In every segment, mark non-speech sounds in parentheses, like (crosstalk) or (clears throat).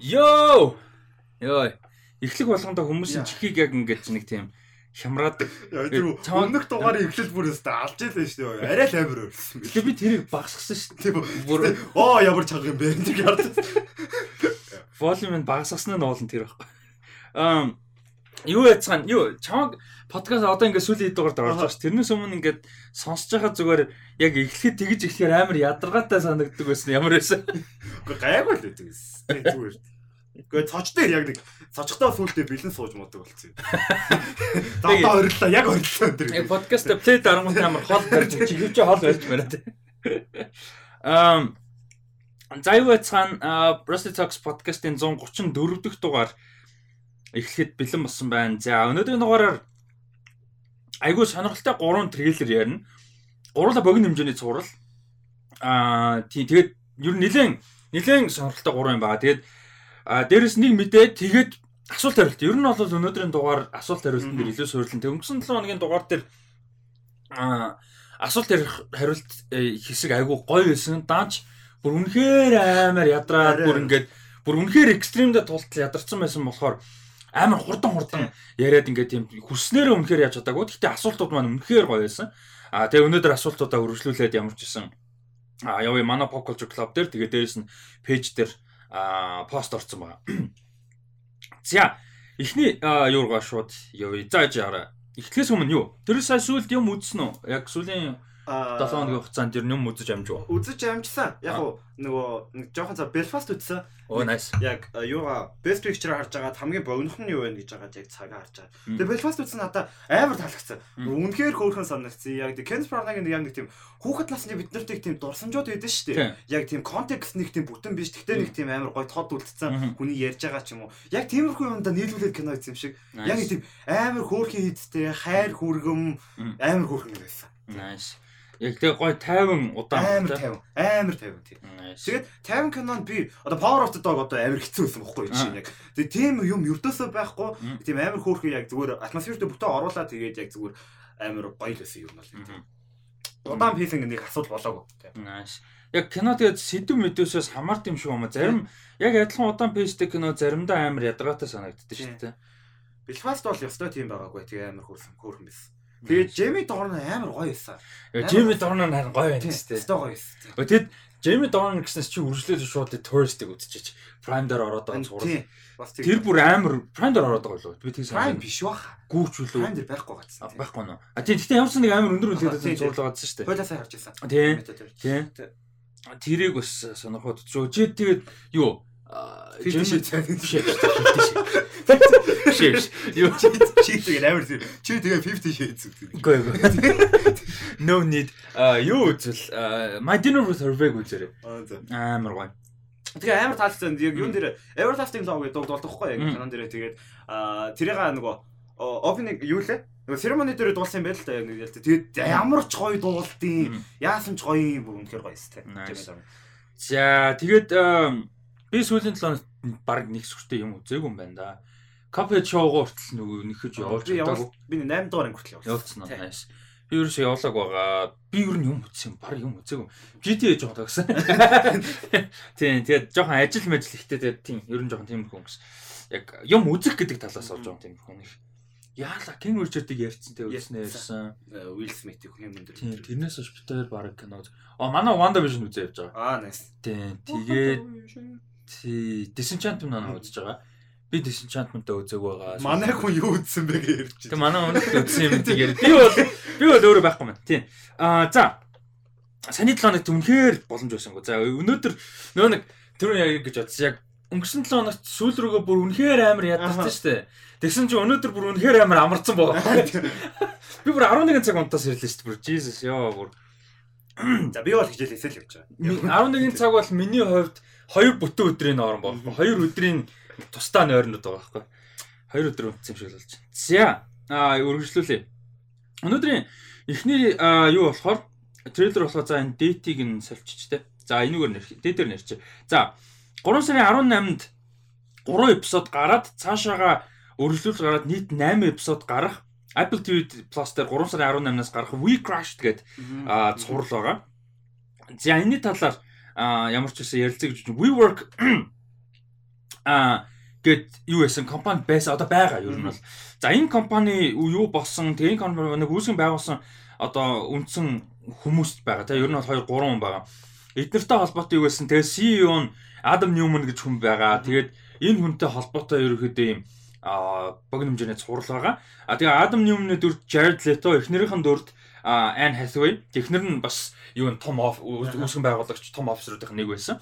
Йоо. Йоо. Эхлэх болгондоо хүмүүсийн чихийг яг ингэж нэг тийм хямраад тэр өнөх дугаарыг эхлэл бүр өстө алж ялаа шүү дээ. Арай л амир өрсөн. Тэгээ би тэрийг багасгасан шүү дээ. Бүр оо ямар чанга юм бэ гэж хард. Волюм нь багасгасан нь уулын тэр байхгүй. Аа юу яцгаан юу чамаг подкаст одоо ингээд сүүлийн дугаард орж байгаа ш. Тэрнээс өмнө ингээд сонсож байгаа зүгээр яг эхлэхэд тэгж эхлэхээр амар ядаргаатай санагддаг байсан ямар байсан. Уу гайгүй л байдаг. Зүгээр. Гэхдээ цочтой яг нэг цочтой сүултээ бэлэн сууж муудаг болсон юм. (laughs) Одоо ориллоо яг ориллоо тэр. Яг подкаст плей дарангуут амар хол барьж чиглэж хол барьж байна тий. Ам Зайвацхан Rusty Talks podcast-ийн 134 дахь дугаар эхлэхэд бэлэн болсон байна. За өнөөдрийн дугаараар айгүй сонирхолтой 3 трейлер ярина. Гурлаа богино хэмжээний цуврал. Аа тий тэгээд ер нь нэлээд нэлээд сонирхолтой 3 юм байна. Тэгээд дээрэс нэг мэдээ тэгээд асуулт хариулт. Ер нь бол өнөөдрийн дугаар асуулт хариултан дээр илүү суйрлан. Тэг өнгөрсөн 7 хоногийн дугаар дээр а асуулт хариулт э, хэсэг айгүй гоё байсан. Даанч бүр үнэхээр амар ядраад бүр ингээд бүр үнэхээр экстремдэ тултал ядарсан байсан болохоор амар хурдан хурдан яриад ингээд тийм хүснээрээ үнэхээр яаж чадаагүй. Гэхдээ асуултууд маань үнэхээр гоё байсан. А тэгээ өнөөдөр асуултуудаа үргэлжлүүлээд ямар ч гэсэн а явъя манай Pop Culture Club дээр тэгээ дээрэс нь пэйж дээр а пост орсон байгаа. (clears throat) За эхний юургаа шууд явъя. За жаараа. Эхлээс өмнө юу? Тэр сая сүлд юм үзсэн үү? Яг сүлийн 7 хоногийн хугацаанд ер нь юм үзэж амжив. Үзэж амжсан. Яг уу нөгөө нэг жоохон цаа Belfast үзсэн. Оо nice. Яг юугаа best picture харж байгаа хамгийн богинохон нь юу вэ гэж байгаа яг цагаа харж байгаа. Тэгээ Belfast үзсэн надаа амар таалагдсан. Үнэхээр хөөрхөн санагдсан. Яг тийм Ken Branagh-ийн яг нэг тийм хүүхэд насны бид нарт тийм дурсамжууд байдсан шүү дээ. Яг тийм контекст нэг тийм бүтэн биш. Гэхдээ нэг тийм амар гоё тод үлдсэн. Хүний ярьж байгаа ч юм уу. Яг тиймэрхүү юмда нийлүүлээд кино хийсэн юм шиг. Яг тийм амар хөөрхөн хийдтэй, хайр хүргэм амар хөөрхөн байсан. Nice. Яг тэгээ гой 50 удаан амар 50 амар 50 тийм. Тэгээд 50 кинонд би одоо Power of the Dog одоо амар хэцүү байсан бохгүй чинь яг. Тэгээ тийм юм ердөөсөө байхгүй. Тийм амар хөөрхөн яг зүгээр атмосферт бүтэн оруулаад тэгээд яг зүгээр амар гоё л байсан юм бол. Удаан пейсинг нэг асуудал болоогүй. Нааш. Яг кино тэгээд сэдв мэдөөсөөс хамаард юм шиг юм а. Зарим яг адилхан удаан пейстэй кино заримдаа амар ядаргаатай санагддаг шүү дээ. Belfast бол ёстой тийм байгаагүй. Тэгээ амар хөөрхөн хөөрхөн байсан. Тэгээд Джейми Дорн амар гоё байсан. Джейми Дорн харин гоё байна шүү дээ. Өстой гоё байсан. Тэгэд Джейми Дорн гэснээс чи үржлээд шууд туристик үзчихэж Prime дээр ороод байгаа зураг. Тэр бүр амар Prime дээр ороод байгаа лөө. Би тийм Prime биш баха. Гүүч үлээ. Prime дээр байхгүй гацсан. Байхгүй нөө. А тийм гэхдээ ямарсан нэг амар өндөр үлээдэг зурлаг гадсан шүү дээ. Хойлосаа харж байсан. Тийм. Тийм. Тэрийг бас сонирхоод. Чи тэгээд юу Шит юу чи чи тэгээ амар чи тэгээ 50 shades үү үгүй үгүй no need. А юу үзэл? My dinner with Hervé үзээрэй. Амар гоё тэгээ амар таалцсан яг юун дээр? Everlasting love гэдэг дуулдаг байхгүй яг канон дээр. Тэгээд тэрийг нөгөө opening юу лээ? Нөгөө ceremony дээр дуулсан байл л да яг нэг тэгээд ямар ч гоё дуулдیں۔ Яасан ч гоё юм. Бүр үнэхээр гоё юм. За тэгээд би сүүлийн 7 хоногт баг нэг сүртэй юм үзээгүй юм байна да. Cuphead show-гоо хүртэл нөгөө нэхэж явуулж чадаагүй. Би 8 дугаар ангирт явуулсан. Явуулсан уу? Nice. Би ерөөсөө явуулаг байгаа. Би ер нь юм үзсэн баг юм үзээгүй. GTA жоох тагсан. (laughs) Тийм тэгээд жоохон ажил мэжл ихтэй тэгээд тийм ер нь жоохон тиймэрхүү өнгөс. Яг юм үзэх гэдэг талаас бол жоохон тиймэрхүү нэг. Яала King Richard-ыг ярьсан те үзснэ ярьсан. Will Smith-ийг юм дээр. Тийм тэрнээс хойш битээр баг кино. А манай Wanda Vision үзээ явж байгаа. Аа nice. Тийм тэгээд тий Disenchantment наа үзэж байгаа. Би Disenchantment-аа үзег байгаа. Манай хүн юу үзсэн бэ гэж ярьж байна. Тэг манай хүн үзсэн юм (laughs) тийгээр. Би бол би бол өөрөө байхгүй маань. Тий. Аа за. Саний 7 хоногт үнэхээр боломж байсангүй. За өнөөдөр нөө нэг тэр яг гэж бодсон. Яг өнгөрсөн 7 хоногт сүүл рүүгээ бүр үнэхээр амар ядарсан шүү дээ. Тэгсэн чинь өнөөдөр бүр үнэхээр амар амарсан байгаа. (laughs) Би бүр 11 цаг унтаас ирлээ шүү дээ. Бүр Jesus ёо бүр. За би бол хичээл эсэл явж байгаа. 11 цаг бол миний хувьд хоёр бүтэн өдрийн орон байхгүй. Хоёр өдрийн тусдаа нойрнод байгаа байхгүй. Хоёр өдөр унтсан юм шиг болж байна. За аа үргэлжлүүлээ. Өнөөдрийн эхний юу болохоор трейлер болохоор за энэ дэтийг нь сольчичтэй. За энүүгээр нэр дэтээр нэрч. За 3 сарын 18-нд 3 эпизод гараад цаашаага өргөжлүүлж гараад нийт 8 эпизод гарах Apple TV Plus дээр 3 сарын 18-наас гарах We Crashed гэдэг цуврал байгаа. За энэний талаар а ямар ч үсэн ярилцъя гэж WeWork (clears throat) аа гэд юу байсан компани байсан одоо байгаа ер нь бол. За энэ компани юу болсон тэгээ энэ компани нэг үүсгэн байгуулсан одоо үндсэн хүмүүс байгаа те ер нь бол 2 3 хүн байгаа. Эднэртэй холбоотой юу гэсэн тэгээ CEO нь Адам Ньюман гэж хүн байгаа. Тэгээд энэ хүнтэй холбоотой ерөөхдөө юм а богино хэмжээний цуврал байгаа. А тэгээ Адам Ньюманы дүрд Jared Leto эхнэрийнхэн дүрд Anne Hathaway технэр нь бас юу н том үүсгэн байгуулагч том офисруудын нэг байсан.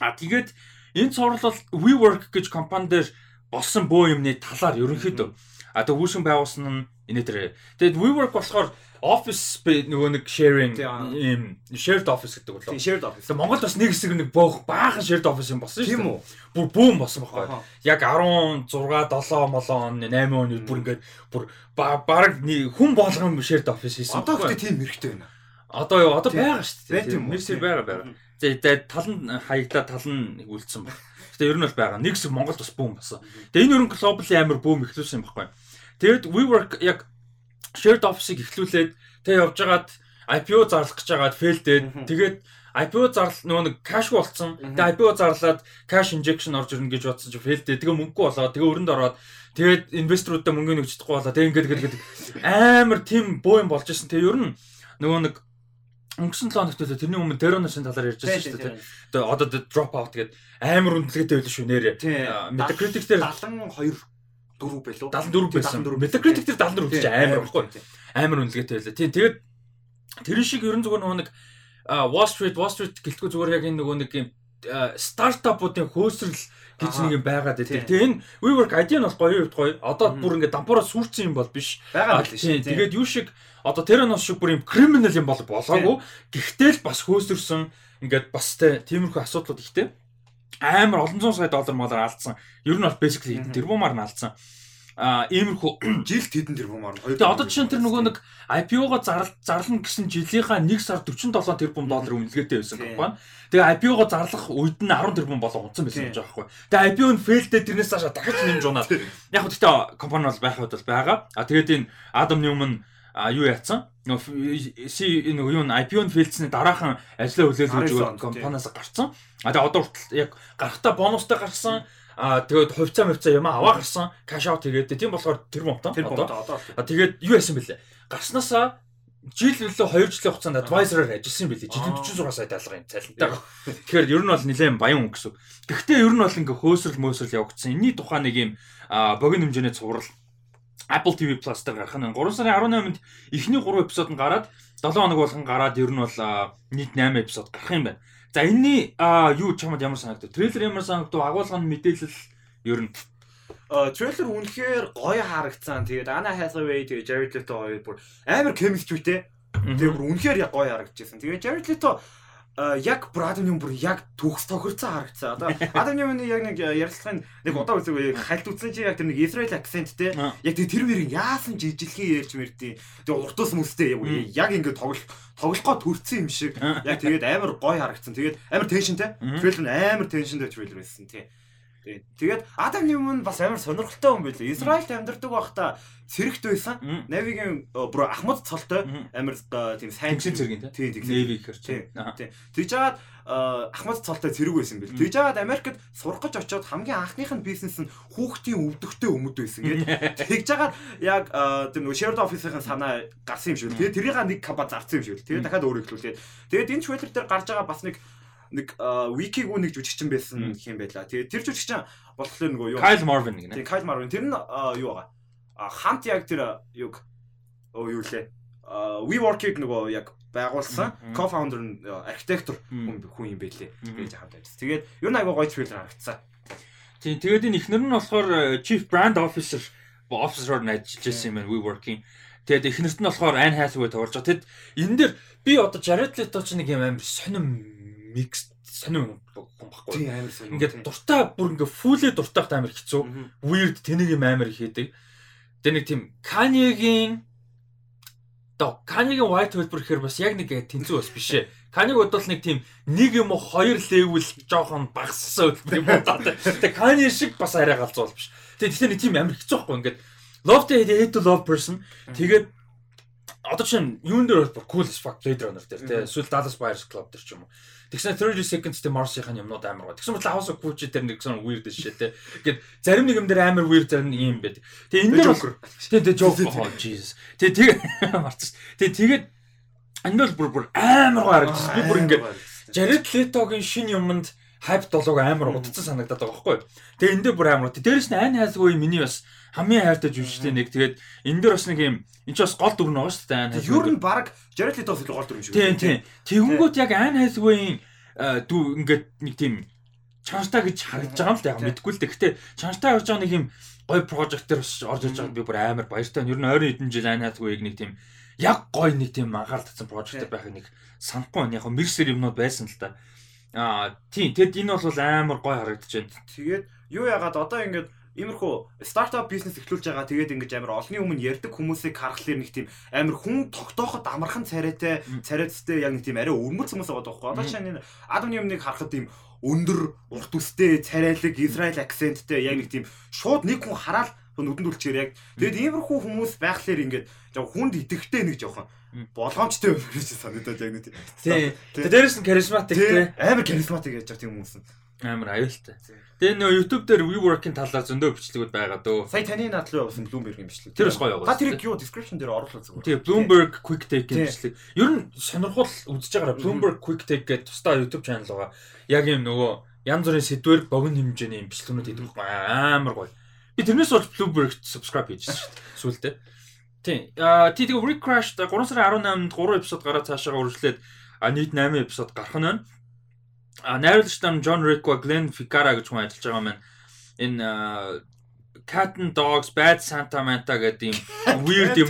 А тэгээд энэ цуврал WeWork гэж компани дээр болсон бөө юмны талаар ерөнхийдөө а тэгээ үүсгэн байгуулсан нь энэ дээр. Тэгээд WeWork болохоор office нөгөө нэг sharing ийм shared office гэдэг болоо. Shared office. Монголд бас нэг хэсэг нэг боох баахан shared office юм болсон шүү дээ. Бүр бүүм болсон байхгүй. Яг 16 7 молон 8 оны бүр ингээд бүр баг хүн болгон shared office хийсэн. Одоо гэхдээ тийм хэрэгтэй байна. Одоо юу одоо байгаа шүү дээ. Нэрсэр байгаа байгаа. Тэгээ тал нь хаягдаа тал нь үлдсэн баг. Гэтэ ер нь бол байгаа. Нэг хэсэг Монголд бас бүүм болсон. Тэгээ энэ ерөн глобал амар бүүм ихлүүлсэн юм байхгүй. Тэгээд WeWork яг shared office-ыг эхлүүлээд тэг явж байгаад IPO зарлах гэж байгаад failдээд тэгээд IPO зарлал нөгөө нэг cash болцсон. Тэгээд IPO зарлаад cash injection орж ирнэ гэж бодсон чи failдээ. Тэгээ мөнгө болоод тэгээ өрөнд ороод тэгээд инвесторуудаа мөнгө өгч чадахгүй болоо. Тэгээ ингээд ингээд амар тийм боо юм болж исэн. Тэгээ ер нь нөгөө нэг өнгөрсөн 7 хоногт тэрний өмнө Teronos-ын талаар ярьж байсан шүү дээ. Тэгээ одоо drop out гэдэг амар үнэлгээтэй байлаа шүү нэрээ. Metacritic дээр 72 4 байлуу 74 байсан. Metacritic дээр 74 гэж амар баггүй. Амар үнэлгээтэй байлаа. Тийм тэгээд тэрэн шиг ерэн зүгээр нөгөө нэг Wall Street Wall Street гэлтгүй зүгээр яг энэ нөгөө нэг юм стартапуудын хөөсрөл гэж нэг юм байгаад байдаг. Тэгээ энэ WeWork ID нь бол гоё хувьд гоё. Одоо бүр ингээд дампуураа сүрцэн юм бол биш. Байгаа л тийм. Тэгээд юу шиг одоо Terranos шиг бүр юм криминал юм бол болоогүй. Гэхдээ л бас хөөсөрсөн ингээд бас тиймэрхүү асуудлууд ихтэй амар олон зуун сая доллар молоор алдсан. Ер нь бол basically тэрбумаар нь алдсан. А иймэрхүү (clears throat) жилд хэдэн тэрбумаар нь. Тэгээ одоо жишээ нь тэр нөгөө нэг IPO-го зарлал зарлана гэсэн жилийнхаа 1 сар 47 тэрбум доллар үнэлгээтэй байсан компани. Тэгээ IPO-го зарлах үед нь 10 тэрбум болоо унтсан байсан гэж байгаа байхгүй. Тэгээ IPO нь failдээ тэрнээс цаашаа дахиж нэмж унаад. Яг гэхдээ компани бол байхад бол байгаа. А тэгээд энэ Adam Newman а юу яатсан? Си нөгөө юу IPO нь фейлдсэний дараахан ажлаа хүлээл өгөөд компаниас гарцсан. А тэгээ одоо хүртэл яг гарахтаа бонустай гарсан. А тэгээд хувьцаа мөвцөө юм аваа гарсан. Каш аут тэгээд тийм болохоор тэр момто. Одоо. А тэгээд юу яасан бэлээ? Гарснаасаа жил лөө 2 жилийн хугацаанд advisor-аар ажилласан юм билий. Жилийн 46 сая даалга юм цалинтай. Тэгэхээр ер нь бол нэлээд баян хүн гэсэн. Гэхдээ ер нь бол ингээ хөөсрөл мөөсрөл явагдсан. Энийний тухай нэг юм богино хэмжээний цуврал Apple TV Plus дээр гарах нь 3 сарын 18-нд эхний 3 эпизод нь гараад 7 хоног болгон гараад ер нь бол нийт 8 эпизод гарах юм байна. За энэний юу чамд ямар санагдав? Трейлер ямар санагдав? Агуулгын мэдээлэл ер нь трейлер үнэхээр гоё харагдсан. Тэгээд Anna Hathaway тэгээд Jared Leto хоёр бүр амар chemistryтэй. Тэгээд бүр үнэхээр гоё харагдчихсан. Тэгээд Jared Leto яг Брадон юм бүр яг төгс тохирцоо харагдсан. Одоо (laughs) Адам Ньюманы яг нэг ярилцлагын нэг удаа үзэг хальт үзсэн чи яг тэр нэг Израиль акценттэй яг тэр мэрийг яасан жижилхэн ярьж мэрдیں۔ Тэгээ уртус мүстэй яг ингэ тоглох тоглохгоо төрцөн юм шиг яг тэгээд амар гоё харагдсан. Тэгээд амар теншнтэй. Трейлер амар теншнтэй трейлер байсан тий. Тэгээд Адам Ньюман бас амар сонирхолтой хүн байлээ. Израильд амьдардаг байхдаа цэрэгт байсан. Навигийн бүр Ахмад цолтой амар тийм сайн цэргийн тийм Нави гэхэр чинь. Тэгж жагаад Ахмад цолтой цэрэг байсан бэл. Тэгж жагаад Америкт сурах гэж очиод хамгийн анхных нь бизнес нь хүүхдийн өвдөгтэй өмд байсан гэдэг. (laughs) Тэгж жагаад яг тийм нөгөө shared office-ийн санаа гарсан юм шиг. Тэгээд тэрийг нэг капа зарсан юм шиг. Тэгээд дахиад өөр ихлүүлээд. Тэгээд энэ трейлер дээр гарч байгаа бас нэг нэг Wiki-гүү нэг жүжигчин байсан гэх юм байла. Тэгээ тэр жүжигчин болохоор нөгөө юу Kyle Marvin гэнэ. Тэгээ Kyle Marvin тэр нь юу байгаа? А хамт яг тэр юг оо юу лээ. WeWork-ыг нөгөө яг байгуулсан co-founder нь архитектор хүн юм байлээ гэж хамт ажилласан. Тэгээд ер нь айгүй гоё трейлер харагдсан. Тийм тэгээд энэ ихнэр нь болохоор Chief Brand Officer officer-оор ажиллаж байсан юм байна WeWork-ийн. Тэгээд эхнэрт нь болохоор Anne Hathaway тоглож байгаа. Тэгэд энэ дээр би одоо Jared Leto ч нэг юм амар сонирм микс сонир хүн баггүй. Тийм амар сонир. Ингээд дуртай бүр ингээ фүүлээ дуртайх амар хэцүү. Weird тэнийг юм амар хийдэг. Тэгээ нэг тийм Kanye-гийн одоо Kanye-гийн White Paper гэхээр бас яг нэг тэнцүү бас биш ээ. Kanye-г бодвол нэг тийм нэг юм уу хоёр левел жоохон багассан хөтөлбөр юм байна. Тэгээ Kanye шиг бас арай галзуул биш. Тэгээ тэгэхээр нэг тийм амар хэцүү байхгүй ингээд love to hate to love person. Тэгээд одоо чинь юун дээр бол cool fuck Blade Runner дээр тий. Эсвэл Dallas Buyers Club дээр ч юм уу. Тэгсэн 30 seconds тий Morse-ийн юмнууд амар гоо. Тэгсэн бол House of Gucci дээр нэг гэсэн weird шээ тий. Ингээд зарим нэг юм дээр амар weird зарим юм байд. Тэгээ (laughs) энэ бол тий тий Joker oh Jesus. Тий тэгээ марцсан. Тий тэгээд энэ бол бүр бүр амар гоо харагдсан. Би бүр ингээд Jared Leto-гийн шинэ юмд хайп долоог амар удацсан санагдаад байгаа байхгүй. Тэгээ энэ дээр бүр амар. Дээрээс нь айн хайсгүй миний бас хамгийн хайртай жүжигчтэй нэг. Тэгээд энэ дээр бас нэг юм энэ ч бас гол дүр байгаа шүү дээ. Ер нь баг Jared Leto л гол дүр юм шиг. Тийм тийм. Тэгэнгүүт яг айн хайсгүйн дүү ингээд нэг тийм чанартай гэж харагдаж байгаа юм л да яг мэдгүй л дээ. Гэтэ чанартай явж байгаа нэг юм гой прожект дээр бас орж иж байгаад би бүр амар баяртай. Ер нь ойрын хэдэн жил айн хайсгүйг нэг тийм яг гой нэг тийм анхаарал татсан прожект байхыг нэг санахгүй яг мэрсэр юмнууд байсан л да. Аа тийм тэгэд энэ бол амар гой харагдаж байна. Тэгээд юу яагаад одоо ингээд иймэрхүү стартап бизнес эхлүүлж байгаа. Тэгээд ингэж амар олонний өмнө ярьдаг хүмүүсийг харахаар нэг тийм амар хүн тогтооход амархан царайтай царайцтай яг нэг тийм арай өрмөц хүмүүс байгаа байхгүй. Одоо энэ Адамны өмнөг харахад тийм өндөр урт үстэй царайлаг Израиль акценттэй яг нэг тийм шууд нэг хүн хараад нүдэнд үлчээр яг. Тэгээд иймэрхүү хүмүүс байхлаэр ингээд жоо хүнд идэхтэй нэг жоохон болгоомжтой юм гэж санагдаад яг нэг тийм. Тэгээд дээрэс нь харизматик тийм амар харизматик яаж байгаа тийм хүмүүс нь. Амар аюултай. Тэгээ нөө YouTube дээр WeWork-ийн талаар зөндөө бичлэгүүд байгаа дөө. Сая таны надлуу явуулсан Bloomberg-ийн бичлэг. Тэр бас гоё явуулсан. Та тэрийг юу description дээр оруулах зүгээр. Тэгээ Bloomberg Quick Take-ийн бичлэг. Ер нь сонирхол үзэж байгаараа Bloomberg Quick Take гэдэг тусдаа YouTube channel байгаа. Яг юм нөгөө янз бүрийн сэдвэр богино хэмжээний юм бичлэгнүүд хийдэг амар гоё. Би тэрнээс болж Bloomberg subscribe хийж шүү дээ. Сүүлдээ. Тийм. Аа тий тэгээ Rick Crash 3 сарын 18-нд 3 эпизод гараад цаашаа үргэлжлээд нийт 8 эпизод гарах нь байна. А найруулагч нар John Rick-ва Glenn Ficarra гэж хүн ажиллаж байгаа маань энэ Cat and Dogs Bad Santa Manta гэдэг юм weird юм.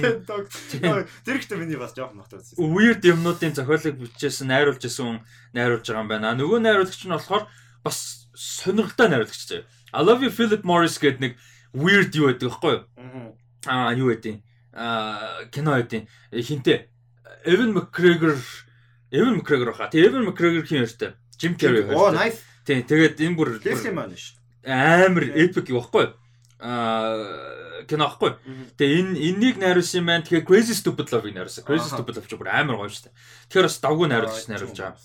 Тэр ихтэй миний бас жоохон үзсэн. Weird юмнуудын зохиолыг бичсэн, найруулж исэн найруулж байгаа юм байна. Нөгөө найруулагч нь болохоор бас сонирхолтой найруулагч заяа. I love you Philip Morris гэдэг нэг weird юу байдаг байхгүй юу? Аа юу гэдэг. Аа кино гэдэг. Хинтээ Evan McGregor Evan McGregor хаа. Тэгээ Evan McGregor хин ярьтай. Jim Carrey. Оо nice. Тий, тэгээд энэ бүр Leslie Mann шүү. Амар epic юу байхгүй юу? Аа кино ахгүй. Тэгээ энэ энэнийг найруулсан юм байна. Тэгэхээр Crazy Stupid Love-ыг найруулсан. Crazy Stupid Love ч бүр амар гоё шүү дээ. Тэгэхээр бас давгүй найруулж найруулж байгаа.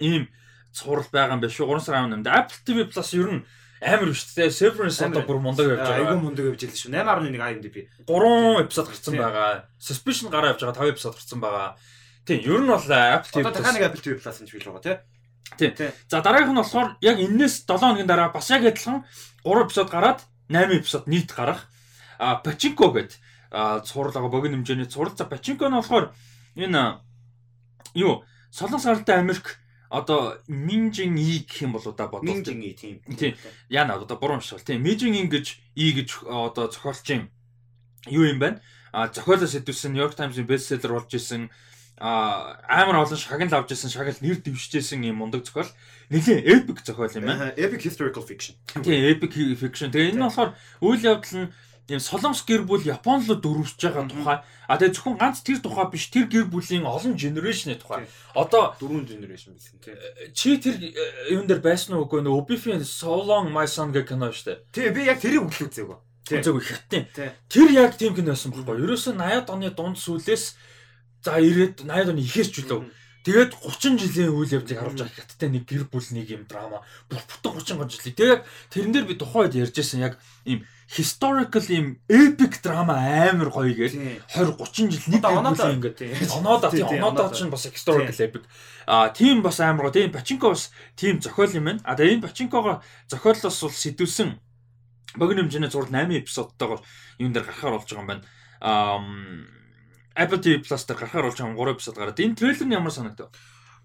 Ийм цуврал байгаа юм байна шүү. 3 сарын 18-нд Apple TV Plus ер нь амар биш дээ. Severance одоо бүр мундаг явж байгаа. Айгуу мундаг явж байлаа шүү. 8.1 IMDb. 3 эпизод гарсан байгаа. Suspicion гараа явж байгаа 5 эпизод гарсан байгаа. Тийм, ер нь бол Apple TV Одоо дахиад нэг Apple TV Plus гэж бил байгаа тий. За дараагийнх нь болохоор яг энэс 7 хоногийн дараа бас яг адилхан 3 эпизод гараад 8 эпизод нийт гарах. А Pachinko гэдэг цуурлага богино хэмжээний цурал. За Pachinko нь болохоор энэ юу Солонгос гаралтай Америк одоо Минжин И гэх юм бол одоо бодвол Минжин И тийм. Тийм. Яна одоо буруу бол тийм. Минжин И гэж И гэж одоо зохиолч юм юу юм байна? А зохиолоос хэдүүлсэн New York Times-ийн бестселлер болж исэн а амар олон шагнал авч ирсэн шагнал нэр дэвшижсэн юм мундаг зохиол нэлийн epic зохиол юм байна. Epic historical fiction. Тийм epic fiction. Тэгээ энэ нь болохоор үйл явдал нь юм солонгос гэр бүл Япон руу дөрвөж байгаа тухай. А тэгээ зөвхөн ганц тэр тухай биш тэр гэр бүлийн олон генерашны тухай. Одоо дөрвөн генерашн байсан тийм. Чи тэр э, юун дээр байсан уу үгүй нөө Obifin So Long My Son гэх кино шүү дээ. Тийм би яг тэрийг үгүй үзээгүй. Үзээгүй хятадын. Тэр яг тийм кино байсан байхгүй. Ерөөсөө 80-ад оны дунд сүүлээс За 90-ад 80-ад оны ихээс ч үлээ. Тэгээд 30 жилийн үйл явдлыг харуулж байгаа хятадтай нэг гэр бүл нэг юм драма. Бүтэн 30 жилийн. Тэгээд тэрэн дээр би тухайн үед ярьжсэн яг ийм historical ийм epic драма амар гоё гээл 20 30 жил нэг гэр бүл ингээд. Оноо да тийм. оноо да чинь бас historical epic. А тийм бас амар гоё. Тийм Пачинко бас тийм зохиол юм байна. А тэгээ энэ Пачинкого зохиолоос бол сэтүүлсэн богино хэмжээний зураг 8 эпизодтойгоор юун дээр гарахаар болж байгаа юм байна. А Apple TV Plus дээр гарахаар болж байгаа 3 эпизод гараад энэ трейлер нь ямар санагдав?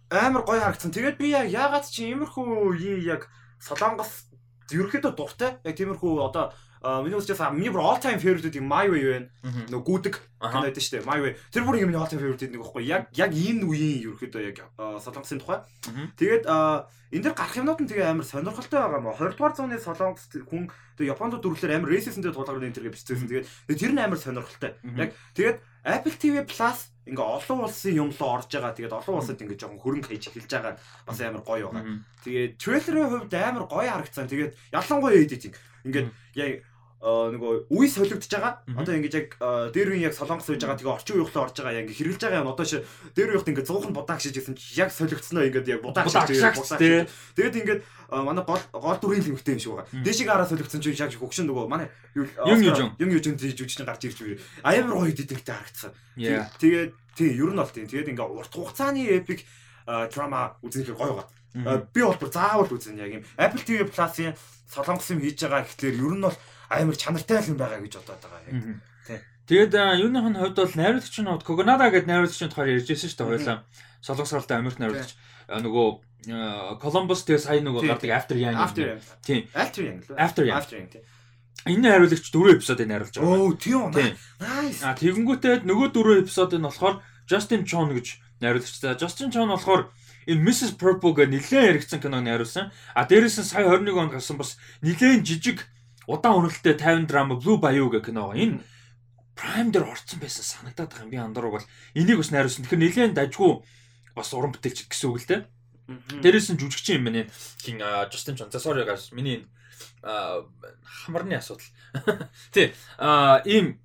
Амар гоё харагдсан. Тэгээд би яагаад чи иймэрхүү яг Солонгос ерөөхдөө дуртай. Яг тиймэрхүү одоо миний үзэж байгаа миний бүр all time favorite гэдэг My Way байна. Нөгөө гүдэг байдаг шүү дээ. My Way. Тэр бүр миний all time favorite гэдэг нэг байхгүй. Яг яг энэ үеийн ерөөхдөө яг Солонгосын тухай. Тэгээд энэ дэр гарах юмнууд нь тэгээ амар сонирхолтой байгаа юм. 20 дугаар зууны Солонгос хүн тэгээ Японд дүрлэлээр амар racist-тэй тулгарсан энэ төргээ бичсэн. Тэгээд тэр нь амар сонирхолтой. Яг тэгээд Apple TV Plus ингээ олон улсын юм руу орж байгаа. Тэгээд олон улсад ингээ жоохон хөрөнгө хийж эхэлж байгаа бас амар гоё байгаа. Тэгээд трейлерын хувьд амар гоё харагдсан. Тэгээд ялангуяа edit ингээ яг нөгөө үе солигдож байгаа. Одоо ингэж яг э, дээр үеийн яг солонгос байж байгаа. Тэгээ орчин үеийн ухлаа орж байгаа. Яг хэрэлж байгаа юм. Одоо ши дээр үеийнх ингэ 100хан будаа гшиж гэсэн чи яг солигдсноо ингэ яг будаа тий. Тэгээд ингэ манай гол гол дүрийн л юмхтэй юм шиг байгаа. Мм. Дэшиг хараа солигдсон чи яг хөгшин нөгөө манай юу Юм юм тийж үжин гарч ирж үгүй. Амар гоё дидэгтэй харагдсан. Тэгээд тий ер нь бол тийм. Тэгээд ингээ урт хугацааны epic э, драма үзэх гоё байгаа. Э, Би бол бүр заавал үзэн яг юм Apple TV Plus-ийн солонгос юм хийж байгаа гэхлээр ер нь бол амар чанартай л юм байгаа гэж бодоод байгаа яг. Тий. Тэгээд а, юуных нь хувьд бол найруулагчийн хувьд Cogonada гэдэг найруулагчийн тухаар ярьж байсан шүү дээ хоёлаа. Солонгос гаралтай Америк найруулагч нөгөө Columbus тэгээ сайн нөгөө гардаг After юм. Тийм. After Young лөө. After Young. After Young тий. Энэ найруулагч дөрөв эпизодыг найруулж байгаа. Оо тийм үү. Тийм. Nice. А тэгэнгүүтээ нөгөө дөрөв эпизодыг нь болохоор Justin Chon гэж найруулагчтай. Justin Chon болохоор энэ Mrs Purple гэх нэлээд яригдсан киног найруулсан. А дээрээс нь сая 21 онд гарсан бас нэлээд жижиг удаан үнэлттэй 50 драма Blue Bayou гэх кино. Энэ Prime дээр орцсон байсан санагдаад байгаа юм. Би андуур бол энийг бас найруулсан. Тэгэхээр нэлээд дажгүй бас уран бүтээлч гэсэн үг л дээ. Дээрээс нь жүжигчин юм байна. Хин Justin Chon. За sorry guys. Миний хамарны асуудал. (laughs) Тий. А ийм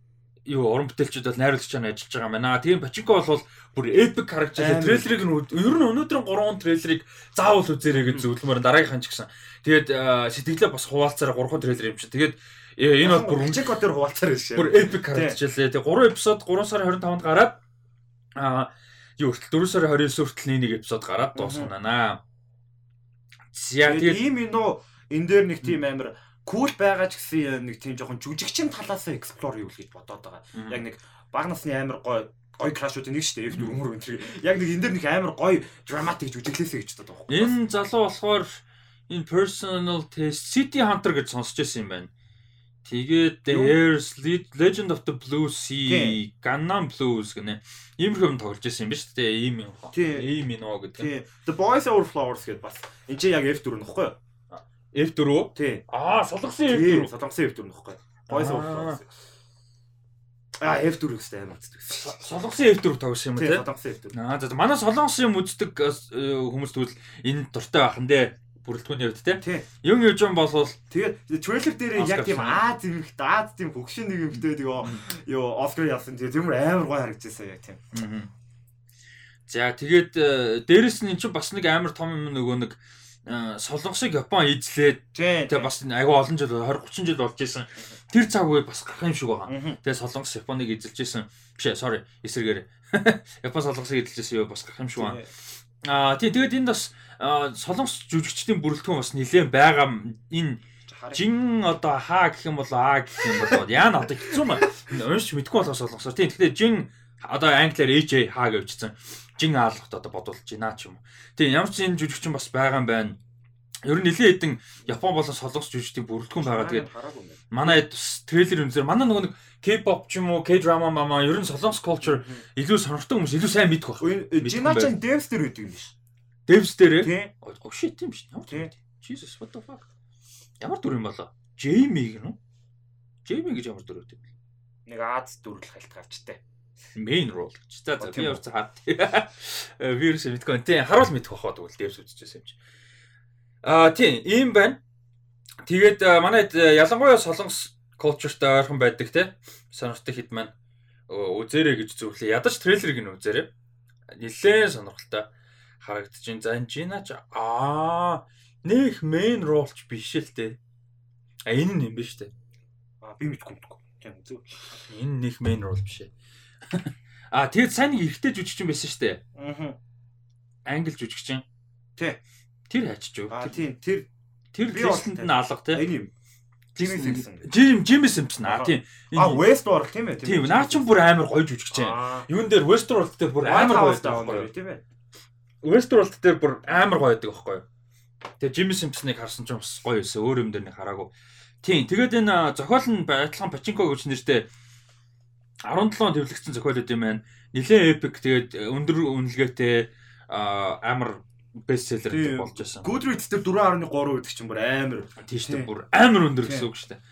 юу уран бүтээлчд бол найруулагч чанаа ажиллаж байгаа юм байна. Тийм Пачинко бол бүр epic харагдчихлаа. Трейлерыг нь ер нь өнөөдрийн 3 трейлерыг заавал үзээрэй гэж зөвлөмөр дараагийнхан ч гэсэн. Тэгээд сэтгэлээ бас хуваалцаараа 3 трейлер юм чи. Тэгээд э, энэ бол бүр Чек кодер хуваалцаар биш. бүр epic харагдчихлаа. Тэгээд 3 эпизод 3 сарын 25-нд гараад а юу хүртэл 4 сарын 29 хүртэл нэг эпизод гараад дуусгана. За Тэгээд ийм минь энэ дээр нэг тийм амар кул байгаа ч гэсэн нэг тийм жоохон жүжигчин талаасаа explore юу л гэж бодоод байгаа. Яг нэг баг насны амар гоё гоё крашууд нэг шүү дээ. F4 өмөр энэ. Яг нэг энэ дээр нэг амар гоё драматик жүжиглээсэй гэж бодоод байгаа. Энэ залуу болохоор энэ personal taste City Hunter гэж сонсч байсан юм байна. Тэгээд The? Heirs Le- Legend of the Blue Sea. Gangnam Blues гэнэ. Ийм хэм тоглож байсан юм ба шүү дээ. Ийм юм. Ийм нөө гэдэг. The Boys Over Flowers гэдээ бас энэ чинь яг F4 нөхгүй юу? F4. Тийм. Аа, солонгосын Тийм. F4. Солонгосын F4 нөхгүй. Boys Over Аа. Flowers. Аа F4 гэстэй амар үздэг. Солонгосын F4 тоглосон юм тий. Солонгосын F4. Аа, за манай солонгосын юм үздэг э, хүмүүс тэгвэл энэ дуртай байх нь дээ. Бүрэлдэхүүний хувьд тий. Тийм. Юм юуж юм бол Тэгээд трейлер дээр яг тийм Аз юмхт Аз тийм хөгшин нэг юмхтэй тэгээ ёо Оскар ялсан тэгээ тийм амар гоё харагдчихсан яг тийм. За тэгээд э, дээрэс нь эн чинь бас нэг амар том юм нөгөө нэг э, солонгосыг Япон эзлээд тэгээ бас айгүй олон жил 20 30 жил болж исэн. Тэр цаг үе бас гарах юм шиг байгаа. Тэгээ солонгос Японыг эзэлж исэн. Биш ээ, sorry, эсрэгээр. (laughs) Япон солонгосыг эзэлж исэн юу бас гарах юм шиг байна. Аа тий тэгээд энд бас э, солонгос жүжигчдийн бүрэлдэхүүн бас нэлээд байгаа энэ жин одоо хаа гэх юм бол аа гэх юм бол яана одоо хэцүү маа уншиж мэдгүй болохоос солонгосоор тийм тэгэхээр жин одоо англиар AJ хаа гэвчсэн жин аалгахт одоо бодуулж байна ч юм уу. Тийм ямар ч энэ жүжигчин бас байгаа юм байна. Ер нь нэлээд хэдэн Япон болон солонгос жүжигчдийн бүрэлдэхүүн байгаа. Тэгээд манай бас трейлер үнээр манай нөгөө нэг K-pop ч юм уу K-drama мама ер нь солонгос culture илүү сонирхтой хүмүүс илүү сайн мэдэх баг Үгүй Жиначан Devs дээр үүдг юм биш. Devs дээр Тийм. oh shit тийм биш. Jesus what the fuck? Ямар дүр юм болоо? Jamie гэнэ үү? Jamie гэж ямар дүр үү? Нэг Аз дүрлэх хальт гарчтай. Main role гэж. За за би явц хаад. (laughs) Вирус мэдгүй. Тийм харуул мэдэх бахад тэгвэл дээрс үзчихсэн юм чи. Аа тийм ийм байна. Тэгээд а, манайд а, ялангуяа солонгос culture-тай ойрхон байдаг те. Сонирхтой хэд маань үзээрэй гэж зөвлөе. Ядаж трейлерыг нь үзээрэй. Нилээн сонирхолтой харагдчихээн. За энэ Жина ч аа нэг main role-ч биш л те. А энэ нь юм биш те. Аа би мэдгүй мэдгүй. Тийм зөв. Энэ нэг main role биш ээ. (laughs) А тэгээд сайн нэг эрэгтэй жүжигчин байсан шүү дээ. Аа. Англи жүжигчин. Тий. Тэр хайчиж юу? Аа тийм тэр Тэр Кристэнд нь алга тий. энэ юм. Jimmy Simpson. Жим Жимми Симпсон аа тийм. Аа Энэ- West World тийм ээ. Тийм наа чин бүр амар гоё жүжигчин. Юун дээр Westworld дээр бүр амар гоё байдаг. тийм ээ. Westworld дээр бүр амар гоё байдаг байхгүй юу? Тэгээ Жимми Симпсныг харсан ч бас гоё байсан. Өөр юм дээр нэг хараагүй. Тийм. Тэгээд энэ а, зохиол нь Батлхан Пачинко гэж нэртэй 17 төвлөгдсөн зохиол үүд юм байна. Нилээ эпик тэгээд э, өндөр үнэлгээтэй амар бестселлер болж байсан. Goodreads дээр 4.3 гэдэг чинь бүр амар. Тийм шүү дээ. Бүр амар өндөр гэсэн үг шүү дээ.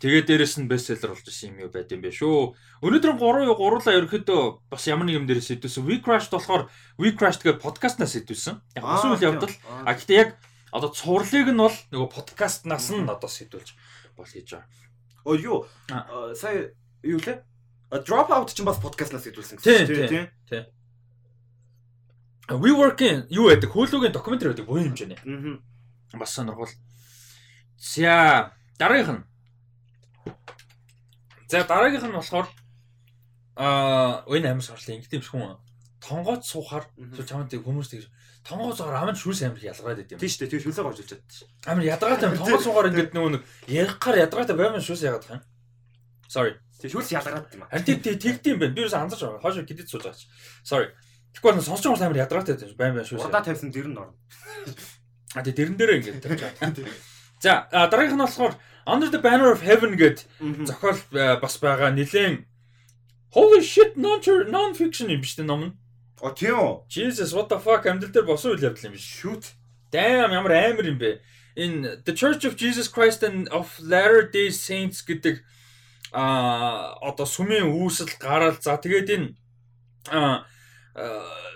Тэгээд дээрэс нь бестселлер болж исэн юм юу байт юм бэ шүү. Өнөөдөр 3 гурлаа ерөөхдөө бас ямар нэг юм дээрээс сэдвсэн. We Crashed болохоор We Crashed гэдэг подкастнаас сэдвсэн. Яг бас үйл явдал. А гэхдээ яг одоо цувралыг нь бол нөгөө подкастнаас нь одоо сэдвүүлж бол хийж байгаа. Оо юу? Сая юу лээ? Drop out ч бас подкастнаас хэлүүлсэн гэсэн тийм тийм. We working юу гэдэг хөлөөгийн докюментари байдаг буян хэмжээний. Аа. Бас сонирхол. За дараагийнх нь. За дараагийнх нь болохоор аа энэ амар сорлын ингэдэм шиг хүн тонгооц суухаар чамд тэг хүмүүс тэг тонгооцоор аман шүүс амир ялгаад байд юм. Тийм шүү дээ. Тэр шүүсээ гожулж чаддаг ш. Амир ядаргаатай (laughs) тонгооц суугаар ингэдэг нөгөө нэг ярихаар ядаргаатай байман шүүс яагаад юм. Sorry. Тэр шүүс ялгаад юм аа. Харин тэг тэгдэм байх. Би юус анзарч байгаа. Хойш гэдэд сууж байгаа чи. Sorry. Нь сонсож байгаа амар ядаргаатай байж байман шүүс. Урдаа тавьсан дэр нь орно. А тэг дэрэн дээрээ ингэ тавьж байгаа. За дараагийнх нь болохоор Under the Banner of Heaven гэд зохиол бас байгаа. Нилээн Holy shit non non fiction юм биш үү ном нь? О тийм үү? Jesus what the fuck амьдрал дээр босон үйл явдал юм биш. Shoot. Damn ямар амар юм бэ. In The Church of Jesus Christ and of Latter-day Saints гэдэг а одоо сүмийн үүсэл гараал за тэгээд энэ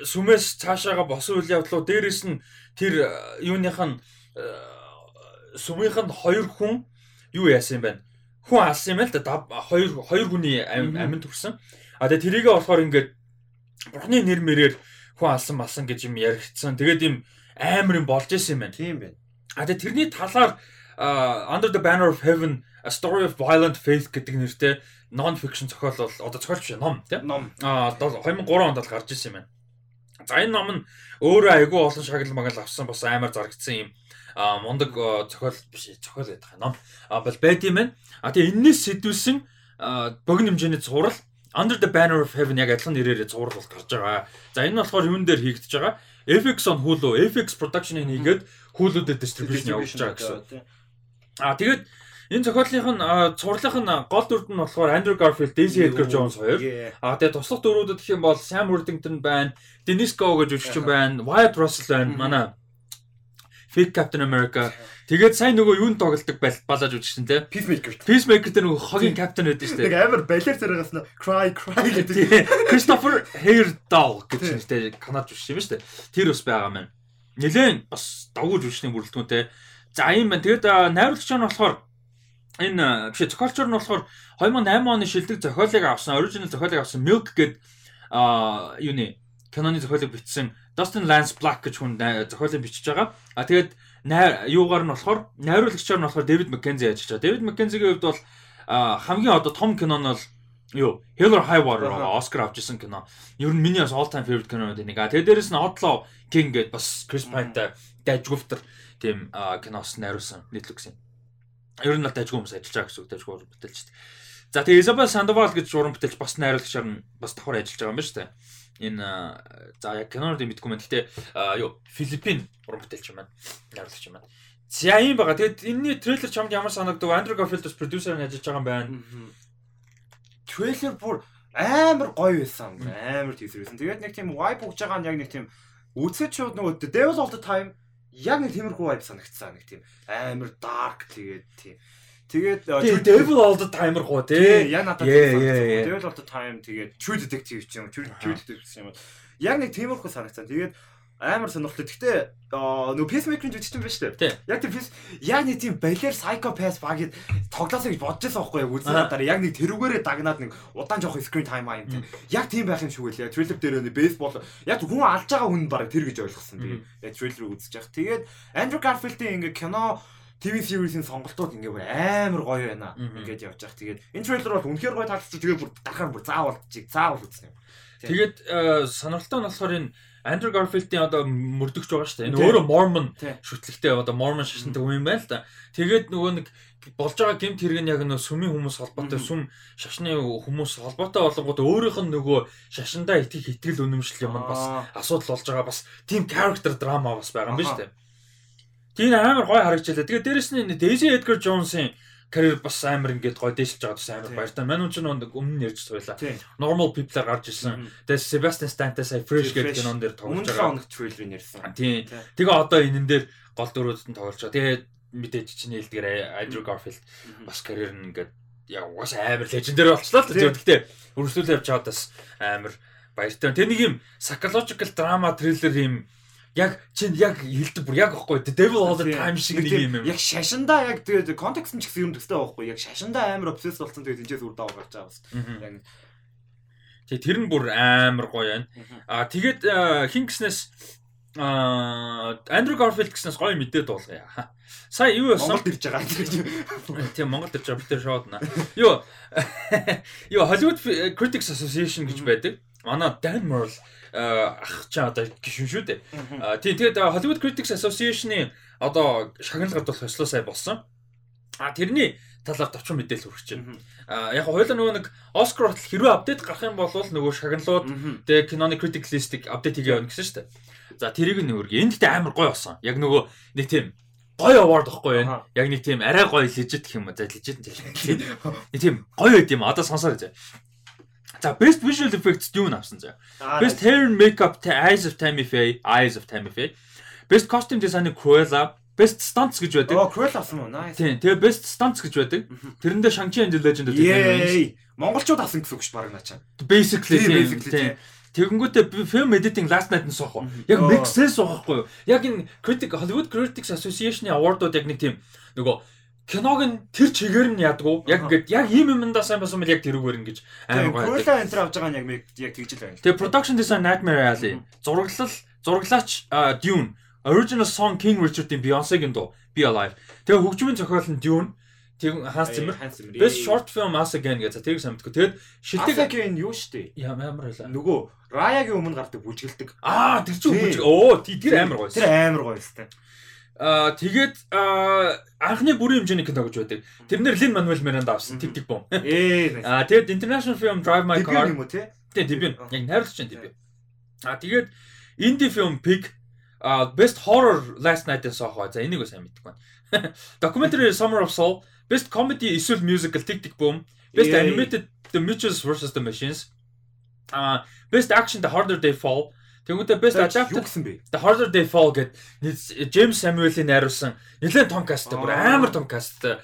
сүмээс цаашаага босон үйл явдлууд дээрэс нь тэр юуных нь сүмийнх нь хоёр хүн юу яасан юм байна. Хүн алсан юм л да хоёр хоёр хүний амьд төрсэн. А тэгээ тэрийгээ болохоор ингээд Бурхны нэр мэрээр хүн алсан малсан гэж юм яригдсан. Тэгээд юм амар юм болж исэн юм байна. Тийм байна. А тэгээд тэрний талаар Under the Banner of Heaven A Story of Violent Faith гэдэг нэртэй non fiction зохиол бол одоо зохиолч биш ном тийм. Ном. А 2003 онд л гарч ирсэн юм байна. За энэ ном нь өөрөө айгүй олон шагнал магал авсан бас амар зарагдсан юм а мундаг зохиол биш зохиол байдаг ном а бол байд юм байна. А тэгээ энэс сэдвүүлсэн богино хэмжээний зураг Under the Banner of Heaven яг адилхан нэрээр зураг бол гарч байгаа. За энэ нь болохоор юун дээр хийгдэж байгаа? FX on Hulu, FX production-ыг хийгээд Hulu дээр distribution явуулж байгаа гэсэн. Аа тэгээд энэ зохиолын нь цурлах нь гол дүрд нь болохоор Andrew Garfield, Daisy Edgar Jones хоёр. Аа тэгээд туслах дүрүүдэд гэх юм бол Sam Worthington байна, Dennis Go гэж жүжигчин байна, Wyatt Russell байна, манай Fake Captain America Тэгээд сайн нөгөө юунд тоглолдог балааж үзчихсэн те. Peacemaker. Peacemaker дээр нөгөө хогийн капитан байдаг шүү дээ. Нэг амар балер зэрэгээс нь cry cry гэдэг. Christopher Heyerdahl гэж нэртэй канад жүжигч юм шүү дээ. Тэр бас байгаа маань. Нилээн бас давгуулж жүжигчний бүрэлдэхүүнтэй. За юм байна. Тэгээд найруулагч нь болохоор энэ биш зохиолч нь болохоор 2008 оны шилдэг зохиолыг авсан, original зохиолыг авсан Milk гэдэг а юуны киноны зохиолыг бичсэн Dustin Lance Black гэж хүн зохиолыг бичиж байгаа. А тэгээд юугаар нь болохоор найруулагчаар нь болохоор Дэвид Маккензи ажиллаж байгаа. Дэвид Маккензигийн хувьд бол хамгийн одоо том кино нь бол юу Hell or High Water Оскар авч ирсэн кино. Ер нь миний бас all time favorite кинонууд нэг. Тэгээ дээрэс нь Outlaw King гэдэг бас Chris Pine-тай дайжгүйфтер тийм киноос найруулсан Netflix-ийн. Ер нь бол дайжгүй хүмүүс ажиллаж байгаа гэсэн үг дайжгүй бүтээлч. За тэгээ Isabel Sandoval гэж уран бүтээлч бас найруулагчаар нь бас давхар ажиллаж байгаа юм байна шүү дээ энэ за яг кинонууд мэдгүй маань. Гэтэ юу Филиппин уран бүтээлч юм байна. Найруулагч юм байна. За юм байгаа. Тэгэд энэний трейлер чамд ямар санагдав? Андрю Гарфилд бас продюсер нь ажиллаж байгаа юм байна. Трейлер бүр амар гоё байсан. Амар тийсэр байсан. Тэгээд нэг тийм vibe өгж байгаа нь яг нэг тийм үзэж шууд нөгөө Devil all the time яг нэг тиймэрхүү vibe санагдсан. Нэг тийм амар dark тэгээд тийм Тэгээд Devil all the timer гоо тий. Яг надад Devil all the time тэгээд True Detective ч юм True Detective гэсэн юм. Яг нэг тиймэрхүү санагцсан. Тэгээд амар сонирхолтой. Гэхдээ нөгөө Peacemaker-ын жүжигчин шүү дээ. Яг тийм яг нэг тийм балер psychopath багид тоглоосоо гэж бодож байсан байхгүй яг үзсэн дараа яг нэг тэрүүгээрээ дагнаад нэг удаан жоох screen time аа юм тийм. Яг тийм байх юм шиг үлээ. Трейлер дээр нэг baseball яг хүн алж байгаа хүн баг тэр гэж ойлгосон. Тэгээд яг трейлерыг үзэж байгаа. Тэгээд Andrew Garfield-ийн ингээ кино TV series-ийн сонголтууд ингээ бүр амар гоё байна. Ингээд явж байгаа. Тэгээд энэ трейлер бол үнэхээр гоё таалагдчих. Тэгээд бүр дахаар бүр заавал чиг заавал үзнэ. Тэгээд э, сонирхолтой нь болохоор энэ Andrew Garfield-ийн одоо мөрдөгч байгаа шүү дээ. Энэ өөрөө Mormon шүтлэгтэй одоо Mormon шашинтай хүн юм байна л да. Тэгээд нөгөө нэг болж байгаа гэмт хэрэг нь яг нөө сүмийн хүмүүс холбоотой сүм шашны хүмүүс холбоотой болгоод өөрийнх нь нөгөө шашиндаа итгэх итгэл үнэмшил юм бас асуудал болж байгаа бас тийм character drama бас байгаа юм байна шүү дээ. Тийм амар гой харагдчихлаа. Тэгээ дээрэс нь Daisy Edgar Jones-ийн карьер бас амар ингээд гой дээшилж байгаа бас амар баяртай. Манай ч нэг өмнө ярьж туйлаа. Normal People-аар гарч ирсэн. Тэгээ Sebastian Stan-тай сая Fresh гэдэг кинон дээр тоглож байгаа. Өмнө хоног трейлер нэрсэн. Тийм. Тэгээ одоо энэн дээр гол дөрүүдэд нь тоглож байгаа. Тэгээ мэдээж чиний хэлдгээр Andrew Garfield бас карьер нь ингээд яг угаас амар лежендэр болчлаа л дээ. Гэхдээ өргөжлүүлээ явж байгаад бас амар баяртай. Тэр нэг юм psychological drama thriller юм яг чинь яг хэлдэг бүр яг ихгүй devil all the time шиг нэг юм юм. Яг шашиндаа яг тэгээд контекст нь ч гэсэн юм төстэй байхгүй. Яг шашиндаа амар obsessed болсон тэгээд энэчээс үр даав гарч байгаа бас. Яг Тэгээ тэр нь бүр амар гоё байна. Аа тэгээд хин гиснээс аа Андрю Гарфилд гиснээс гоё мэдээ дуулгая. Сая юу болсон? Монгол ирж байгаа. Тийм Монгол ирж байгаа битэр шууд наа. Юу юу (laughs) Hollywood Critics Association гэж байдаг. Манай Dan Merle Э, ах чаа одоо гişүн шүү дээ. Э, тийм тэгээд э, Hollywood Critics Association-ийн одоо шагналгад бол хослоо сая болсон. А тэрний талаар товчхон мэдээлэл хүргэж байна. А яг хойлоо нөгөө нэг Оскар хүртэл хэрвээ апдейт гарах юм бол нөгөө шагналууд тэгээ киноны critic list-ийг апдейт хийгээ явна гэсэн шүү дээ. За тэрийг нь өргөе. Энд тэгтээ амар гоё болсон. Яг нөгөө нэг тийм гой award гэхгүй байна. Яг нэг тийм арай гой лежит гэх юм уу. За лежит нь тийм. Нэг тийм гой байт юм. Одоо сонсоо гэж. За best visual effects юу авсан заа. Best hair and makeup Eyes of Tammy Faye, Eyes of Tammy Faye. Best costume design Cruella, Best stunts гэж байдаг. Oh, Cruella авсан уу? Nice. Тийм, тэгээ best stunts гэж байдаг. Тэрэндээ Shang-Chi and the Legend of the Ten Rings. Монголчууд авсан гэсэн үг ш баг наачаа. Basically тийм. Тэгэнгүүтээ film editing last night-ын суух. Яг make sense суухгүй юу? Яг энэ critic Hollywood Critics Association-ы award-ууд яг нэг тийм нөгөө киног нь тэр чигээр нь ядгуу. Яг ингээд яг ийм юмдаа сайн басан мэл яг тэрүүгээр ингэж амар гоё. Кула энтер авч байгаа нь яг яг тэгж л байна. Тэгээ production design Nightmare Alley, зураглал, зураглаач Dune, original song King Richard-ийн Beyoncé-гийн дуу Be Alive. Тэгээ хөгжмийн зохиол нь Dune Тэг Ханс Цимэр. Best short film Us Again гэж тэрийг самтдаг. Тэгэд шилдэг Again юу штэ? Ямар байлаа. Нөгөө Раягийн өмнө гардаг бүжгэлдэг. Аа тэр чинь бүжиг. Оо тэр амар гоё. Тэр амар гоё өстэй. Аа тэгээд анхны бүрийн хэмжээний кино гэж байдаг. Тэрнэр Лин Мануэл Миранда авсан Тиг Тиг Бом. Ээ. Аа тэгээд International Film Drive My Car. Тийм үү те? Тийм дебют. Яг найруулагч нь дебют. Аа тэгээд Indie Film Pig а best horror last night-ээс авах. За энийг сайн мэддэг байна. (laughs) Documentary Summer of Soul, best comedy эсвэл musical Тиг Тиг Бом, best animated The Mitchells vs the Machines. А best action The Harder They Fall, Тэнгүүтээ best adapted гэсэн бэ? The Harder They Fall гэдэг Джеймс Самуэлийн найруулсан нэлээд том касттай бүр амар том касттай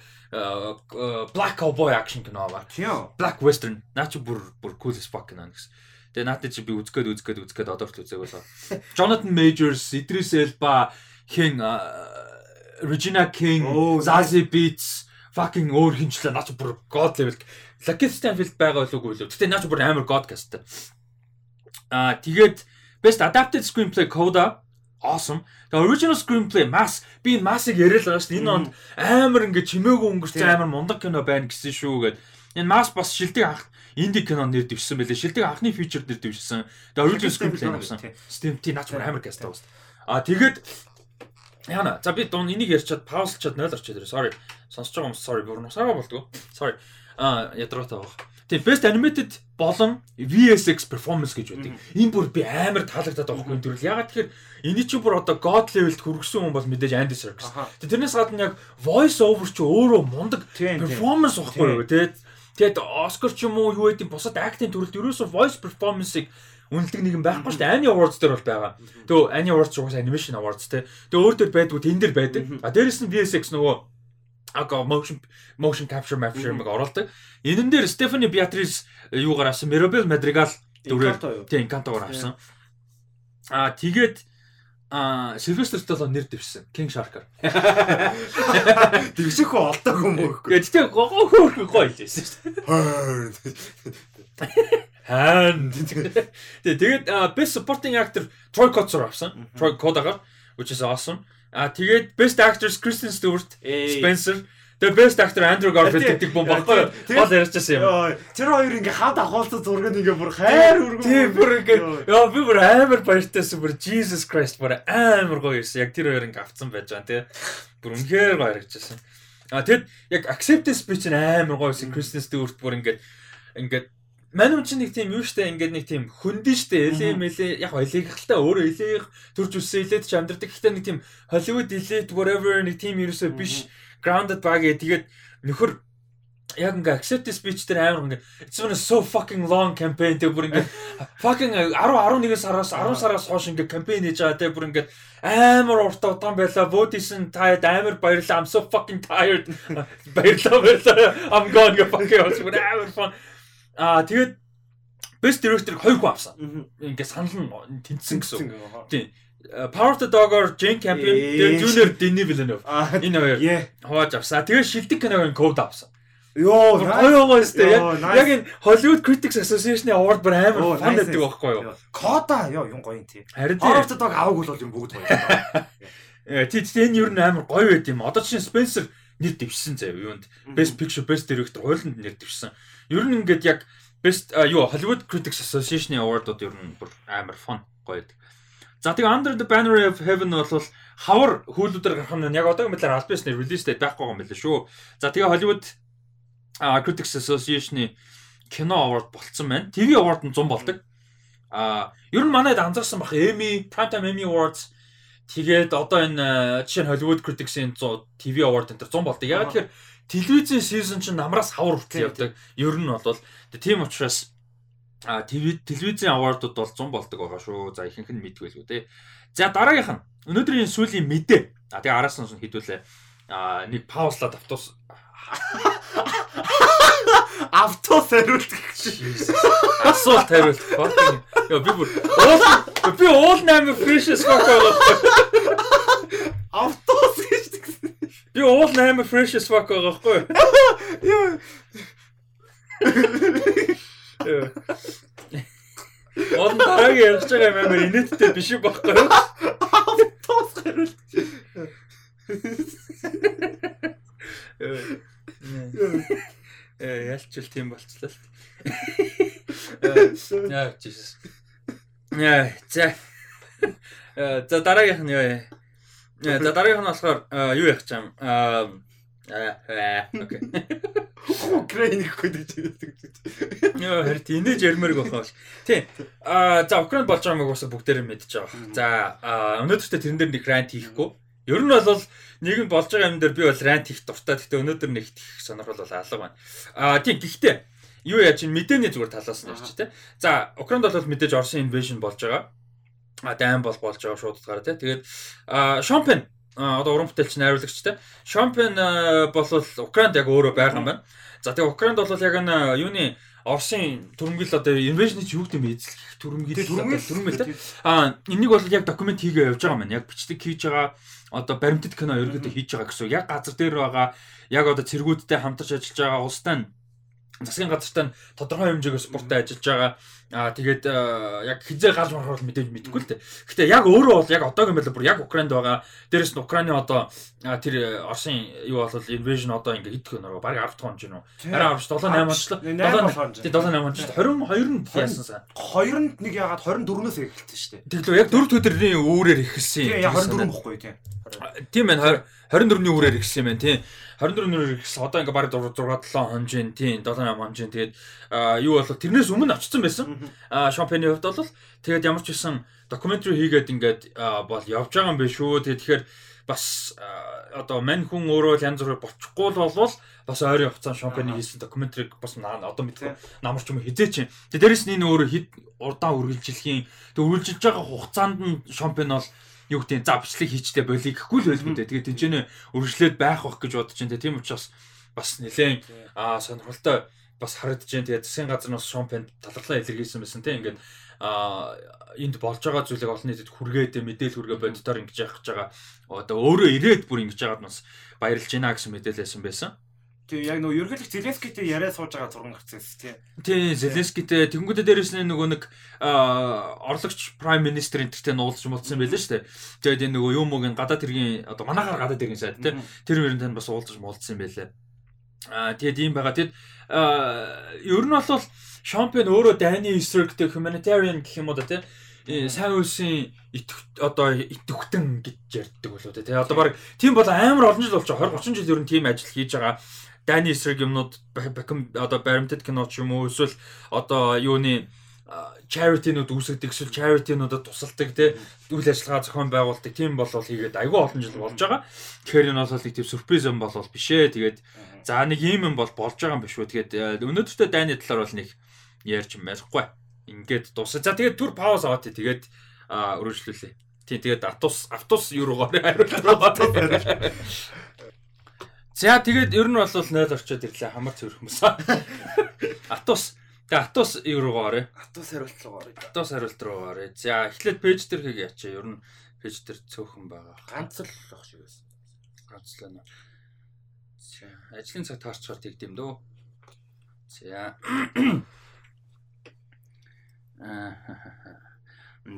Black Cowboy action кино ба. Black Western. Наа чи бүр бүр cool as fuck кино гэсэн. Тэгээ наатад чи би үзгээд үзгээд үзгээд одоо ч үзээг болоо. (laughs) Jonathan Majors, Idris Elba, хин Regina King, Zazie Beetz fucking өөр хинчлээ наач бүр god level. Lucky Stanfield байгаа болов уу? Гэтэ наач бүр амар god cast. Аа тэгээд Best adapted screenplay Coda awesome. Тэгээ original screenplay Mass би Mass-ыг яриад байгаа шүү дээ. Энэ онд амар ингэ чимээгүй өнгөрсөн амар мундаг кино байна гэсэн шүү гэд. Энэ Mass бас шилдэг анх инди кино нэр дэвшсэн байлээ. Шилдэг анхны фичер нэр дэвшсэн. Тэгээ original screenplay авсан. Steam T наач амар каст байгаа. А тэгээд Яна. За би дуун энийг ярьчаад паузлчаад 0 орчоод ирээ. Sorry. Сонсож байгаа юм sorry. Бүр нусаараа болдгоо. Sorry. А ядраатай байгаа тий best animated болон VSX performance гэж байдаг. Энэ бүр би амар таалагдаад байгаа хгүй төрөл. Ягаад тэгэхээр энэ чинь бүр одоо god level-д хүргэсэн хүн бол мэдээж Andy Serkis. Тэрнээс гадна яг voice over чи өөрөө мундаг performance واخгүй юу тий. Тэгэд Oscar ч юм уу юу гэдэг бусад acting төрөлд ерөөсөө voice performance-ыг үнэлдэг нэгэн байхгүй шүү дээ. Annie Awards дээр бол байгаа. Тэгвэл Annie Awards ч угаасаа animation awards тий. Тэгээ өөр төр байдгүй тэн дээр байдаг. А дээрэс нь VSX нөгөө ага motion motion capture capture мэг оруулдаг. Энэн дээр Стефани Беатрис юугаар авсан Mirabel Madrigal дүрээр тийм Encanto-гоор авсан. Аа тэгээд а Сильвестр Сталлон нэр дэвшсэн. King Shark-аар. Дэвших хөө олдоогүй юм уу? Гэхдээ гоо хөөрхөн гоё хэлсэн шүү дээ. Haan. Тэгээд best supporting actor Troy Kotsur авсан. Troy Kodagar which is awesome. А тэгээд best actress Kristen Stewart, Spencer Тэгээ best actor Andrew Garfield гэдэг бом баггүй бол ярьчихсан юм. Тэр хоёр ингээ хад ахуулсан зургийг ингээ бүр хайр өргөн. Тийм бүр ингээ яа би бүр амар баяртайсан бүр Jesus Christ бүр амар гоё ирсэн. Яг тэр хоёр ингээ авцсан байж байгаа тий. Бүр үнэхээр гоё харагдчихсан. А тэгэд яг acceptance speech нь амар гоё ирсэн. Kristen Stewart бүр ингээ ингээ Мань үн чинь нэг тийм юу штэ ингээд нэг тийм хөндөн штэ эле мэле яг элегхэлтэй өөрөө элех төрж үссэн элед ч амьдрдаг. Гэхдээ нэг тийм Hollywood elite whatever нэг тийм ерөөсөө биш grounded баг тэгээд нөхөр яг ингээ accept speech дээр амар ингээ it's been so fucking long campaign тэг бүр ингээ (laughs) fucking 10 11 сараас 10 сараас хойш ингээ campaign хийж байгаа тэг бүр ингээ амар урт удаан байла. Votation таад амар баярлаа I'm so fucking tired. (laughs) Баярлаа баярлаа I'm going fucking амар fun Аа тэгээд Best Director-ыг хоёр хүн авсан. Ингээ санал нь тэнцсэн гэсэн. Тийм. Power the Dog-оор Jane Campion, тэгээ Junior Denis Villeneuve. Энэ хоёр хувааж авсан. Тэгээ шилдэг киногийн код авсан. Йоо, гоё гоё өстэй. Яг энэ Hollywood Critics Association-ийн award бүр амар фан гэдэг байхгүй юу? Кода ёо юм гоё юм тий. Харин Power the Dog аваг бол юм бүгд гоё. Э тий тий энэ ер нь амар гоё байт юм. Одоо чинь Spencer нэр дэвшсэн заяа юунд. Best Picture, Best Director хойлонд нэр дэвшсэн. Ер нь ингээд яг Best юу Hollywood Critics Association-ийн award-ууд ер нь бүр амар фан гоё байдаг. За тэгээ Under the Banner of Heaven бол хавар хүүлүүдээр гарах нь яг одоогийн мэтлэр аль бисний релиз date байхгүй юм байна шүү. За тэгээ Hollywood Critics Association-ы кино award болцсон байна. TV award нь 100 болдог. А ер нь манайд анзаарсан бах Emmy, Primetime Emmy Awards тэгээд одоо энэ жишээ нь Hollywood Critics-ийн 100 TV award энэ 100 болдог. Яг тэгэхээр телевизийн season чинь намраас хавар хүртэл явдаг. Ер нь бол тийм учраас а телевиз телевизийн awardууд бол 100 болдог байгаа шүү. За ихэнх нь мэдгүй л үү те. За дараагийнх нь өнөөдрийн сүүлийн мэдээ. А тэгээ араас нь хідүүлээ. А нэг паузлаад автус (laughs) Автобус хариулт гэж. Асуулт хариулт. Йоо би бүр уул би уул 8 precious fuck гэж тэгсэн. Би уул 8 precious fuck байгаа байхгүй юу? Йоо. Он дараагийн ярьж байгаа юм амар инээдтэй биш байхгүй юу? Автобус хариулт. Э ялчил тийм болцлоо л. Яа Jesus. Яа за. Э за дараагийнх нь юу яа? Э за дараагийнх нь болохоор юу яах чам? Аа окей. Украин ихгүй гэж хэлдэг. Йоо харин инээж ярмэрг бахаа бол. Тийм. Аа за Украин болж байгааг уусаа бүгдээр мэдж байгаа. За өнөөдөртөө тэрэн дээр нэг рант хийхгүй. Ер нь бол нэг нь болж байгаа юм дээр би бол рант хийх дуртай. Гэхдээ өнөөдөр нэг их сонирхол бол алга байна. Аа тийм гэхдээ юу яа чинь мэдээний зүгээр талаас нь ярьч тий. За Украинд бол мэдээж Оросын invasion болж байгаа. Дайм бол болж байгаа шууд утгаараа тий. Тэгээд Шомпен одоо уран бүтээлч найруулагч те. Шампион бол Украинд яг өөрөө байгаа юм байна. За тэгээ Украинд бол яг энэ юуны Оросын төрөмгөл одоо invasion-ийг юу гэдэг юм эзлэх төрөмгөл төрөмгөл те. А энийг бол яг документ хийгээ явж байгаа юм байна. Яг бичдэг хийж байгаа одоо баримтат кино ерөөдөө хийж байгаа гэсэн. Яг газар дээр байгаа яг одоо цэргүүдтэй хамтарч ажиллаж байгаа улстай нь засгийн газартай нь тодорхой хэмжээгээр спорттой ажиллаж байгаа. Аа тэгээд яг хизээ галж мархаар мэдээж мэдэхгүй л дээ. Гэтэ яг өөрөө бол яг одоогийн байдлаар бүр яг Украинд байгаа. Дээрээс нь Украины одоо тэр Оросын юу болол invasion одоо ингээ хэд хөнөр баг 10 дахь хоног юм уу? Арай 10 7 8 онцлоо. 7 7 8 онцлоо. 22 нь яасан сан. 2-нд нэг ягаад 24-өөс эхэлсэн шүү дээ. Тэглөө яг 4 өдрийн үүрээр эхэлсэн. Тийм 24 бохгүй тийм. Тийм байна. 24-ний үрээр ихсэн юм байна тийм. 24-ний ихс одоо ингээ баг 6 7 хонжин тийм 7 8 хонжин тэгээд юу болов тэрнээс өмнө очсон байсан. Аа шампионы хувьд бол тэгээд ямар ч байсан докюментари хийгээд ингээд бол явж байгаа юм биш шүү. Тэгээд тэгэхээр бас одоо мань хүн өөрөө янз бүрээр бочихгүй л болвол бас ойрын хугацаанд шампионы хийсэн докюментариг бас одоо мэдгүй намарч юм хизээч. Тэгээд дээрэс нь энэ өөрөө хэд урдаан үргэлжилхийн тэг үргэлжилж байгаа хугацаанд нь шампион бол юу гэдэг за бичлэг хийчтэй болиг гэхгүй л дээ. Тэгээд тэнцэнэ өргөжлөөд байх бах гэж бодож байна. Тийм учраас бас нэлээд аа сонирхолтой бас харагдаж байна. Тэгээд засгийн газар нь бас шампион талархлаа илэрхийлсэн байсан тийм ингээд а энд болж байгаа зүйлийг олон нийтэд хүргээд мэдээлэл хүргээ боддоор ингэж явах гэж байгаа. Одоо өөрөө ирээд бүр ингэж яагаад бас баярлж байна гэсэн мэдээлэлсэн байсан. Тий яг нөгөө ерөнхийлөгч Зеленскийтэй яриа сууж байгаа зураг гарсан тий. Тий Зеленскийтэй тэгэнгүүтээ дээрэс нь нөгөө нэг орлогч прайм министр энтертэй нуулж мулсан байлаа шүү дээ. Тэгээд энэ нөгөө юм уу ин гадаад хэргийн одоо манахаар гадаад хэргийн сайд тий. Тэр хоёрын тань бас уулзаж мулсан байлаа. Аа тэгээд ийм байгаа. Тэгэд ер нь бол шампион өөрөө Дани Эсрэгтэй humanitarian гэх юм уу да тий сайн үлсийн одоо идэвхтэн гэж ярьдаг болоо те. Одоо баг тийм бол амар олон жил болж байгаа 20 30 жил ер нь тийм ажил хийж байгаа. Дани эсрэг юмнууд бакам одоо баримтат кино ч юм уу эсвэл одоо юуны charity-нууд үүсгдэг эсвэл charity-нуудад тусалдаг те үйл ажиллагаа зохион байгуулдаг тийм бол хийгээд айгүй олон жил болж байгаа. Тэгэхээр энэ бол нэг тийм сюрприз юм бол биш ээ. Тэгээд за нэг ийм юм бол болж байгаа юм биш үү. Тэгээд өнөөдөртөө дайны талаар бол нэг ярьж мэрэхгүй. Ингээд дуусаа. За тэгээд түр пауз аваад тэгээд өргөжлүүлээ. Тийм тэгээд Автус юу руугаар хариулт. (laughs) (laughs) За тэгээд ер нь бол 0 орчод ирлээ хамар цэвэрх хүмүүс. (laughs) Атус тэгээд Атус юу руугаар? Атус хариулт руугаар. Атус хариулт руугаар. За эхлээд пэйж дээр хийгээ ячаа. Ер нь пэйж дээр цөөхөн байгаа. Ганц л ах шиг байсан. Ганц л байна. За ажлын цаг таарчгаар тэгдэм дөө. За. (clears throat) Аа.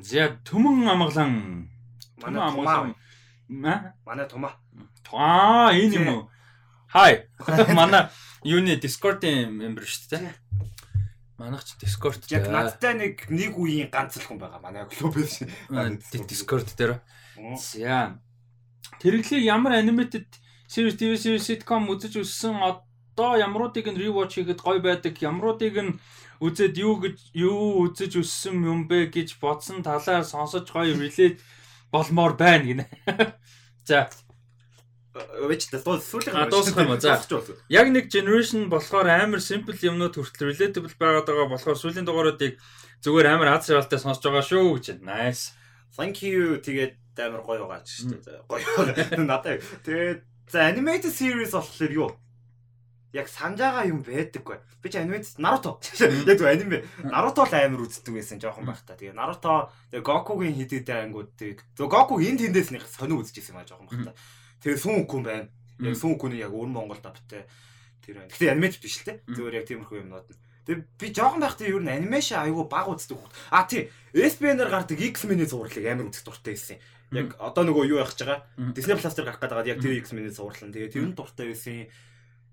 За төмөн амгалан. Төмөн амгалан. Маа? Манай тумаа. Аа, энэ юм уу? Хай. (laughs) Манай юуны Discord-ийн member шүү дээ. Манайх ч Discord Яг надтай нэг нэг үеийн ганц л хүн байгаа. Манай клубээс. Discord дээр. За. Тэрглээ ямар animated series TV series sitcom үзэж өссөн одоо ямруудыг нь rewatch хийхэд гоё байдаг. Ямруудыг нь үзээд юу гэж юу үзэж өссөн юм бэ гэж бодсон талаар сонсож гоё relate болмоор байна гинэ. (laughs) За Өвч дуу сүүлийн А, дуусгах юм? За. яг нэг generation болохоор амар simple юмнууд хүртэл relatable байгаад байгаа болохоор сүүлийн дугааруудыг зүгээр амар аз жаргалтай сонсож байгаа шүү гэж. Nice. Thank you тэгээд амар гоё байгаа ч шүү дээ. Гоё. Надад. Тэгээд за animated series болохоор юу? Яг санаж байгаа юм байдаггүй. Би ч animated Naruto. Яг зөв аниме. Naruto л амар үздэг байсан жоохон байх та. Тэгээ Naruto тэгээ Goku-гийн хидэд ангуудыг. Зөв Goku энд тэндээс нэг сонио үзчихсэн юм аа жоохон байх та. Тэгээ Sun Goku байна. Яг Sun Goku-ны яг өөр Монгол давтай тэр байна. Гэхдээ animated биш л те. Зөвөр яг тиймэрхүү юмнууд нь. Тэгээ би жоохон байхдаа ер нь анимашн аюу баг үздэг хөх. А тий. SBN-аар гардаг X-Men-ийн зурлыг амар үзэх дуртай байсан. Яг одоо нөгөө юу гэж байгаа. Disney Plus дээр гарах гэдэг яг тэр X-Men-ийн зурлал. Тэгээ тэр нь дуртай байсан.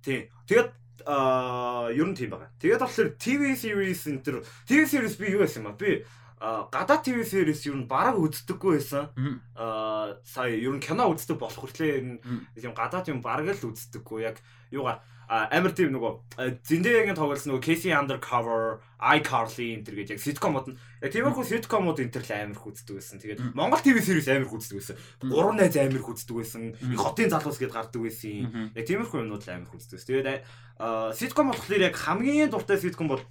Тий. Тэгээд аа ер нь тийм байгаа. Тэгээд болохоор TV series энэ тэр TV series би юу байсан юм ба? Би гадаад TV series ер нь бараг үздэггүй байсан. Аа сая ер нь кино үздэг болох хүртлээр юм гадаад юм бараг л үздэггүй. Яг юугаар амар тийм нөгөө Зиндэгийн тоглолт нөгөө Casey Undercover, iCarly энэ төр гэж яг sitcom-ууд нь яг тиймэрхүү sitcom-ууд энэ төр л амар их үздэг байсан. Тэгээд Монгол TV series амар их үздэг байсан. Гурван найз амар их үздэг байсан. Хотын залуус гэд гардаг байсан. Яг тиймэрхүү юмнууд л амар байсан. Тэгээд sitcom болохоор яг хамгийн дуртай sitcom бол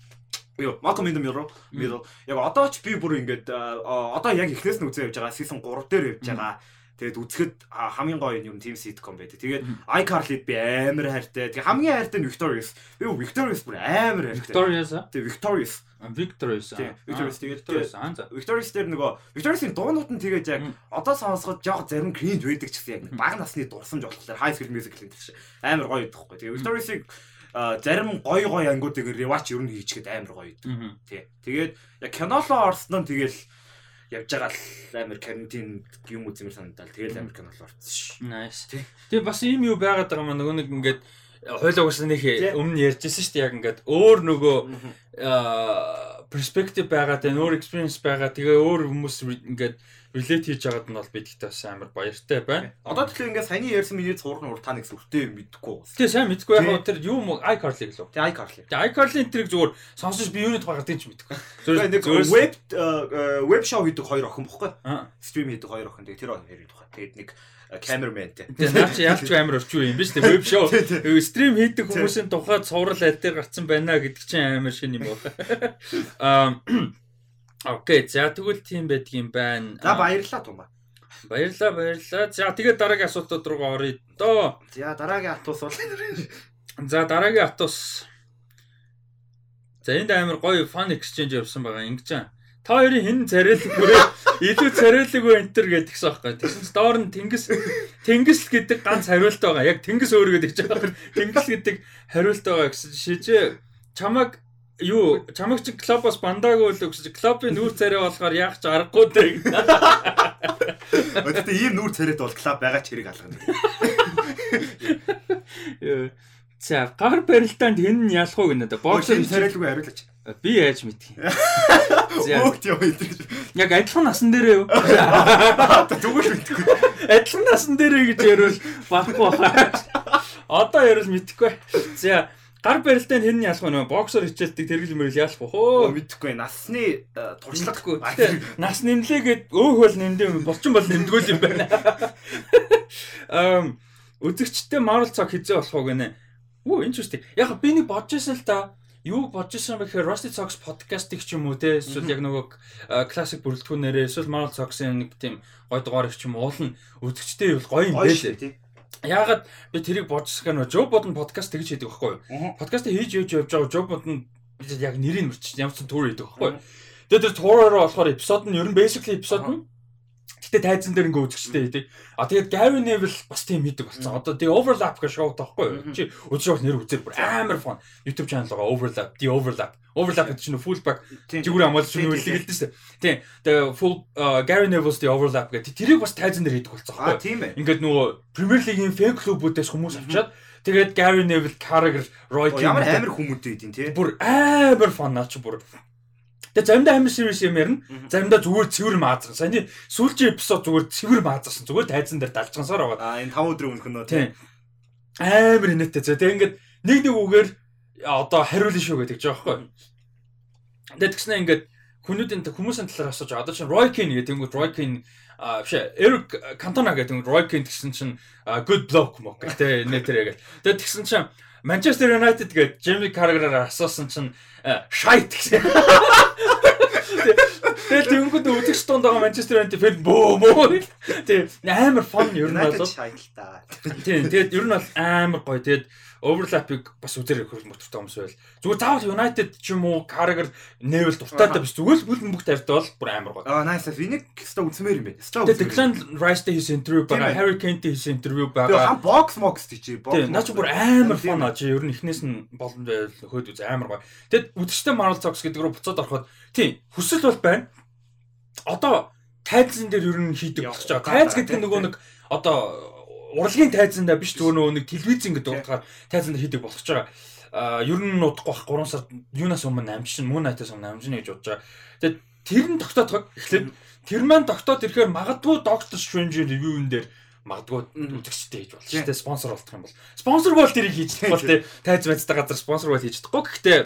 Юу, Malcolm in the Middle. Middle. Яг одоо ч би бүр ингээд одоо яг эхнээс нь үзээ явж байгаа. Season 3 дээр явж байгаа. Тэгээд үзэхэд хамгийн гоё юм team sitcom байдаг. Тэгээд iCarly би амар хайртай. Тэгээд хамгийн хайртай нь Victorious. Би Victorious бүр амар хайртай. Victorious? Тэгээд Victorious. Victorious. Victorious тэгээд Victorious дээр нөгөө Victorious-ийн дуунууд нь тэгээд яг одоо сонсоход жоох зарим cringe байдаг ч гэсэн яг бага насны дурсамж болохоор high school musical энэ тийм амар гоё байдаг хгүй. Тэгээд Victorious-ийг зарим гоё гоё ангуудыг rewatch ер нь хийчихэд амар гоё идэв. Тий. Тэгээд яг кинолоо орсон нь тэгэл явж байгаа л амар карантин юм үзмэр санагдал тэгэл амар кинолоо орсон ш. Nice. Тэгээ бас ийм юу байгаад байгаа маа нөгөө нэг ингээд хойлоо угсаа нэг өмнө ярьжсэн шүү дээ яг ингээд өөр нөгөө перспектив байгаа тэ өөр experience байгаа тэгээ өөр хүмүүс ингээд relate хийж байгаад нь бол бидгтээ бас амар баяртай байна. Одоо тэгэхээр ингээд саяны ярьсан миний цуврын ур та нэг сүртэй мэдэхгүй. Тэгээ сайн мэдэхгүй яг тэр юу мө iCarly гэлөө. Тэгээ iCarly. Тэгээ iCarly энэ тэрийг зүгээр сонсож би юуны тухай гардыг ч мэдэхгүй. Зүгээр нэг веб веб шоу хийдэг хоёр охин бохгүй. Стрим хийдэг хоёр охин тэгээ тэр хоёрын тухай. Тэгээд нэг камерментэй. Тэгээ наач ялч амар орчих юм биш үү веб шоу. Стрим хийдэг хүмүүсийн тухай цуврал аль дээр гарцсан байна гэдэг чинь амар шин юм байна. (laughs) Аа (clears throat) Окей, за тэгвэл тийм байдаг юм байна. За баярлалаа Тумба. Баярлалаа, баярлалаа. За тэгээд дараагийн асуултууд руу оръё доо. За дараагийн атус бол (laughs) За дараагийн атус. За энд амар гоё fun exchange явсан байгаа ингэж. Та хоёрын хэн царайлггүй илүү царайлггүй энтер гэдгсэн аахгүй. Тэгсэн чинь доор нь тэнгис тэнгис гэдэг ганц хариулт байгаа. Яг тэнгис өөр гэдэг чинь байгаа. Тэнгис гэдэг хариулт байгаа гэсэн шижээ чамаг юу чамаг чи клубоос бандаагүй л өгсөж клубын нүүр царай болохоор яах ч аргагүй дээ. Өдөртөө ийм нүүр царайд бол клуб байгаа ч хэрэг алгана. За гар барилдаанд хэн нь ялах уу гэнэ. Боксер царайлгүй хариулаач. Би яаж мэдхий. Өөхт яа энэ. Яг адилхан насан дээрээ юу? Зүгээр мэдхгүй. Адилхан насан дээрээ гэж ярил бахгүй баха. Одоо ярил мэдхгүй. За гар барилтанд хэн нь ялах вэ? Боксер хичээлдэг тэргэл мөрөл ялах уу? Мэдхгүй. Насны туршлагагүй. Нас нэмлээгээд өөх бол нэмдээ болчин бол нэмдгүүл юм байна. Эм үзэгчтэй Marvel цаг хизээ болох уу гэнэ. Үу interesting. Яг би нэг бодож байсан л та юу бодож байсан бэхээр Rusty Socks podcast-ийг ч юм уу те эсвэл яг нөгөө classic бүрэлдэхүүнээрээ эсвэл Marvel Socks-ын нэг тийм гой дугаар их ч юм уулна үзэгчтэй бол гоё юм байлээ. Яагаад би тэрийг бодсоо нөө Joe Budden podcast тэгж хийдэг байхгүй юу? Подкаст хийж явж явж байгаа Joe Budden яг нэрийг мөрчиж ямар ч тур хийдэг байхгүй юу? Тэгээд тэр туураараа болохоор эпизод нь ер нь basically эпизод нь Гэтэ тайзан дээр ингээ үзэгчтэй тий. А тэгээд Gary Neville бас тийм хийдэг болсон. Одоо тий overlap гэх шоу таахгүй юу? Чи шоу нэр үзэр бүр амар фон. YouTube channel байгаа overlap, the overlap. Overlap гэдэг чинь fullback жигүүр хамгаалж чинь үлдээ гэлдэж штэ. Тийм. Тэгээ full Gary Neville's the overlap гэдэг тэрийг бас тайзан дээр хийдэг болсон юу? Тийм ээ. Ингээд нөгөө Premier League-ийн fan club-уудаас хүмүүс авчаад Тэгээд Gary Neville, Carragher, Roy Keane ямар амар хүмүүдтэй идэв тий. Бүр амар фан наач бүр Тэгээ заримдаа амар serious юм ярина. Заримдаа зүгээр цэвэр маазган. Саяны сүүлчийн эпизод зүгээр цэвэр маазгасан. Зүгээр тайзан дээр далжгансаар байгаа. Аа энэ 5 өдрийн өмнөх нь тийм. Амар инээдтэй. Тэгээ ингээд нэг нэг үгээр одоо хариулна шүү гэдэг ч аахгүй. Тэгээд тэгснэ ингээд хүмүүдийн хүмүүсийн талаар асууж одоо чинь Roy Keane гэдэг уу Roy Keane а биш Эрик Кантона гэдэг нь Roy Keane гэсэн чинь good block мөн гэдэг нэтэрэг. Тэгээд тэгсэн чинь Манчестер Юнайтед гээд Джейми Каргераар асуусан чинь шайт гэсэн. Тэгээд тэнгууд үзэгч тунд байгаа Манчестер Юнайтед фэн бөө бөө. Тэгээд амар фон ер нь бол. Тийм тэгээд ер нь бол амар гоё. Тэгээд overlap-ыг бас үзэр хөрөх мотортой хүмүүс байл. Зүгээр заавал United ч юм уу Carragher Neville дуртайтай биш. Зүгээр л бүл бүх тавьтай бол бүр амар гоё. Аа nice. Энийг хэвээр үзмээр юм байна. Тэгээд Declan Rice-тэй хийсэн интервью байгаа, Harry Kane-тэй хийсэн интервью байгаа. Тэгээд хам box box тийч box. Тийм, наа чи бүр амар фон аа. Чи ер нь эхнээс нь боломж байл хөөд үз амар гоё. Тэгэд үдштэй Marvel Talks гэдэг рүү буцаад ороход тийм, хүсэл бол байна. Одоо тайзан дээр ер нь хийдэг болчих жоо. Тайз гэдэг нь нөгөө нэг одоо урлагийн тайзандаа биш зүгээр нөгөө нэг телевизэн гэдэг утгаар тайзанд хийдэг болгож байгаа. Аа ер нь удахгүй бах 3 сард юунаас өмнө амжин мөн найтаас өмнө амжин гэж бодож байгаа. Тэгээд тэр нь тогтоодох эхлээд тэр маань тогтоод ирэхээр магадгүй Doctor Strange review-н дээр магадгүй үзэгчтэй хийж болно шүү дээ спонсор болчих юм бол. Спонсор бол тэрийг хийж чадахгүй те тайз байцтай газар спонсор бол хийж чадахгүй. Гэхдээ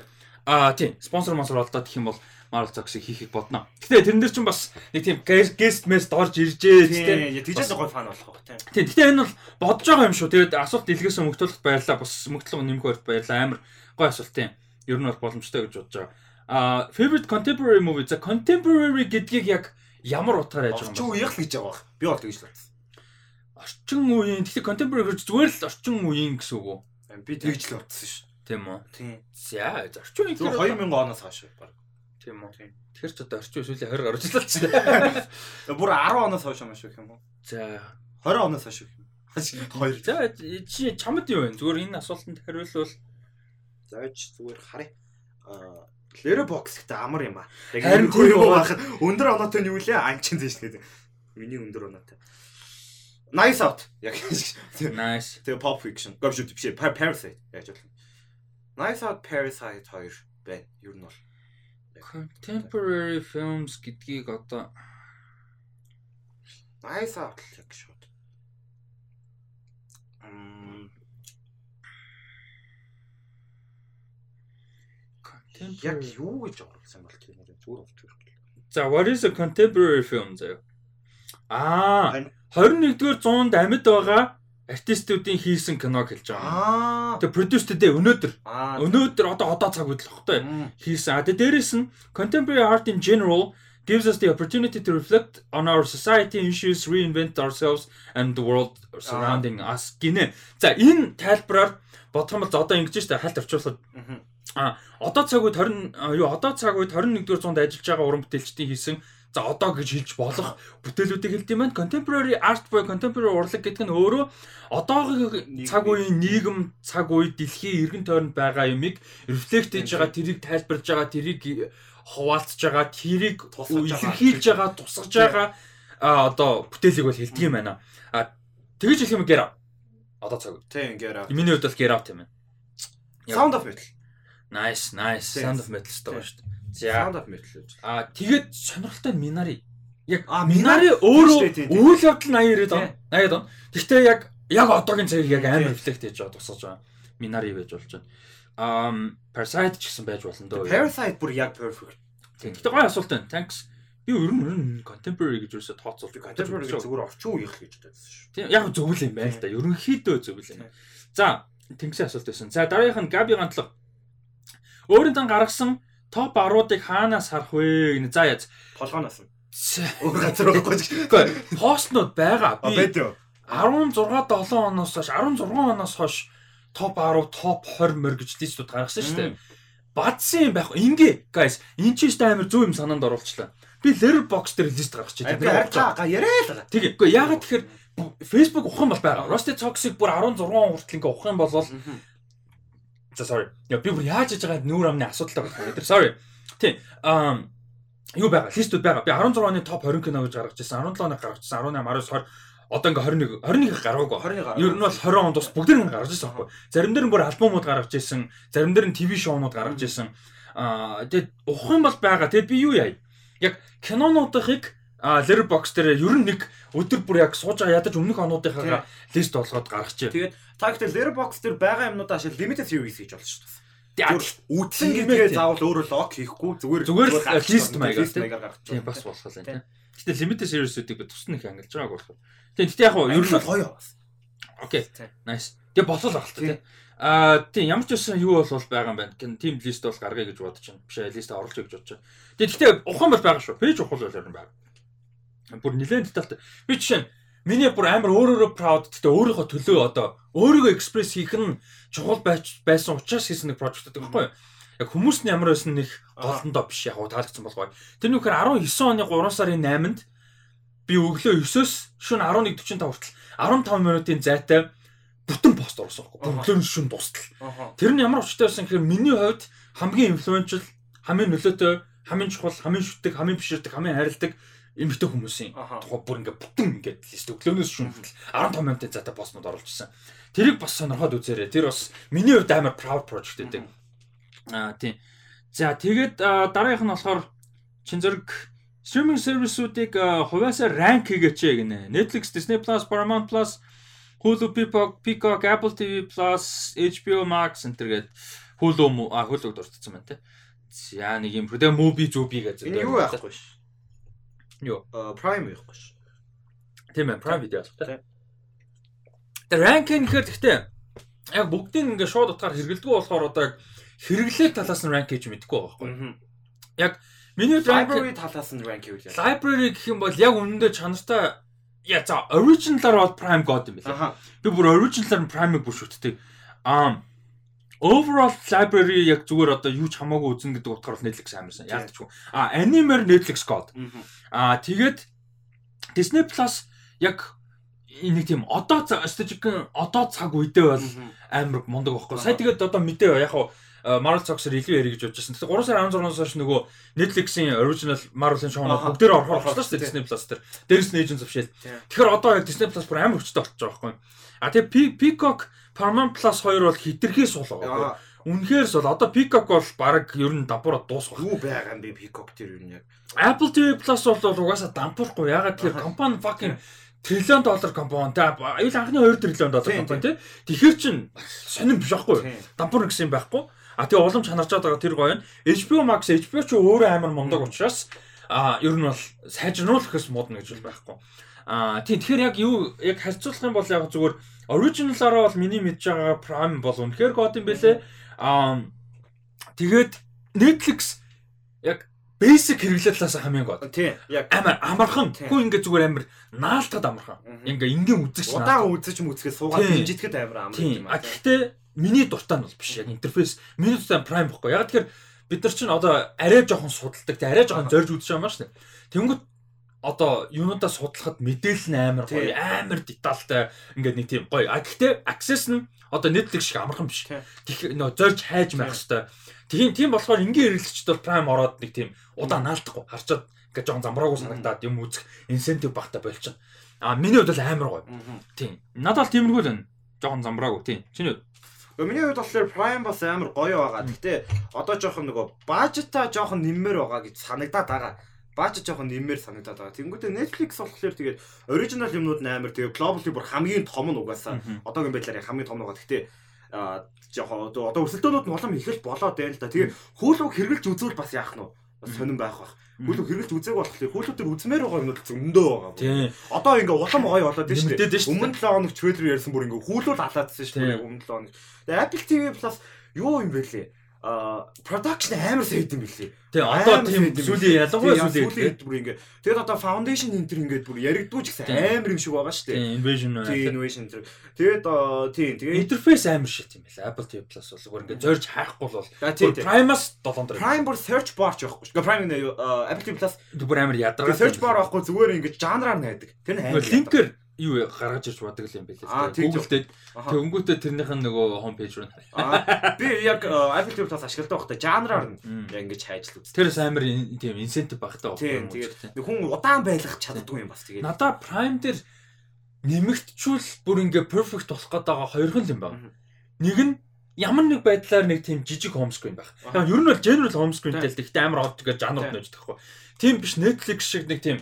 аа тийм спонсор спонсор болдоо гэх юм бол Marvel Zog-ыг хийхийг бодно. Гэтэ тэрэн дээр чинь бас нэг тийм guest mess орж иржээ тийм. Тэгжээс гой фан болох байх тийм. Тийм. Гэтэ энэ бол бодож байгаа юм шүү. Тэгээд асуулт илгээсэн мөгтөлөд баярлаа. Бас мөгтлөг нэмэх барьд баярлаа. Амар гой асуулт тийм. Ер нь бол боломжтой гэж бодож байгаа. А favorite contemporary movie за contemporary гэдгийг яг ямар утгаар яаж байгаа юм бэ? Орчин үеийн л гэж байгаа баг. Би бол тэгж л бодсон. Орчин үеийн тэгэхээр contemporary гэж зүгээр л орчин үеийн гэсэн үг үү? Би тэгж л бодсон шүү. Тийм үү? Тийм. За орчин үеийн 2000 оноос хойш баг. Тийм үү. Тэгэхээр ч одоо орчин сүүлийн 20 гарч ирлээ ч тийм. Бүр 10 оноос хойш юм шүү гэх юм уу? За 20 оноос хойш юм. Хоёр. За чи чамд юу вэ? Зүгээр энэ асуултанд хариулвал зааж зүгээр харъя. Аа Lero box гэдэг амар юм аа. Яг харин тийм юм байхад өндөр оноотой нь юу лээ? Анчин зээш гэдэг. Миний өндөр оноотой. Nice out. Яг nice. Тэгээ pop fiction. Говш үү биш Parasite яаж болох. Nice out Parasite 2 байна. Юу нь бол Contemporary films гэдгийг одоо Nice outlook шууд. Мм Яг юу гэж оруулсан бол тэр нэр зүгээр утгаар. За what is a contemporary film заяа? Аа 21-р зуунд амьд байгаа артистуудын хийсэн киног хэлж байгаа. Тэгээ продюсертэй өнөөдөр. Өнөөдөр одоо одоо цаг үйл багтай хийсэн. А тэгээ дээрэс нь contemporary art in general gives us the opportunity to reflect on our society issues, reinvent ourselves and the world surrounding us. Гинэ. За энэ тайлбараар бодох юм бол одоо ингэж штэ хальт орчуулахад а одоо цаг үед 20 юу одоо цаг үед 21-р зуунд ажиллаж байгаа уран бүтээлчдийн хийсэн За одоо гэж хэлж болох бүтээлүүдийг хэлдэм байна. Contemporary art буюу contemporary урлаг гэдэг нь өөрөө одоогийн цаг үеийн нийгэм, цаг үе, дэлхийн эргэн тойронд байгаа юмыг рефлект хийж байгаа, тэрийг тайлбарж байгаа, тэрийг хуваалцж байгаа, тэрийг илэрхийлж байгаа, тусгаж байгаа а одоо бүтээлийг бол хэлдэг юм байна. А тэгэж хэлэх юм гэр одоо цаг. Тийм гэр. Миний хувьд бол гэр авт юм байна. Sound of Metal. Nice, nice. Sound of Metal шүү дээ. За. Sound of Metal гэж. Аа тэгээд сонирхолтой нь Minari. Яг Minari өөрөө үйл явдал нь 80 90 он. 80 он. Гэхдээ яг яг одоогийн цагийг яг амар рефлект хийж байгаа тусгаж байгаа. Minari байж болж байна. Аа Parasite ч гэсэн байж болно дөө. Parasite бүр яг perfect. Гэхдээ гоё асуулт байна. Thanks. Би ер нь contemporary гэж юусоо тооцоолдог. Contemporary зүгээр орчин үеийнх гэж бодсон шүү. Тийм яг зөвл юм байна л да. Ерөнхийдөө зөвл юм. За, тэнгисийн асуулт байсан. За, дараагийнх нь Габи гантлаг. Өөрөнд нь гаргасан топ 10-ыг хаанаас харах вэ гэнэ. За яз. Толгооноос нь. Өөр газар байхгүй. Гэхдээ постнууд байгаа. Би 16 7 оноос хойш 16 оноос хойш топ 10, топ 20 мөр гэж листүүд гаргасан шүү дээ. Бадсан юм байх. Ингээ guys, энэ ч ихтэй амар зөв юм санаанд оруулчлаа. Би Letterboxd дээр лист гаргачих. Хараа яриа л байгаа. Тэгээ. Үгүй ягаад тэгэхээр Facebook ухаан бол байгаа. Rusty Toxic бүр 16 хүртэл ингээ ухаан болвол За sorry. Яа би бүр яаж хийж байгаа нүүр амны асуудалтай байна. Тэр sorry. Тийм. Аа юу байгаа? Листүүд байгаа. Би 16 оны топ 20 кино гэж гаргаж ирсэн. 17 оныг гаргаж ирсэн. 18, 19, 20 одоо ингээ 21 21 гараагүй. 20 Ер нь бол 20 онд бас бүгд нэг гаргаж ирсэн байхгүй. Зарим дээр нь бүр альбомууд гаргаж ирсэн. Зарим дээр нь ТV шоунууд гаргаж ирсэн. Аа тэгээд ухах юм бол байгаа. Тэгээд би юу яа? Яг кинонуудыг а Letterboxd дээр ер нь нэг өдөр бүр яг сууж байгаа ядаж өмнөх онуудынхаа лист болгоод гаргачих. Тэгээд та гэхдээ Letterboxd дээр байгаа юмнуудаа ашиг limited series гэж болж шүү дээ. Тэгээд үтсэн гэдгээ заавал өөрөө лог хийхгүй зүгээр зүгээр лист маягаар маягаар гаргачих. Тийм бас болох юм тийм. Гэтэ limited series-үүдийг би тусна их ангилж байгааг болохоор. Тийм гэтэ яг хоо ер нь гоё бас. Окей. Nice. Тэгээ болол л тийм. Аа тийм ямар ч байсан юу бол байгаа юм байна. Тим лист бол гаргая гэж бодож байна. Биш лист оруулах гэж бодож байна. Тэгээ гэтээ ухаан бол байгаа шүү. Пэйж ухаал бол ер нь байгаа. Бүр нэлээд детальтай. Би жишээ нь миний бүр амар өөрөөрөө proud гэхдээ өөрийнхөө төлөө одоо өөрийгөө экспресс хийх нь чухал байсан учраас хийсэн нэг project гэдэг байхгүй юу? Яг хүмүүс нь ямар байсан нэг голондоо биш яг таалагдсан болгоо. Тэр нөхөр 19 оны 3 сарын 8-нд би өглөө 9-оос шөнө 11:45 хүртэл 15 минутын зайтай бүтэн пост оруулсан байхгүй. Өглөө шөнө дуустал. Тэр нь ямар учиртай байсан гэхээр миний хувьд хамгийн инфлюеншл, хамгийн нөлөөтэй, хамгийн чухал, хамгийн шүтдэг, хамгийн биширдэг, хамгийн хайрладаг эмэгтэй хүмүүсийн тухай бүр ингээ бүтэн ингээд лист өглөөнөөс шүнхэл 15 минутын зайтай постнууд оруулж ирсэн. Тэрийг бас сонирхоод үзээрэй. Тэр бас миний хувьд амар proud project гэдэг. Аа тийм. За тэгээд дараагийнх нь болохоор чин зэрэг стриминг сервисүүдийг хувьяасаа ранк хийгээч гинэ. Netflix, Disney Plus, Paramount Plus, Hulu, Peacock, Peacock, Apple TV Plus, HBO Max энтергээд Hulu а Hulu-г дурдсан байна те. За нэг юм. Тэгээ Mubi, Zubi гэж. Энэ юу яахгүй ш. Юу? Prime явахгүй ш. Тийм ээ, Prime Video те. Тэр ранкинг гэхээр гэхдээ яг бүгдийг ингээ шууд утгаар хэрэгэлдэггүй болохоор одоо яг хэрэглээ талаас нь ранк хийж мэдэхгүй байгаа байхгүй. Яг миний library талаас нь ранк хийвэл. Library гэх юм бол яг үнэндээ чанартай яа за original-аар бол Prime God юм байна. Би бүр original-аар Prime-ыг бүр шүтдэг. Аа overall library яг зүгээр одоо юу ч хамаагүй үзэн гэдэг утгаар бол Netflix амарсан. Яалтчгүй. А anime-ээр Netflix God. А тэгээд Disney Plus яг нэг тийм одоо стратегик одоо цаг үедээ бол амар мундаг байхгүй. Сая тэгээд одоо мэдээ яг хаа Marvel Zocks-оор илүү ярих гэж байсан. Тэгэхээр 3 сарын 16-наас хойш нөгөө Netflix-ийн original Marvel-ын шоунууд бүгдээр орохоор болчихлоо шүү дээ Disney Plus дээр. Дээрс нь Agents of Shield. Тэгэхээр одоо яг Disney Plus бүр амар хүчтэй болчихж байгаа байхгүй. А тэгээ Peacock Paramount Plus 2 бол хитрхээ суул байгаа. Үнэхээр бол одоо Peacock бол баг ер нь дампуураа дуусах. Юу байгаа юм бэ Peacock тэр юу яг. Apple TV Plus бол угаасаа дампуурахгүй. Ягаад тэгэхээр компани fucking триллион доллар компани. Те аюул анхны 2 триллион доллар компани те тэгэхээр чин сонирн биш байхгүй. Дампуур гэсэн юм байхгүй. А тэгээ улам чанарчаад байгаа тэр гоё нь. HBO Max HBO ч өөрөө амар мундаг учраас а ер нь бол сайжруулах гэс модно гэж бол байхгүй а тийм тэгэхээр яг юу яг харьцуулах юм бол яг зүгээр original-аараа бол миний мэдж байгаа Prime бол үнэхээр гоод юм бэлээ а тэгээд Netflix яг basic хэрэглээ талаас хамгийн гоо. Тийм. Яг амар амархан. Хүү ингээ зүгээр амар наалтад амархан. Ингээ ингийн үзэж удаан үзэж мүцгээ суугаад дижитгэд амар амар юм. А гэхдээ миний дуртай нь бол биш яг интерфейс миний дуртай prime бохгүй. Яг тэгэхээр бид нар чинь одоо арай жоохон судалдаг. Арай жоохон зорж үзэж байгаа юм шүү дээ. Тэнгүүт одоо юунуудаа судлахад мэдээлэл нь амар гоё, амар детальтай ингээд нэг тийм гоё. А гэхдээ access нь одоо Netflix шиг амархан биш. Тэгэхээр нөө зорж хайж байх хэрэгтэй Тийм тийм болохоор энгийн хэрэглэгчд бол Prime ороод нэг тийм удаа наалдахгүй харчаад ингээд жоон замраагүй санагдаад юм үзэх инсентив багтаа болчихно. А миний хувьд бол амар гоё. Тийм. Надад бол тиймэрхүү л байна. Жохон замраагүй. Тийм. Чиний Миний хувьд болохоор Prime бас амар гоё байгаа. Гэтэ одоо жоохон нөгөө бажета жоохон нэммээр байгаа гэж санагдаад байгаа. Бажет жоохон нэммээр санагдаад байгаа. Тэнгүүтээ Netflix болохоор тэгээд оригинал юмнууд амар тэгээд globally бүр хамгийн том нь угаасаа одоогийн байдлаар хамгийн том нь байгаа. Гэтэ жоохон одоо өрсөлдөөнүүд нь улам их л болоод байна л да. Тэгээ хөлөг хэрглэж үзвэл бас яах нь вэ? Бас сонирн байх бах. Хөлөг хэрглэж үзээг болохоор хөлөг төр үзмээр байгаа юмнууд ч өндөө байгаа. Одоо ингээ улам гоё болоод байна шүү дээ. Өмнө 7 хоног трейлер ярьсан бүр ингээ хөлөг халаадсан шүү дээ өмнө 7 хоног. Тэгээ Apple TV Plus юу юм бэ лээ? А production амар сайд юм билий. Тэгээ одоо тийм сүлийн ялангуяа сүлийн бүр ингээ. Тэгээд одоо foundation энтер ингээд бүр яригдгүй ч гэсэн амар юм шиг байгаа шүү дээ. Invasion байна. Тийм invasion энтер. Тэгээд тийм тэгээд interface амар шит юм байна. Apple TV Plus бол бүр ингээ зорж харахгүй бол Prime-аас 7 дор. Prime бүр search bar ч байхгүй шүү. Prime Apple TV Plus бүр амар ядаргаа. Search bar байхгүй зүгээр ингээ жанраар найдаг. Тэр нь амар. Линкер юу гаргаж ирж бодог юм бэлээ. Google-тэй тэгэнгүүтээ тэрнийх нь нөгөө хом пэйж руу. Би яг Apple TV Plus ашигладаг байхдаа жанраар нь ингэж хайж л үз. Тэрс амар тийм инсентив багтаа байна. Тэгээд хүн удаан байлгах чаддгүй юм бас тэгээд. Надаа Prime дээр нэмэгдчүүл бүр ингээ perfect болох гээд байгаа хоёр хэн юм байна. Нэг нь ямар нэг байдлаар нэг тийм жижиг home screen байх. Яг ер нь бол general home screenтэй л гэхдээ амар од гэж жанрууд нэж тэгэхгүй. Тийм биш Netflix шиг нэг тийм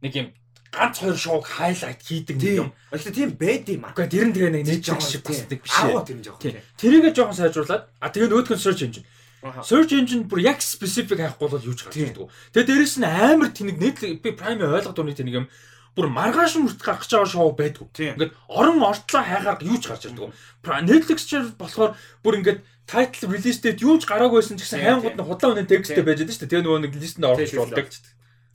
нэг юм ганц хоёр шоуг хайлайт хийдэг юм. Гэхдээ тийм байд юм аа. Гэхдээ тэр нь тэгээ нэг нэг жоох шиг басдаг биш ээ. Аа тэр нь жоох. Тэрийгэ жоохон сайжруулад а тэгээ нөгөөх нь search engine. Search engine бүр яг specific хайхгүй бол юу ч гарч ирдэг. Тэгээ дээрэс нь амар тэнэг нэг би prime ойлгоод өгнө тэнэг юм. Бүр маргааш мөрт гарч байгаа шоу байдгүй. Ингээд орон ортлоо хайхаар юу ч гарч ирдэг. Netflix ч болохоор бүр ингээд title release date юу ч гараагүйсэн гэсэн хайнгууд нь худлаа өнөө тексттэй байж байгаа шүү дээ. Тэгээ нөгөө нэг листэнд оруулж болдог.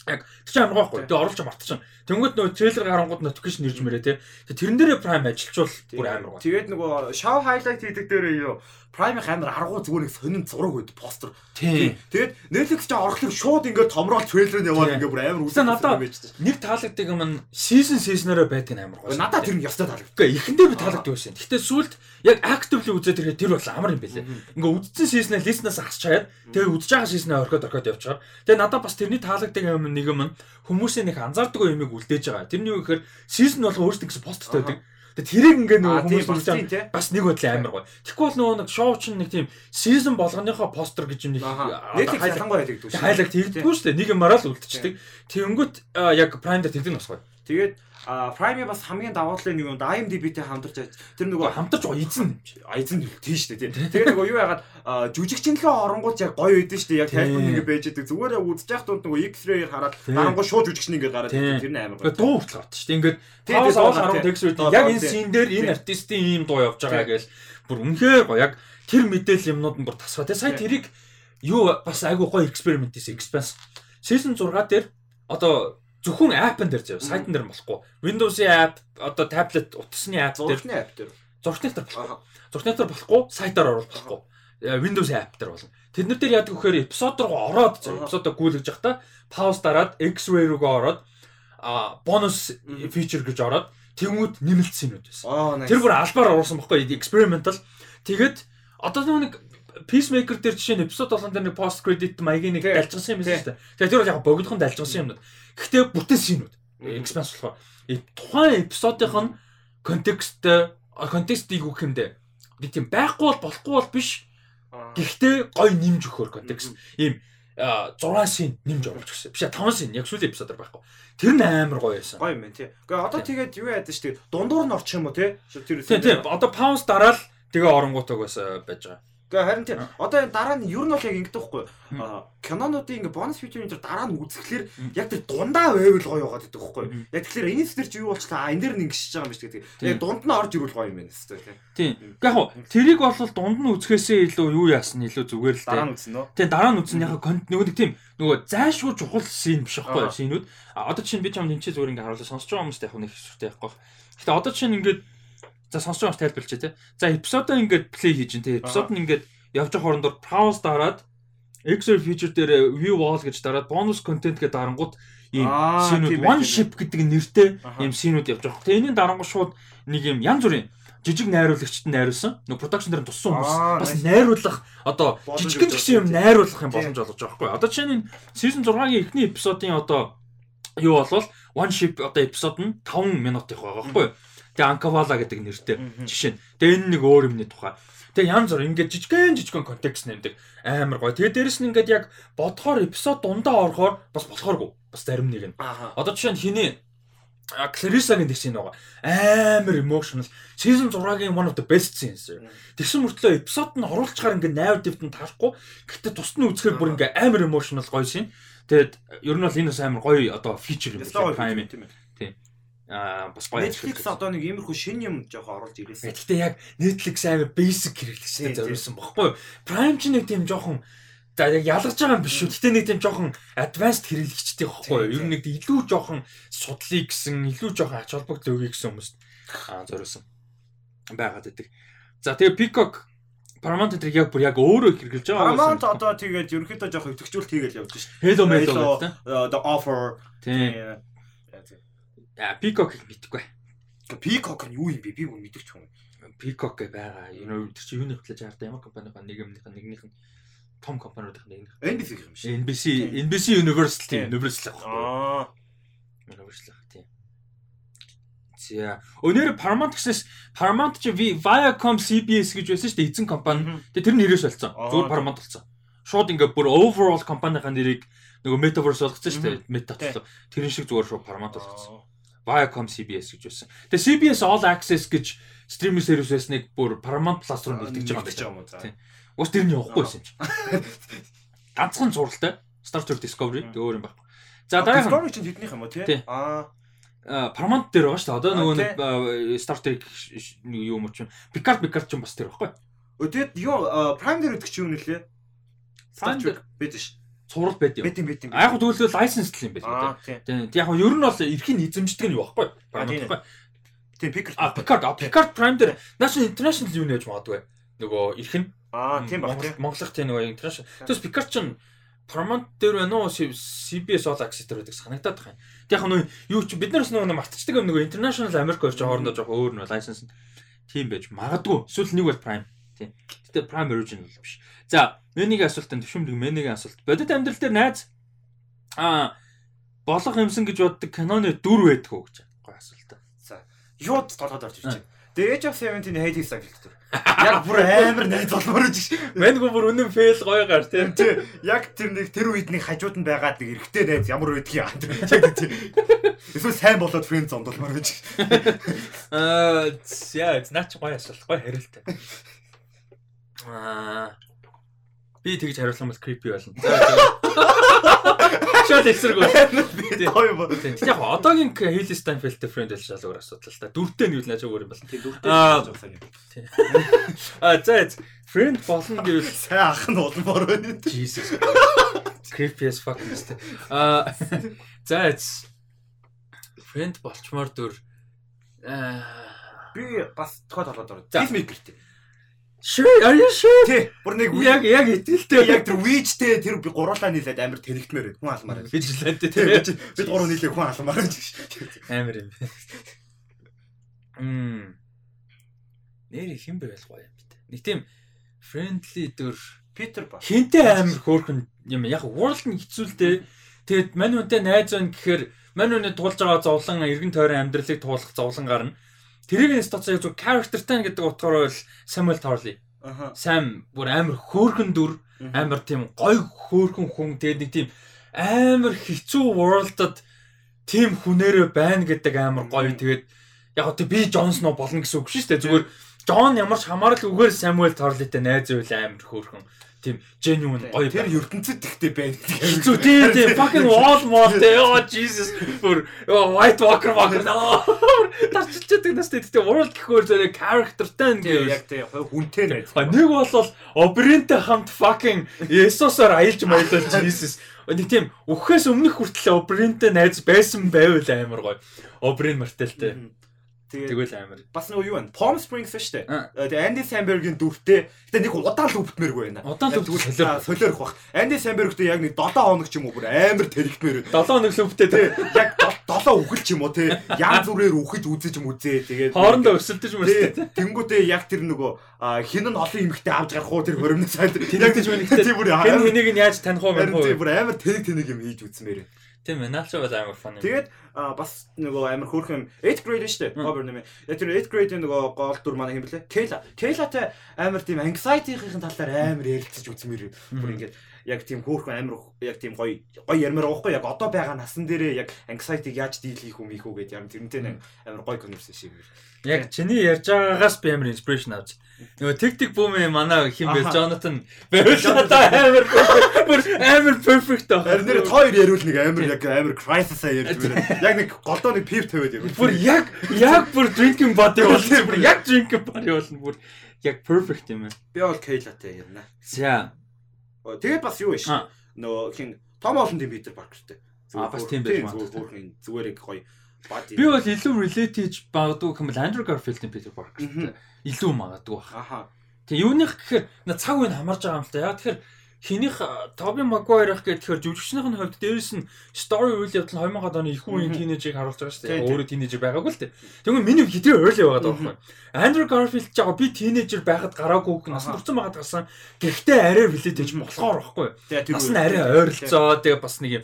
Яг тэр чинь амар байхгүй. Тэгээ оруулж мартчихсан. Тэнгүүд нөгөө трейлер гарангууд notification ирж мэрэ те. Тэрэн дээрээ Prime ажилчвал бүр амар гоо. Тэгээд нөгөө show highlight хийдэг дээрээ юу Prime амар аргуу зүгээр нэг сонин зураг өгд постэр. Тэгээд Netflix ч орохлог шууд ингээд томроод трейлер нь яваад ингээд бүр амар үсэн надад нэг таалагддаг юм нь season season-ороо байдаг нь амар гоо. Надад тэр нь ёстой таалагддаг. Эхэндээ би таалагддаг байсан. Гэхдээ сүулт яг actively үзээд ирэхэд тэр бол амар юм бэлээ. Ингээ үдцэн season-аа листнаас хасч хаяад тэгээ үзэж байгаа season-аа орхиод орхиод явчихаар. Тэгээ надад бас тэрний таалагддаг юм нэг юм хүмүүсийн нэг анзаардаг юмыг үлдээж байгаа. Тэрний юу гэхээр season болго өөрсдөө гэсэн посттой байдаг. Тэрийг ингээ нөгөө хүмүүс болж байгаа бас нэг бодлоо амар гоё. Тэгэхгүй бол нөгөө нэг шоу чинь нэг тийм season болгоныхоо постэр гэж нэг нэг ялангуяа тэгдэг шүү. Хайлаг тэгдэггүй шүү. Нэг юмараа л үлдчихдэг. Тэнгүүт яг prime дээр тэгдэг нь бас гоё. Тэгээд Prime бас хамгийн давуу тал нэг юм IMDb-тэй хамтарч тэр нөгөө хамтарч байгаа эзэн эзэн тийм шүү дээ тийм. Тэгээ нөгөө юу яагаад жүжигчнлээ оронгууд яг гоё байдэн шүү дээ. Яг тайлбар ингэ байж байгаа. Зүгээр үзэж явах дунд нөгөө X-ray хараад харангуй шууд жүжигчн ингэ гараад тэр нь амар гоё. Дуу хүртэл гарч шүү дээ. Ингээд Таас оол харангуй текст яг энэ син дээр энэ артистийн ийм дуу явж байгаа гэж бүр үнэхээр гоё. Яг тэр мэдээлэл юмнууд нь бүр тасгаа. Тэгээ сая тэрийг юу бас айгуу гоё эксперимент хийсэн. Expense season 6 дээр одоо зөвхөн app-ын дээр зав сайтн дээр болохгүй. Windows-ийн app одоо таблет утасны app дээр зургны app дээр зургны дээр болохгүй. Зургны дээр болохгүй, сайтаар оруулах болохгүй. Windows app дээр болно. Тэднэр дээр яадаг вэхээр эпизод руу ороод эпизодоо гүйлгэж явахдаа пауз дараад X-ray руугаа ороод а бонус фичер гэж ороод тэмүүд нэмэлтсэн юм байсан. Тэр бүр албаар оруулсан байхгүй experimental. Тэгээд одоо нэг Peacemaker дээр жишээ нь эпизод 7 дээр нэг post credit маягийн нэг далжсан юм байна шүү дээ. Тэгээд тэр бол яг богинохон далжсан юмнууд. Гэхдээ бүтэн синүүд. Expanse болохоор тухайн эпизодынх нь контекст контекстийг үгэх юм дээ. Нэг тийм байхгүй бол болохгүй бол биш. Гэхдээ гой нэмж өгөхөр контекст. Ийм 6 син нэмж оруулж өгсөн. Биш 5 син яг сүүлийн эпизодор байхгүй. Тэр нь амар гоё байсан. Гоё юм байна тий. Гэхдээ одоо тэгээд юу яадаг шүү дээ. Дундуур нь орчих юм уу тий? Тэр тий. Одоо паунс дараал тэгээ оронгуутаг бас байж байгаа. Гэхдээ харин тийм одоо энэ дараа нь ер нь бол яг ингэдэг байхгүй. Кинонуудын ингээ бонус фичерийн тэр дараа нь үзэхлээр яг тэр дундаа байвал гоё байгаад байдаг байхгүй. Яг тэгэхээр энэ тэр чи юу болчлаа энэ дэр нь ингэсэж байгаа юм биш гэдэг. Тэгээ дунд нь орж ирвэл гоё юм байна хэвчээ тийм. Яг хуу тэрийг бол дунд нь үзэхээсээ илүү юу яасан илүү зүгээр л дараа нь үзсэн нөө тийм дараа нь үзсэн яг нөгөө нэг тийм нөгөө зайшгүй чухал шин биш байхгүй шинүүд одоо чинь би ч юм тэнцээ зүгээр ингээ харуулсан сонсож байгаа хүмүүст яг нэг хэвчтэй байхгүй гэхдээ одоо чинь ингээд За сонсож байгаач тайлбарлаж тий. За эпизодоо ингээд плей хийж ин тий. Эпизод нь ингээд явж байгаа хоорондоор pause дараад Excel feature дээр view wall гэж дараад bonus content гэдэг дарангууд ийм синүүд one ship гэдэг нэртэй ийм синүүд явж байгаа. Тэгээ энэний дарангууд шууд нэг юм янз бүрийн жижиг найруулагчд нь найруулсан. Нөгөө production дээр туссан хүмүүс бас найруулах одоо жижигэн гэсэн юм найруулах юм боломж олгож байгаа байхгүй. Одоо чинь энэ season 6-гийн эхний эпизодын одоо юу болвол one ship одоо эпизод нь 5 минут их байгаа байхгүй. Тэгээ Анкавала гэдэг нэртэй жишээ. Тэгээ энэ нэг өөр юмны тухай. Тэгээ янз бүр ингээд жижигхэн жижигхэн контекст нэмдэг. Амар гоё. Тэгээ дээрэс нь ингээд яг бодохоор эпизод дундаа орохоор бас болохооргүй. Бас зарим нэг нь. Одоо жишээ нь хиний Кларисагийн тэгсэн байгаа. Амар emotional. Season 6-гийн one of the best scenes. Тэгсэн мөртлөө эпизод нь оруулчгаар ингээд narrative нь таахгүй. Гэхдээ тусад нь үзэхээр бүр ингээд амар emotional гоё шин. Тэгээд ер нь бол энэ бас амар гоё одоо feature юм байна. Тийм. Аа бас гоё Netflix одоо нэг иймэрхүү шинэ юм жоохон оруулж ирээсэн. Гэхдээ яг Netflix амар basic хэрэглэгчтэй зориулсан баггүй. Prime ч нэг тийм жоохон за яг ялгаж байгаа юм биш шүү. Гэтэ нэг тийм жоохон advanced хэрэглэгчтэй баггүй. Ер нь нэг илүү жоохон судлыг гэсэн, илүү жоохон ач холбогдол өгье гэсэн хүмүүст аа зориулсан байгаад байдаг. За тэгээ Peacock Paramount энэ яг бүр яг өөрөө хэрэгжилж байгаа. Paramount одоо тэгээд ерөнхийдөө жоохон идэвхжүүлэлт хийгээл явж шээ. Hello Mello гэдэг. The offer. Тийм. Peacock-ыг мэдгүй. Peacock нь юу юм бэ? Би бүр мэдэрч хүн. Peacock байгаа. You know тэр чи юуны хөтлөж хараад ямар компани ба нэгмнийх нь нэгнийх нь том компаниудын нэгнийх. NBC юм шиг. NBC NBC Universal тийм Universal ах. Аа. Universal тийм. За. Өнөөдөр Paramount гэснээс Paramount чи Viacom CBS гэж байсан шүү дээ эзэн компани. Тэгээ тэр нь нэрээс болсон. Зүгээр Paramount болсон. Шууд ингээ бүр overall компанийн нэрийг нөгөө Metaverse болгоцсон шүү дээ. Meta төлөө. Тэрэн шиг зүгээр шууд Paramount болгоцсон. Viacom CBS гэж байсан. Тэгээ CBS All Access гэж стриминг сервис байсныг бүр Paramount Plus руу нэгтгэж байгаа юм байна. Ус тэр нь явахгүй байсан юм чи. (laughs) Ганцхан зуралтай Star Trek Discovery тэг өөр юм байхгүй. За дараагийн Discovery чинь тэднийх юм уу тий? Аа Paramount дээр байгаа шүү дээ. Одоо нөгөө нэг Star Trek юу юм чинь Picard Picard ч бас тэр байхгүй. Өдөөд юу Prime дээр чи юу нэлээ? Prime дээр бид ш. Цуврал байд юм. Бид юм бид юм. Яг төлөө license л юм байна. Тийм. Яг ер нь бол эрхийн эзэмшдэг нь юу байхгүй. Paramount. Тийм Picard. А Picard, Picard Prime дээр National International юу нэж магадгүй. Нөгөө эрхэн Аа тийм баг тийм. Монголх тийм нөгөө International. Тэгээс Picard ч Paramount дээр байна уу CBS All Access дээр байдаг санагдаад байна. Тэг яг нөгөө юу ч бид нараас нөгөө мартчихдаг юм нөгөө International America гэж хоорондоо жоох өөр нь license тийм байж магадгүй. Эсвэл нэг бол Prime. Тийм. Гэтэ Prime Original биш. За, менийг асуултанд төвшмөлөг менийг асуулт. Бодит амьдрал дээр найз аа болох юмсан гэж боддог киноны дүр байдаг уу гэж гоё асуулт. За, юуд толгойд орж ирж байна. The Age of 17 Hades Cycle. Яг бүр амар найз болмоор гэж. Мэнгүй бүр үнэн фейл гоё гар тийм. Тий. Яг тэр нэг тэр үед нэг хажууд нь байгаад нэг эргэтэй найз ямар байдаг юм. Яг тий. Эсвэл сайн болоод фрэнд зондолмоор гэж. Аа, яа, наач гоё асуулт, гоё хариулт. Аа. Би тэгж хариулсан бол creepy болно. (laughs) Шууд эсрэг. Гоё бо. Яг одоогийн Hailey Steinfeld-тэй friend л шалгаар асуудал л та. Дүртэй нь юу наач өөр юм бол. Тий, дүртэй жавсан юм. (laughs) Аа, за friend болно (laughs) гэвэл сайн ах нь улмаар байна. Jesus. Creepy as fuck нэстэ. Аа, за friend болчмоор дүр аа би бас тохиол толгойд орсон. Peacemaker-тэй. Sure, are you sure? Тий. Бүр нэг яг яг итгэлтэй яг тэр Witch-тэй тэр би гуруулаа нийлээд амар тэрэгтмээр хүн алмаар. Vigilante Тий. тий. Бид гурав нийлээ хүн алмаар гэж. Амар юм. Мм. Нэр хин байвал гоё юм бит. Нэг тийм friendly дүр Питер ба. хинтээ амар хөөрхөн юм. Яг world нь хэцүүлтэй. Тэгээд мань үнтэй найз байна гэхээр мань үнэ туулж байгаа зовлон эргэн тойрон амьдралыг туулах зовлон гарна. Тэрийг стоцоо яг зөв character тань гэдэг утгаар бол Samuel Tarly. Аха. Сайн бүр амар хөөрхөн дүр, амар тийм гой хөөрхөн хүн тэгээд нэг тийм амар хэцүү world-д тийм хүнээрээ байна гэдэг амар гоё. Тэгээд яг гоо би Джон Сноу болно гэсэн үг шүү дээ. Зүгээр Джон ямар ч хамааралгүйгээр Samuel Tarly-тэй найз байвал амар хөөрхөн тийм genuine гоё. Тэр ертөнцид ихтэй байна. Хэцүү тийм тийм fucking wall mall те oh jesus бүр white walker walker (laughs) тарчилчдаг нас те world гэхээр зэрэг characterтай Тийм гэвэл яг тийм хүнтэй. А нэг бол Обринтэй хамт fucking Есусоор аялж маялал Jesus. Нэг тийм өгөхөөс өмнөх хүртэл Обринтэй найз байсан байвал амар гоё. Обрин мартэлтэй. Тэгвэл амар. бас нөгөө юу байна? Palm Springs шүү дээ. Тэгээ Andy Samberg-ийн дүртэй. Гэтэ нэг удаан л өвдмээргүй байна. Удаан л Яг тэгвэл- солиорох. Бах. Andy Samberg-тэй яг нэг 7 хоног ч юм уу бүр амар тэрэгтмээр. 7 хоног л Тэ те. яг 7 үхэл ч юм уу те. Ян зүрээр үхэж үзэж мүзээ. Тэгээд Хоорондоо өсөлдөж мөрстэй. Тэ, Тэнгүүтээ яг тэр нөгөө хин нь олон эмэгтэй авч гарах уу тэр хөрөмнөс сайд. Тэнэгдэж мэнэгтэй. Тийм бүр Хэн амар хэнийг нь яаж таних уу мэн тийм уу? бүр амар тэнэг тэнэг юм хийж үзмээр. Тийм ээ, наача бол амар фан юм. Тэгээд бас нөгөө амар хөөрхөн 8th grade шүү дээ. Мм. Cover нэмэ. Яг тэр 8th grade-ийн нөгөө гол дүр манай хэм блэ? Kayla. Kayla-тай амар тийм anxiety-ийн талаар амар ярилцаж үзмээр. Бүр ингээд яг тийм хөөрхөн амир яг тийм гоё гоё ярмаар байхгүй яг одоо байгаа насан дээрээ яг anxiety яаж дийл хийх юм ийхүү гэдээ яг тэрнтэй амир гоё conversation юм. Яг чиний ярьж байгаагаас би амар inspiration авч. Нөгөө тактик бүүмээ манай хим бэ Jonathan барилгата амар бүр амар perfect аа. Харин нэр хоёр яриул нэг амар яг амар crisis-а ярьж байна. Яг нэг голдоо нэг pip тавиад яг. Бүр яг яг бүр drinking body болсон. Бүр яг drinking body болно. Бүр яг perfect юм байна. Би бол K-латай ярина. За. Тэгээд бас юу вэ? Нөгөө хин Том Холландын Питер Паркертэй. А бас тийм байж магадгүй. Зүгээр зүгээр яг гоё Би бол илүү relate хийж магадгүй юм бол Andrew Garfield-ийн Peter Parker илүү магадгүй байна. Тэгээ юуных гэхээр цаг үе хамарж байгаа юм л та. Яг тэгэхээр хинийх Тоби Магуайр их гэхээр жүжигчнийх нь хувьд дээрэс нь story үйл явдал 2000-ад оны их үеийн тинейжийг харуулж байгаа шүү дээ. Өөрөө тинейжер байгаагүй л дээ. Тэгвэл миний хитрээ early байгаад байгаа байхгүй. Andrew Garfield ч яг би тинейжер байхад гараагүй насан турсан байгаад гарсан. Гэхдээ арай relate хийж болохоор байхгүй. Бас нь арай ойролцоо тэгээ бас нэг юм.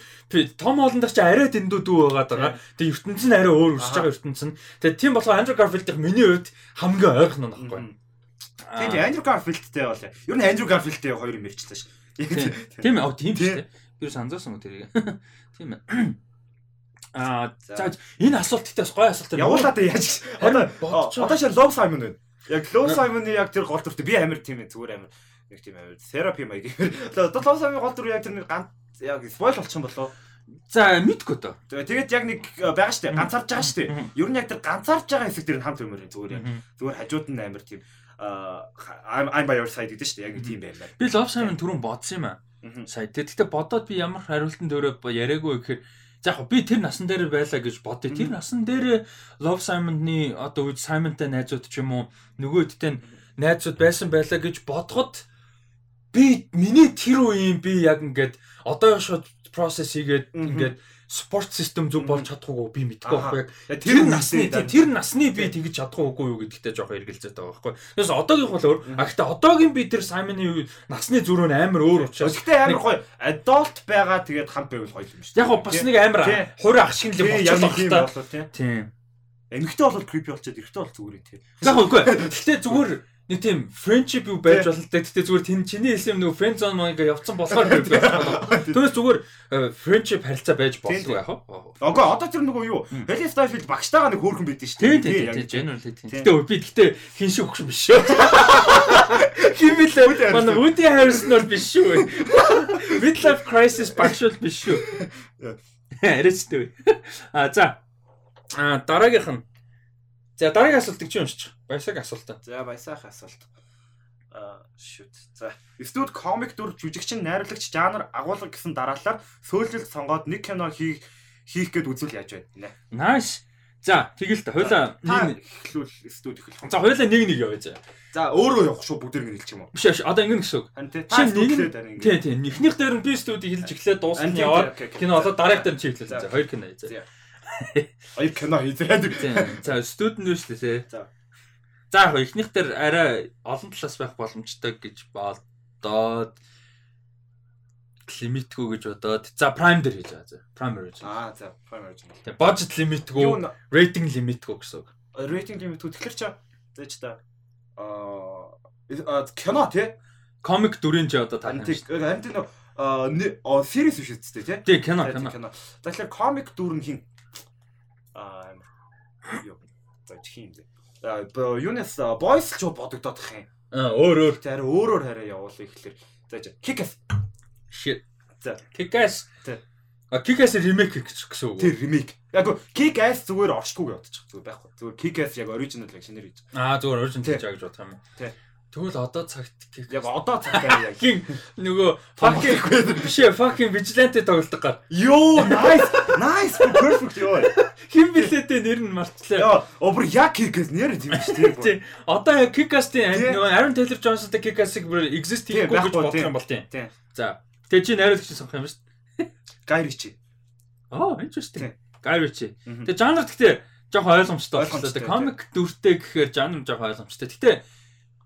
Том Холланд ч арай дэндүү дүү байгаад байгаа. Тэгээ ертөнц нь арай өөр өсөж байгаа ертөнц нь. Тэгээ тийм болохоор Andrew Garfield-ийн миний хувьд хамгийн ойрхон нь байхгүй. Тийм Andrew Garfield-тэй бол. Ер нь Andrew Garfield-тэй хоёр юм ярьчихлаа шүү. Тийм ээ. Тийм шүү дээ. Би санаасан уу тэрийг. (laughs) Тийм ээ. (clears throat) Аа за энэ асуулт ихтэй гоё асуулт байна. Явуулаад яаж одоо одоо шин Love Simon байна. Яг Love Simon-ы яг тэр гол дүртэй би амир тийм ээ зүгээр амир нэг тийм амир терапи маяг. Одоо Love Simon-ы гол дүр яг тэр нэг ганц яг спойл болчихсон болоо. За мэдгүй то. Тэгээд яг нэг байгаа штэ ганцаарч байгаа штэ. Ер нь яг тэр ганцаарч байгаа хэсэг тэр хамт өмөр зүгээр зүгээр хажууд нь амир тийм I'm I'm by your side гэдэг шүү дээ. Яг тийм байлаа. Би Love Simon түрүүн бодсон юм аа. Сая. Тэгэхдээ бодоод би ямар хариултан дөөрөө яриаггүй гэхээр за яг би тэр насан дээр байлаа гэж бодъё. Тэр насан дээр Love Simon-ны одоо үе Simon-тай найзууд ч юм уу нөгөөдтэй найзууд байсан байлаа гэж бодоход би миний тэр үеийн би яг ингээд одоо шууд process хийгээд ингээд спорт систем зөв болж чадахгүй би мэдгүй байхгүй яг тэр насны тэр насны би тэгж чадахгүй юу гэдэгтээ жоохон эргэлзээд байгаа байхгүй. Тэгээс одоогийн бол өөр. А гэхдээ одоогийн би тэр Саймоны насны зүрх нь амар өөр учраас. Гэхдээ амар гоё adult байгаа тэгээд хамт байвал гоё юм шүү. Яг бас нэг амар хурь ах шиг л болчихлоо тийм. Эмэгтэй бол creepy болчиход эрэгтэй бол зүгээр юм тийм. Яг үгүй. Гэхдээ зүгээр нэг тийм friendship юу байж болно да. Гэтэ зүгээр тэн чиний хэлсэн нөгөө friend zone маяг явцсан болохоор байх байна. Түүнээс зүгээр э, friendship харилцаа байж болов яах вэ? Окей, одоо тэр нөгөө юу? Heli Starfield багштайгаа нэг хөөрхөн байдсан шүү дээ. Тийм тийм generally тийм. Гэтэ би гэтэ хин шиг өгч биш шүү. (laughs) Хин бэлээ. Манай Woody Harrelson бол биш шүү. (laughs) Midlife crisis багш бол биш шүү. Арайчтай. (laughs) А за. А дараагийнх нь За дараагийн асуултыг чи уншиж. Баясаг асуулт. За баясаах асуулт. Аа шүт. За. Студ комик дүр жүжигчин найруулагч жанр агуулга гэсэн дараалалаар сөүлэлт сонгоод нэг кино хийх хийх гээд үзүүл яаж байна нэ. Nice. За тэгэл та хойлоо нэг эхлүүл студ эхлэх. За хойлоо нэг нэг яваа заа. За өөрөө явах шүү бүгдээр ингэ хэлчих юм уу? Биш одоо ингэ гэсэн үг. Чи нэг тий тий эхнийх дээр нь би студийг хэлж эхлээд дуусна яваад кино одоо дараах дээр чи хэлээ. За хоёр кино. За. Аяг кино хийгээд. За студент нь шүү дээ. За. За яг эхнийх дээр арай олон талаас байх боломжтой гэж бодоод лимитгүй гэж бодоод за prime дээр хийж байгаа. Prime original. Аа за prime original. Тэгээ budget limitгүй, rating limitгүй гэсэн үг. Rating limitгүй тэгэхээр чи зээч та аа кино тий? Комик дүрийн чи одоо тань. Харин тийм аа series биш үстэй тий? Тий кино кино. За тэгэхээр комик дүр нь хин аа юу за чих юм бэ. Юунес boys ч бодогдоод их юм. Аа өөр өөр тэр өөрөөр хараа явуул ихлээр. За kick-ass. Shit. За kick-ass. А kick-ass ремейк гэсэн үг. Тэр ремейк. Яг kick-ass зүгээр орчгүй бодчих. Зүгээр байхгүй. Зүгээр kick-ass яг original яг шинээр хийж. Аа зүгээр original хийж байгаа гэж бодох юм. Тий. Тэгвэл одоо цагт яг одоо цагтаа яг хин нөгөө fucking биш ээ fucking vigilante тоглолдог гар. Йоо nice nice perfect ёо. Хин билээдээ нэр нь марцлаа. Йоо обр яг kick-ass нэр тийм шүү дээ. Одоо яг kick-ass-ийн нөгөө Aaron Taylor Johnson-тэй kick-ass-ыг бүр exist хийхгүй гэж бодох юм бол тийм. За тэгээ чи найруулагч сонгох юм шүү дээ. Guy Ritchie. Oh interesting. Guy Ritchie. Тэгээ жанр гэхдээ жоохон ойлгомжтой болчихлоо. Комик дүртэй гэхээр жанр жоохон ойлгомжтой. Гэтэ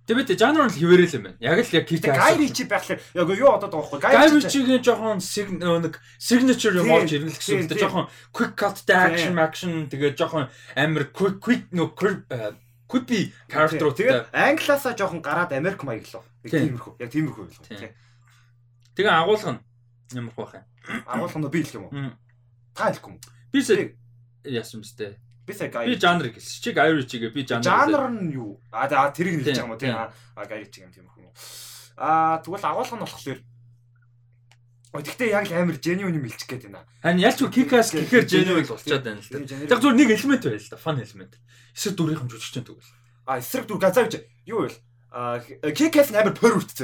Тэгээд жанр нь хിവэрэл юм байна. Яг л яг кик. Гай ричи байхлаар яг юу одоо байгаа байхгүй. Гай ричигийн жоохон нэг signature юм орж гэсэн үг. Жоохон quick cut action action тэгээд жоохон амар quick quick no quippy character тэгээд англиасаа жоохон гараад Америк маяг лөө. Тиймэрхүү. Яг тиймэрхүү байлаа. Тэгээ агуулга нь ямар байх юм? Агуулга нь би хэлэх юм уу? Та хэлэхгүй юм. Би сая яасан мэт те. Би сая Би гай. жанр гэлс. Чиг Irish-гээ би жанр. Жанр нь юу? А за тэрийг хэлж байгаа юм тийм а чиг юм тийм юм. Аа тэгвэл агуулга нь болохоор тэгтээ яг л амар genuine юм хэлчих гээд байна. Харин ялч кикас гэхээр Genuine болчиход байна л да. Яг зүгээр нэг элемент байл л да. Fun элемент. Эсрэг дүрийнх нь жүжигчтэй тэгвэл. А эсрэг дүр газаа гэж юу вэ? А кикэс амар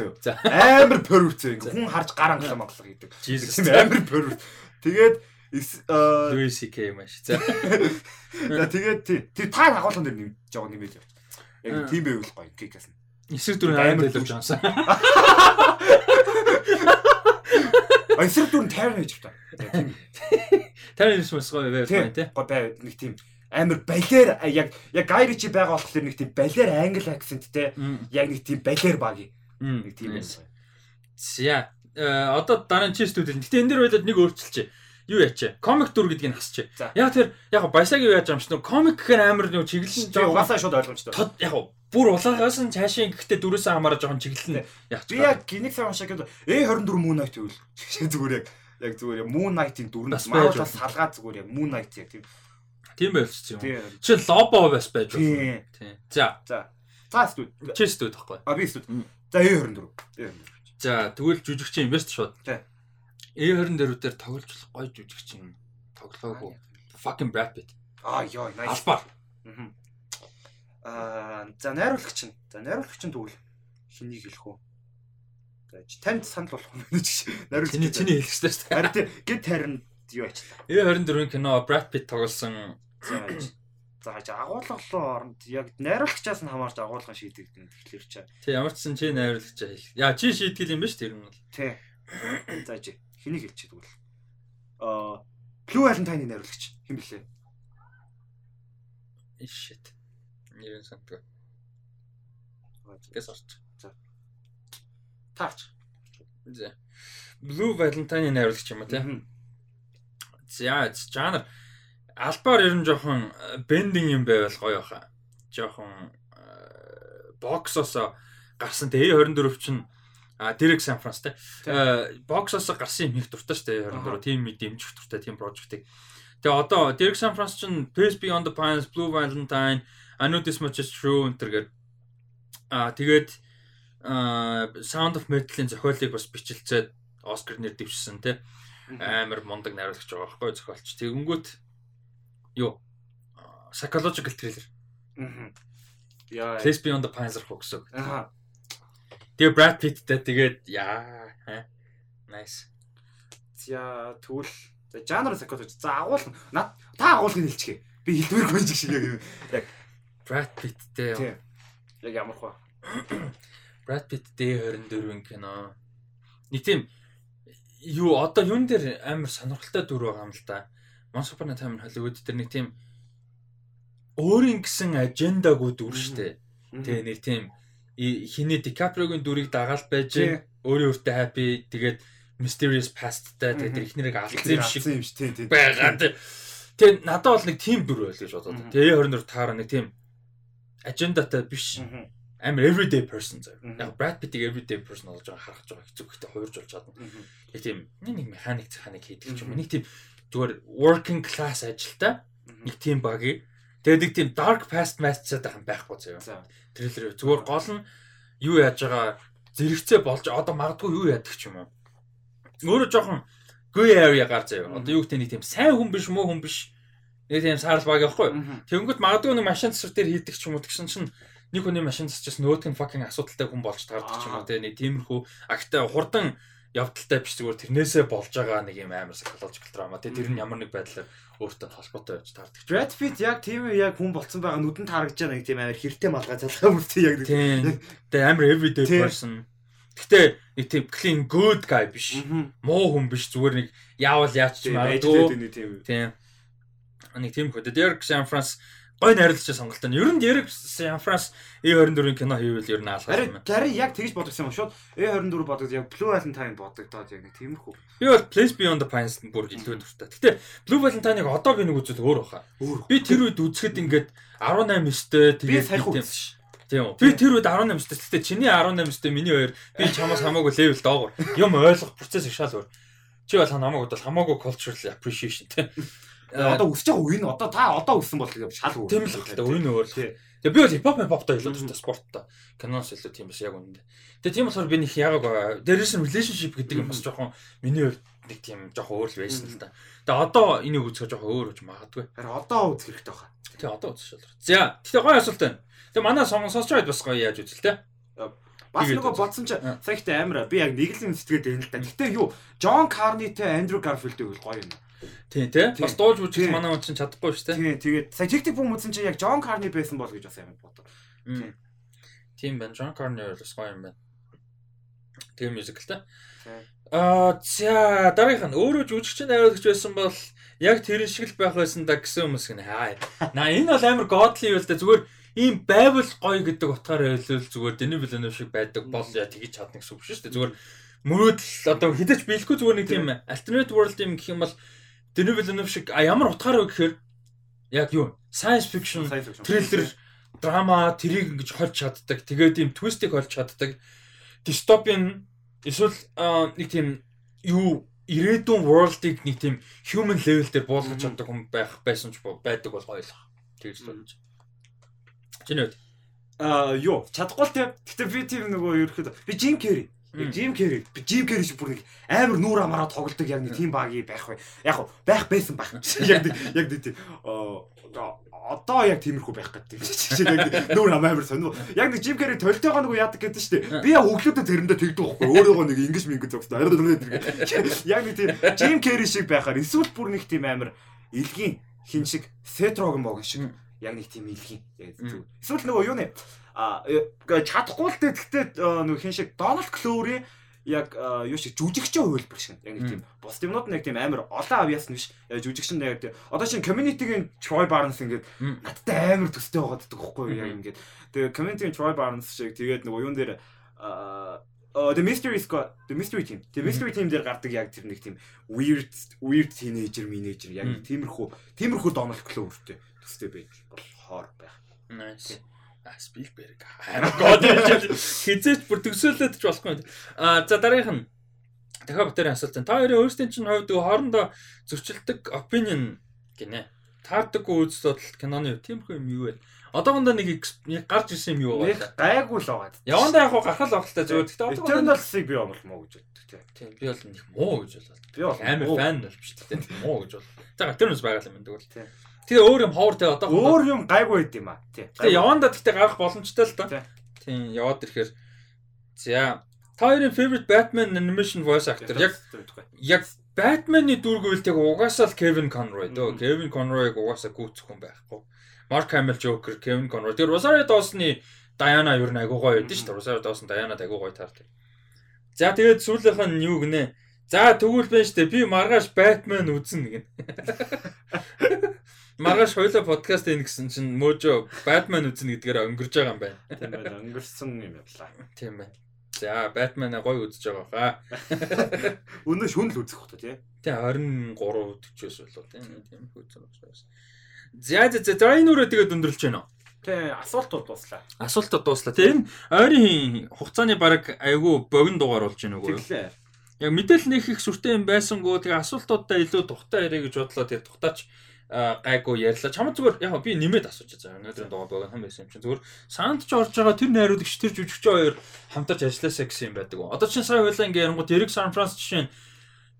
юу? За. Амар үртцээ. За. Хүн харж гар англаа монголоо гэдэг. Амар үрт. Тэгээд Louis CK маш. За. Тэгээд тий. Тий та агуулган дээр нэмж жоо нэмээд явж. Яг тийм байвал гоё кикэс. Эсрэг дүрийн Амар амар дэлгэрч юмсан. А эсрэг дүр нь тайрна гэж байна. Тийм. Тэр юм бас гоё байв тий. Гоё бай нэг тийм амар балер яг яг гайричи байгаа болохоор нэг тийм балер англи акценттэй яг нэг тийм балер баг нэг тийм байна. За. Э одоо дараа нь чи студид. Гэтэ энэ дэр байлаад нэг өөрчилчээ. Юу ячаа? Комик дүр гэдгийг нь хасчээ. Яг тэр яг баясагийн яаж юм шүү. Комик гэхээр амар нэг чиглэлэн Тийм угаасаа шууд ойлгомжтой. яг бүр улаагаас нь цаашаа гэхдээ дөрөөсөө хамаараа жоохон чиглэлэн яг Би яг гинэг сайн уншаа гэдэг A24 Moon Knight гэвэл (laughs) зүгээр яг яг зүгээр Moon Knight-ийн дүр нь Бас салгаад зүгээр яг Moon Knight яг тийм. тийм байлцсан юм. Тийм. Чи лобо бас байж болно. Тийм. Тийм. За, За. За студ. чи студ тахгүй. А би студ. За A24. A24. За, тэгвэл жүжигчин инвест шууд. Тий. A20 дээр дээр тоглож болох гоё жүжигчин тоглоогүй. Fucking Brad Pitt. Аа ёо, nice. Албаар. Аа, за найруулагч нь. За найруулагч нь тэгвэл хэнийг хэлэх үү? За танд санал болох юм ч (laughs) найруулагч. Чиний чиний хэлэх шүү дээ. Харин тий гэд харин юу ачлаа. A24-ийн кино Brad Pitt тоглосон За хаж агуулгалын оронд яг найруулагчаас нь хамаарч агуулгын шийдэгдэн тэгэхээр чи Тэг ямар ч сан чи найруулагч хэл. Яа чи шийтгэл юм ба ш тэр нь бол. тий. За жи хэнийг хэлчих тэгвэл. Аа Blue Valentine-ийн найруулагч хэн блэ? Shit. Нэрэн сантга. Гэс орч. Таарч. За. Blue Valentine найруулагч юм а тий. За, жанр албаар ер нь жоохон бендинг юм байвал гоё баха. Жоохон боксоос гарсан тэ 24 чинь а Дэрэг Сан Франс те. Боксоос гарсан юм их дуртай шүү дээ 24 тийм мэд дэмжих дуртай тийм прожектыг. Тэгээ одоо Дэрэг Сан Франс чинь Pace Beyond the Pines, Blue Valentine, I Know This Much Is True энтергээр а тэгээд Sound of Metal-ийн зохиолыг бас бичлцээд Оскар нэр дэвшсэн те амар мундаг найруулагч байгаа байхгүй зохиолч. Тэгэнгүүт юу psychological thriller. Мгм. Яа. Place Beyond the Pines руу гэсэн. үг. Аа. Тэгээ Brad Pittтэй тэгээд яа. Nice. За тэгвэл за жанр psychology. За агуулга. Над та агуулгыг хэлчихье. Би хэлдвэргүй юм шиг яг Brad Pittтэй. Яг ямар хөө. Brad Pittтэй 24-ийн кино. Нэг тийм юу одоо юун дээр амар сонирхолтой дүр байгаа юм л да. Once Upon a Time in Hollywood дээр нэг тийм өөрийн гэсэн ажендагүй дүр штэ. Тэгээ нэг тийм хиний Дикаприогийн дүрийг дагаал байж өөрийн өөртөө happy тэгээд mysterious pastтай тэгээд ихнэрийг алдсан юм шиг юм шиг тий тий. байгаа. Тэ- Тэгээ надад бол нэг тийм дүр байл гэж бодоод. Мгм. Тэгээ 24 таараа нэг тийм ажендатай биш амар everyday person зав. Яг Brad Pitt-ийг everyday person болж байгаа харах жоо хэцүү гэхдээ хуурж болж чадна. Нэг тийм нэг механик цаханыг хийдэг ч юм. Нэг тийм зүгээр working class ажилтай нэг тийм багийг тэгээд нэг тийм dark past match-аад байгаа юм байхгүй заяа. За. Трейлер зүгээр гол нь юу яаж байгаа зэрэгцээ болж одоо магадгүй юу яадаг ч юм уу. Өөрөө жоохон gray area гар заяа. Одоо юу гэдэг нэг тийм сайн хүн биш муу хүн биш. Нэг тийм саарл баг явахгүй. Тэнгөт магадгүй нэг машин засвар дээр хийдэг ч юм уу тэгсэн чинь нэг хүний машин засчихсан нөгөөх нь fucking асуудалтай хүн болж таардаг ч юм уу те нэг тиймэрхүү агтаа хурдан явдалтай биш зүгээр тэрнээсээ болж байгаа нэг юм амар psychological drama те тэр нь ямар нэг байдлаар өөртөө холбоотой байж таардаг. Brad Pitt яг тийм яг хүн болцсон байгаа нүдэнд харагдаж байгаа нэг тийм амар хэртэй малгай залгаа бүртээ яг нэг. Тийм. Амар everyday person. Гэхдээ нэг тийм clean good guy биш. Муу хүн биш зүгээр нэг яавал яач ч магадгүй. тийм. Нэг тийм хөдөө Derek San France гой найруулагч сонголт нь. Ер нь Derek San France E24-ийн кино хийвэл ер нь Харин юм. харин яг тэгж бодсон юм шууд A24 бодогд яг Blue Valentine бодогдоод яг нэг тиймэрхүү. Би бол Place Beyond the Pines бүр илүү дуртай. Гэтэ Blue Valentine-ыг одоо би нэг үзэл өөр баха. Би тэр үед үзэхэд ингээд 18 өстэй би тэгээд саяхан тийм-. Тийм үү. Би тэр үед 18 өстэй. Гэтэ чиний 18 өстэй миний хоёр би чамаас хамаагүй левел доогор. Юм ойлгох процесс их шал өөр. Чи бол хамаагүй бол хамаагүй cultural appreciation тийм. Одоо өсөж байгаа үе нь одоо та одоо өссөн бол тэгээ шал өөр. Тийм л гэдэг үе нь өөр. Тэгээ би бол хипхоп хипхоптой илүү дуртай спорттой. Киноос илүү тийм бас яг үнэндээ. Тэгээ тийм болохоор би нэг яг дээрээс нь relationship гэдэг юм бас жоохон миний хувьд нэг тийм жоохон өөр л байсан л да. Тэгээ одоо энийг үзэх жоохон өөр үж магадгүй. Харин одоо үзэх хэрэгтэй байна. Тэгээ одоо үзэх шалрах. За, тэгтээ гоё асуулт байна. Тэгээ манай сонсож байд бас гоё яаж үзэл те. Бас нөгөө бодсон чи саяхтай амар би яг нэг л сэтгэгээд байна л да. Гэтэ юу Джон Карнитэй Андрю Гарфилдийг бол гоё юм. Тийм тий. Бас дуулж үзчих манай хүн чинь чадахгүй шүү дээ. Тийм тэгээд сая TikTok бум үзсэн чи яг Джон Карни байсан бол гэж бас амар бодоо. Тийм байна. Джон Карни бас гоё юм байна. Тэгээ мюзиклтэй. Аа за дараагийнх нь өөрөө жүжигч найруулагч байсан бол яг тэр шиг л байх байсан да гэсэн хүмүүс гэнэ. Аа. На энэ бол амар godly юу л да зүгээр ийм байвал гоё гэдэг утгаараа хэлвэл зүгээр дэний билэнэ шиг байдаг бол яа тгийж чадна гэсэн үг шүү дээ. Зүгээр мөрөөдөл одоо хідэж биелэхгүй зүгээр нэг тийм alternate world юм гэх юм бол дэний билэнэ шиг а ямар утгаараа гэхээр яг юу science fiction thriller драма тэрийг ингэж холж чаддаг. Тэгээд ийм твистийг холж чаддаг. Дистопиан эсвэл нэг тийм юу ирээдүйн world-ыг нэг тийм human level дээр буулгаж чаддаг хүн байх байсан ч байдаг бол л. Тэгж болж. Чиний үед аа юу чадахгүй л тийм. Гэтэ би тийм нөгөө ерөөхдөө би Jim Carrey. Jim Carrey. Би Jim Carrey шиг бүр нэг амар нүүр амаараа тоглодог яг нэг тийм багийг байх бай. Яг байх байсан байх. Яг яг тийм одоо яг тиймэрхүү байх гэдэг чинь яг нүүр амар сонир. Яг нэг Jim Carrey толтойгоо нэг яадаг гэдэг чинь би яг өглөөдөө тэрэндээ тэгдэг байхгүй. Өөрөөгөө нэг ингэж мингэж зогсдог. Яг нэг тийм Jim Carrey шиг байхаар эсвэл бүр нэг тийм амар илгийн хин шиг Rogen боог шиг яг нэг тийм илгийн. Эсвэл нөгөө юу нэ? А чадахгүй л гэхдээ нөгөө хин шиг Donald Glover яг юу шиг жүжигчийн хувилбар шиг. Яг нэг тийм бус юмнууд нэг тийм амар олон авьяас нь биш. Жүжигчин яг тийм одоо чинь community-гийн Troy Barnes ингээд надтай амар төстэй байгаад байдаг байхгүй яг ингээд. Тэгээ community-гийн Troy Barnes шиг тэгээд нөгөө юун дээр The Mystery Squad, The Mystery Team. The Mystery Team дээр гардаг яг тэр нэг тийм weird weird teenager, manager яг тиймэрхүү тиймэрхүү Donald Glover-тэй төстэй байж болохоор байх. Nice. Спилберг. Гоод хизээч бүр төгсөөлөд ч болохгүй. А за дараагийнх нь дахиад батарын асуулт. Та хоёрын өөрсдийн чинь хувьд хоорондоо зөрчилдөг opinion гинэ. Таардаггүй үз бодол киноны тиймэрхүү юм юу вэ? Одоогондоо нэг нэг гарч ирсэн юм юу вэ? Гайгүй л байгаа. Явандаа яг гарахал багталтай зөв. Гэхдээ одоо Eternals-ыг би амлмоо гэж боддог тийм. Би бол нэг муу гэж болоо. Би бол амар фан бол биш тийм. Муу гэж бол. За Eternals байгаа юм тэгвэл. Тийм. Тэгээ өөр юм ховор тэ одоо өөр юм гайгүй байд юм аа. Тий. Тэгээ яванда тэгтээ гарах боломжтой л да. Тийм яваад ирэхээр за та хоёрын favorite Batman animation voice actor яг яг Batman-ы дүргүүл тэг угаасаа л Kevin Conroy дөө. Kevin Conroy-г угаасаа гүйцэх хүн байхгүй. Mark Hamill Joker, Kevin Conroy. Тэр Rosario Dawson-ы Diana юу нэг агуу гоё байдсан шүү дээ. Rosario Dawson Diana агуу гоё таардаг. За тэгээд сүүлийнх нь юу гинэ? За тэгвэл байна дээ. Би маргааш Batman үзнэ гин. (laughs) Маргааш хоёлоо подкаст ийн гэсэн чинь Можо Batman үзнэ гэдгээр өнгөрж байгаа юм байна. Тийм байна. Өнгөрсөн юм явлаа. Тийм байна. За, Batman гоё үзэж байгаа хаа. (laughs) Өнөө шүн л үзэх хөтө тий. Тий 23 40-оос болоо тий. Тийм үзэн учраас. За за за энэ үрээ тэгээд өндөрлж байна уу? Тий, асуултууд дууслаа. Асуултууд дууслаа. Тий, энэ ойрын хугацааны баг айгүй богино дугаар болж байна үгүй юу? Яг мэдээлэл нэг их сүртэй юм байсангүй тэгээ асуултуудаа илүү тухтай ярих гэж бодлоо тэгээ тухтаач гайгүй ярьлаа. Чамд зүгээр яг би нэмээд асууж байгаа. Өнөөдрийн дугаар богино хам байсан юм чинь зүгээр санд ч орж байгаа тэр найруулагч тэр жүжигч хоёр хамтарч ажилласаа гэсэн юм байдаг. Одоо чинь сая хойлоо ингээ ярангууд Эрик Сан Франс жишээ нь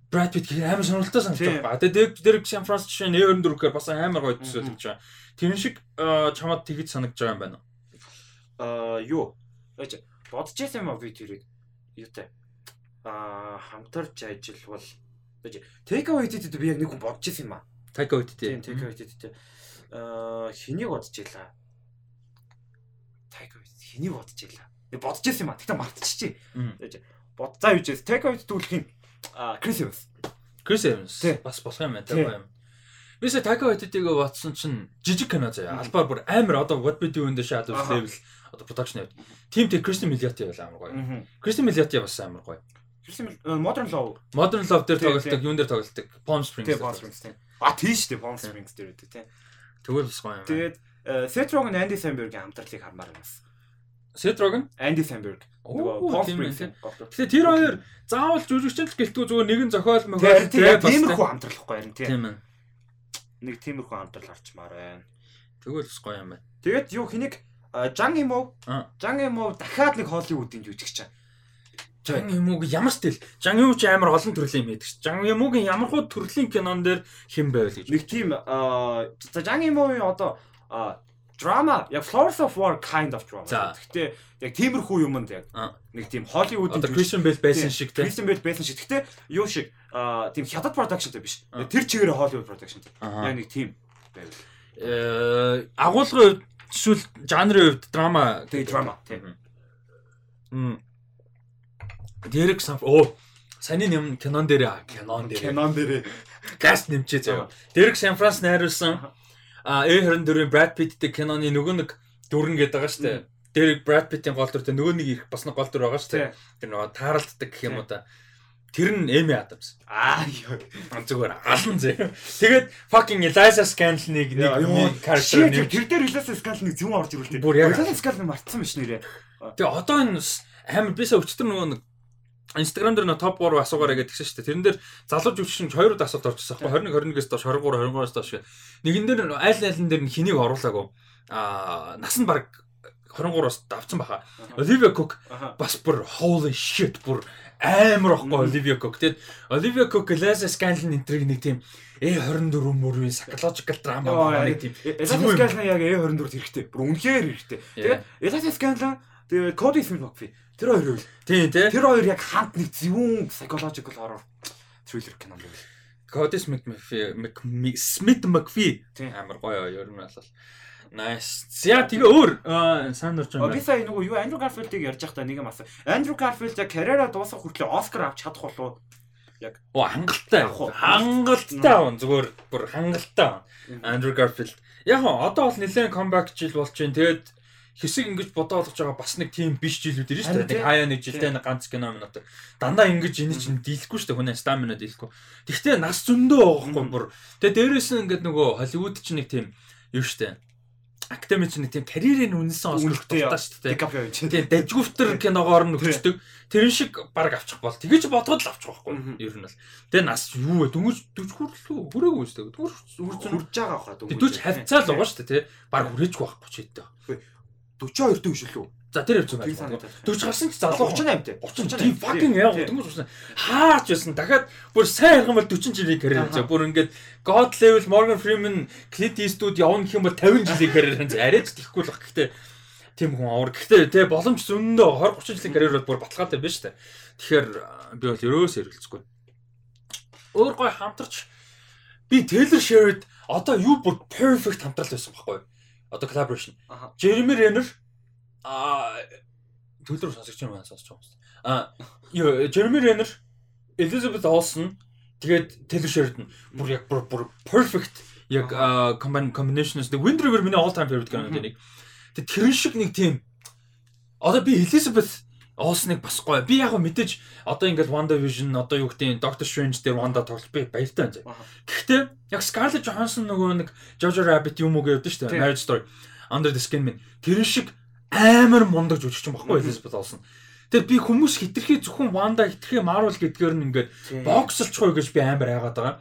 Brad Pitt гэх амар сонирхолтой санагдаж байна. Тэгээ Derek Сан Франс жишээ нь Aaron Durker бас амар гоё төсөөлж байгаа. Тэр шиг чамд тэгж санагдаж байгаа юм байна уу? Аа юу? Яаж бодож байсан юм аа би тэрийг юутай аа хамтарч ажиллавал Take away гэдэг би яг нэг хүн бодож байсан юм аа. Take away тийм Take away тийм аа хэнийг бодож илаа? Take away хэнийг бодож илаа? Би бодож байсан юм аа. Тэгтээ мартчихжээ. Бод за юу ч Take юм аа Chris Evans. Chris Evans бас болох юм байна тийм юм. Бисээ Take гэдгийг бодсон чинь жижиг кино заяа. Албаар бүр амар одоо What We Do in the Shadows level одоо production явд. Тим тэр Кристин Миллиоти байл амар гоё. Кристин Миллиоти бас амар гоё. Кристин Modern Love. Modern Love дээр тоглолдог, юун дээр тоглолдог? Palm Springs. Тийм Palm Springs тийм. А тийм шүү дээ Palm Springs дээр үүдээ тийм. Тэгвэл бас гоё юм. Тэгээд Seth Rogen Andy Samberg-ийн хамтарлыг хармаар байна бас. Seth Rogen, Andy Samberg. Тийм ээ, Springs. Тэгэхээр тэр хоёр заавал жүжигчин л гэлтгүй зүгээр нэгэн зохиол мөн Тэр тиймэрхүү хамтралахгүй юм тийм. Нэг тиймэрхүү хамтрал харчмаар байна. Тэгвэл бас гоё юм байна. Тэгээд юу хэнийг Имов Аа. Жан Имов дахиад нэг Холливуудын жүжигч. Жан Юмуг ямар стил? Жан Юмуг ч амар олон төрлийн юм байдаг ш. Жан Юмугийн ямар хуу төрлийн кинон дээр хэн байвал гэж. Нэг тийм аа Жан Имовын одоо драма яг Flowers of War kind of drama. Гэхдээ яг тиймэрхүү юмд яг нэг тийм Холливуудын Одоо Christian Bale байсан шиг те. Кристиан Бэл байсан шиг. Гэхдээ юу шиг аа тийм хятад продакшнтай биш. Тэр чигээр продакшн. Аа. Яг нэг тийм байв. Э агуулгын хувьд эсвэл жанрын хувьд драма Тэгээ драма тийм. Мм. Дэрэг сам оо саний юм кинон дээр кинон дээр Кинон дээр каст нэмчээ заяа. Дэрэг Сан Франс найруулсан а A24-ийн Brad Pitt-тэй киноны нөгөө нэг дүрэн гэдэг байгаа шүү дээ. Дэрэг Brad Pitt-ийн гол дүртэй нөгөө нэг их бас нэг гол дүр байгаа шүү дээ. Тэр нөгөө тааралддаг гэх юм уу та. Тэр нь Эми Адамс. аа. Зүгээр алан зэ. Тэгээд fucking Eliza Scanlon-ыг нэг Ёо, character нэмж. тэр дээр скал нэг зүүн орж ирүүлдэг. Скал нэг мартсан биш нэрээ. Тэгээ одоо энэ амар бисаа өчтөр нөгөө нэг Instagram дээр нөө топ 3 асуугаараа гэдэг чинь шүү дээ. Тэрэн дээр залуу жүжигчин хоёрод асуулт орчихсон байхгүй 21 21-с доош 23 23-аас доош гэх. Нэгэн дээр нь аль айлын дээр нь хэнийг оруулаагүй. Аа нас нь баг 23-аас давцсан баха. Olivia Cook Аха. бас бүр holy shit бүр амар ахгүй Olivia Cook. Тэгэд Olivia Cook Eliza Scanlon энтриг нэг тийм A24 мөрийн psychological drama нэг тийм Зүгээр. скал яг A24 хэрэгтэй. Бүр үнэхээр хэрэгтэй. Тэгээд Илээс скал тэгээд Cody Smith Тэр хоёр үл. тийм тий. Тэр хоёр яг хамт нэг зөвүүн psychological horror thriller кино байв. Cody Smith McPhee Mc- Smith McPhee Тийм. амар гоё ер нь бол nice. За тэгээ өөр сайн дурж байна. би сая нөгөө юу Андрю Гарфилдыг ярьж байхдаа нэг юм асуу. Андрю Гарфилд яг карьераа дуусгах хүртэл Оскар авч чадах болов Оо хангалттай. Яг уу. Хангалттай аван зүгээр бүр хангалттай аван. Andrew Garfield. Яг одоо бол нэлээд comeback жил болж байна. Тэгээд хэсэг ингэж бодоолж байгаа бас нэг тийм биш жилүүд ирж шүү дээ. Хаяа нэг жилдээ нэг ганц кино минут. Дандаа ингэж энэ чинь дийлэхгүй шүү дээ. Хүн стамина дийлэхгүй. Тэгвэл нас зөндөө байгаа хгүй Мгм. бүр. Тэгээд дээрээс нь ингээд нөгөө Холливуд чинь нэг тийм юу шүү дээ. Академи чинь нэг тийм карьерийн үнэлсэн яа. дуртай шүү дээ. Дикаприо юм чинь. Тийм дажгүйфтер киногоор нь өгчдөг. Тэрэн шиг баг авчих бол. Тэгэж бодоход л авчих байхгүй. Ер нь бол. Тэгээ нас юу вэ? Дөнгөж 40 хүрлээ. Хүрээгүй шүү дээ. Хүрсэн. хурж байгаа хаа дөнгөж. 40 хавцаа л байгаа шүү дээ. Баг хүрээжгүй байхгүй ч хэдтэй. 42 дэх шүү лүү. За тэр явж байгаа. санагдаад. 40 гарсан ч залуу 38 дээ. 30 тийм fucking яг дөнгөж урсан. Хаач байсан. Дахиад бүр сайн ярих юм бол 40 жилийн карьер хийжээ. Бүр ингээд God level Morgan Freeman Clint Eastwood явна гэх юм бол 50 жилийн карьер хийж арайч тийхгүй л баг. Гэхдээ тийм хүн авар. Гэхдээ тий боломж зөндөө 20 30 жилийн карьер бол бүр баталгаатай байна шүү дээ. Тэгэхээр би бол ерөөсөө эргэлзэхгүй. Өөр гой хамтарч би Taylor Swift одоо юу бүр perfect хамтрал байсан байхгүй юу? Одоо collaboration. Jeremy Renner а төлөөр сонсогч юм байна сонсож байгаа юм. А юу Jeremy Renner, Elizabeth Olsen тэгээд Taylor Sheridan бүр яг бүр бүр perfect яг combinations the Wind River миний all time favorite кино Мгм. нэг. Тэгээд тэрэн шиг нэг тийм одоо би Elizabeth Олсныг бас гоё. Би яг мэдээж одоо ингээд WandaVision одоо юу гэдэг нь Doctor Strange дээр Wanda тоглож би баяртай байна. Гэхдээ яг Scarlett Johansson нөгөө нэг Jojo Rabbit юм уу гэдэг шүү дээ. Marriage Story. Under the Skin Man. Тэрэн шиг амар мундаг жүжигч юм баггүй. Elizabeth Olsen. Тэр би хүмүүс хитрхи зөвхөн Wanda хитрхи Marvel гэдгээр нь ингээд бокслчихгүй гэж би амар хайгаад байгаа.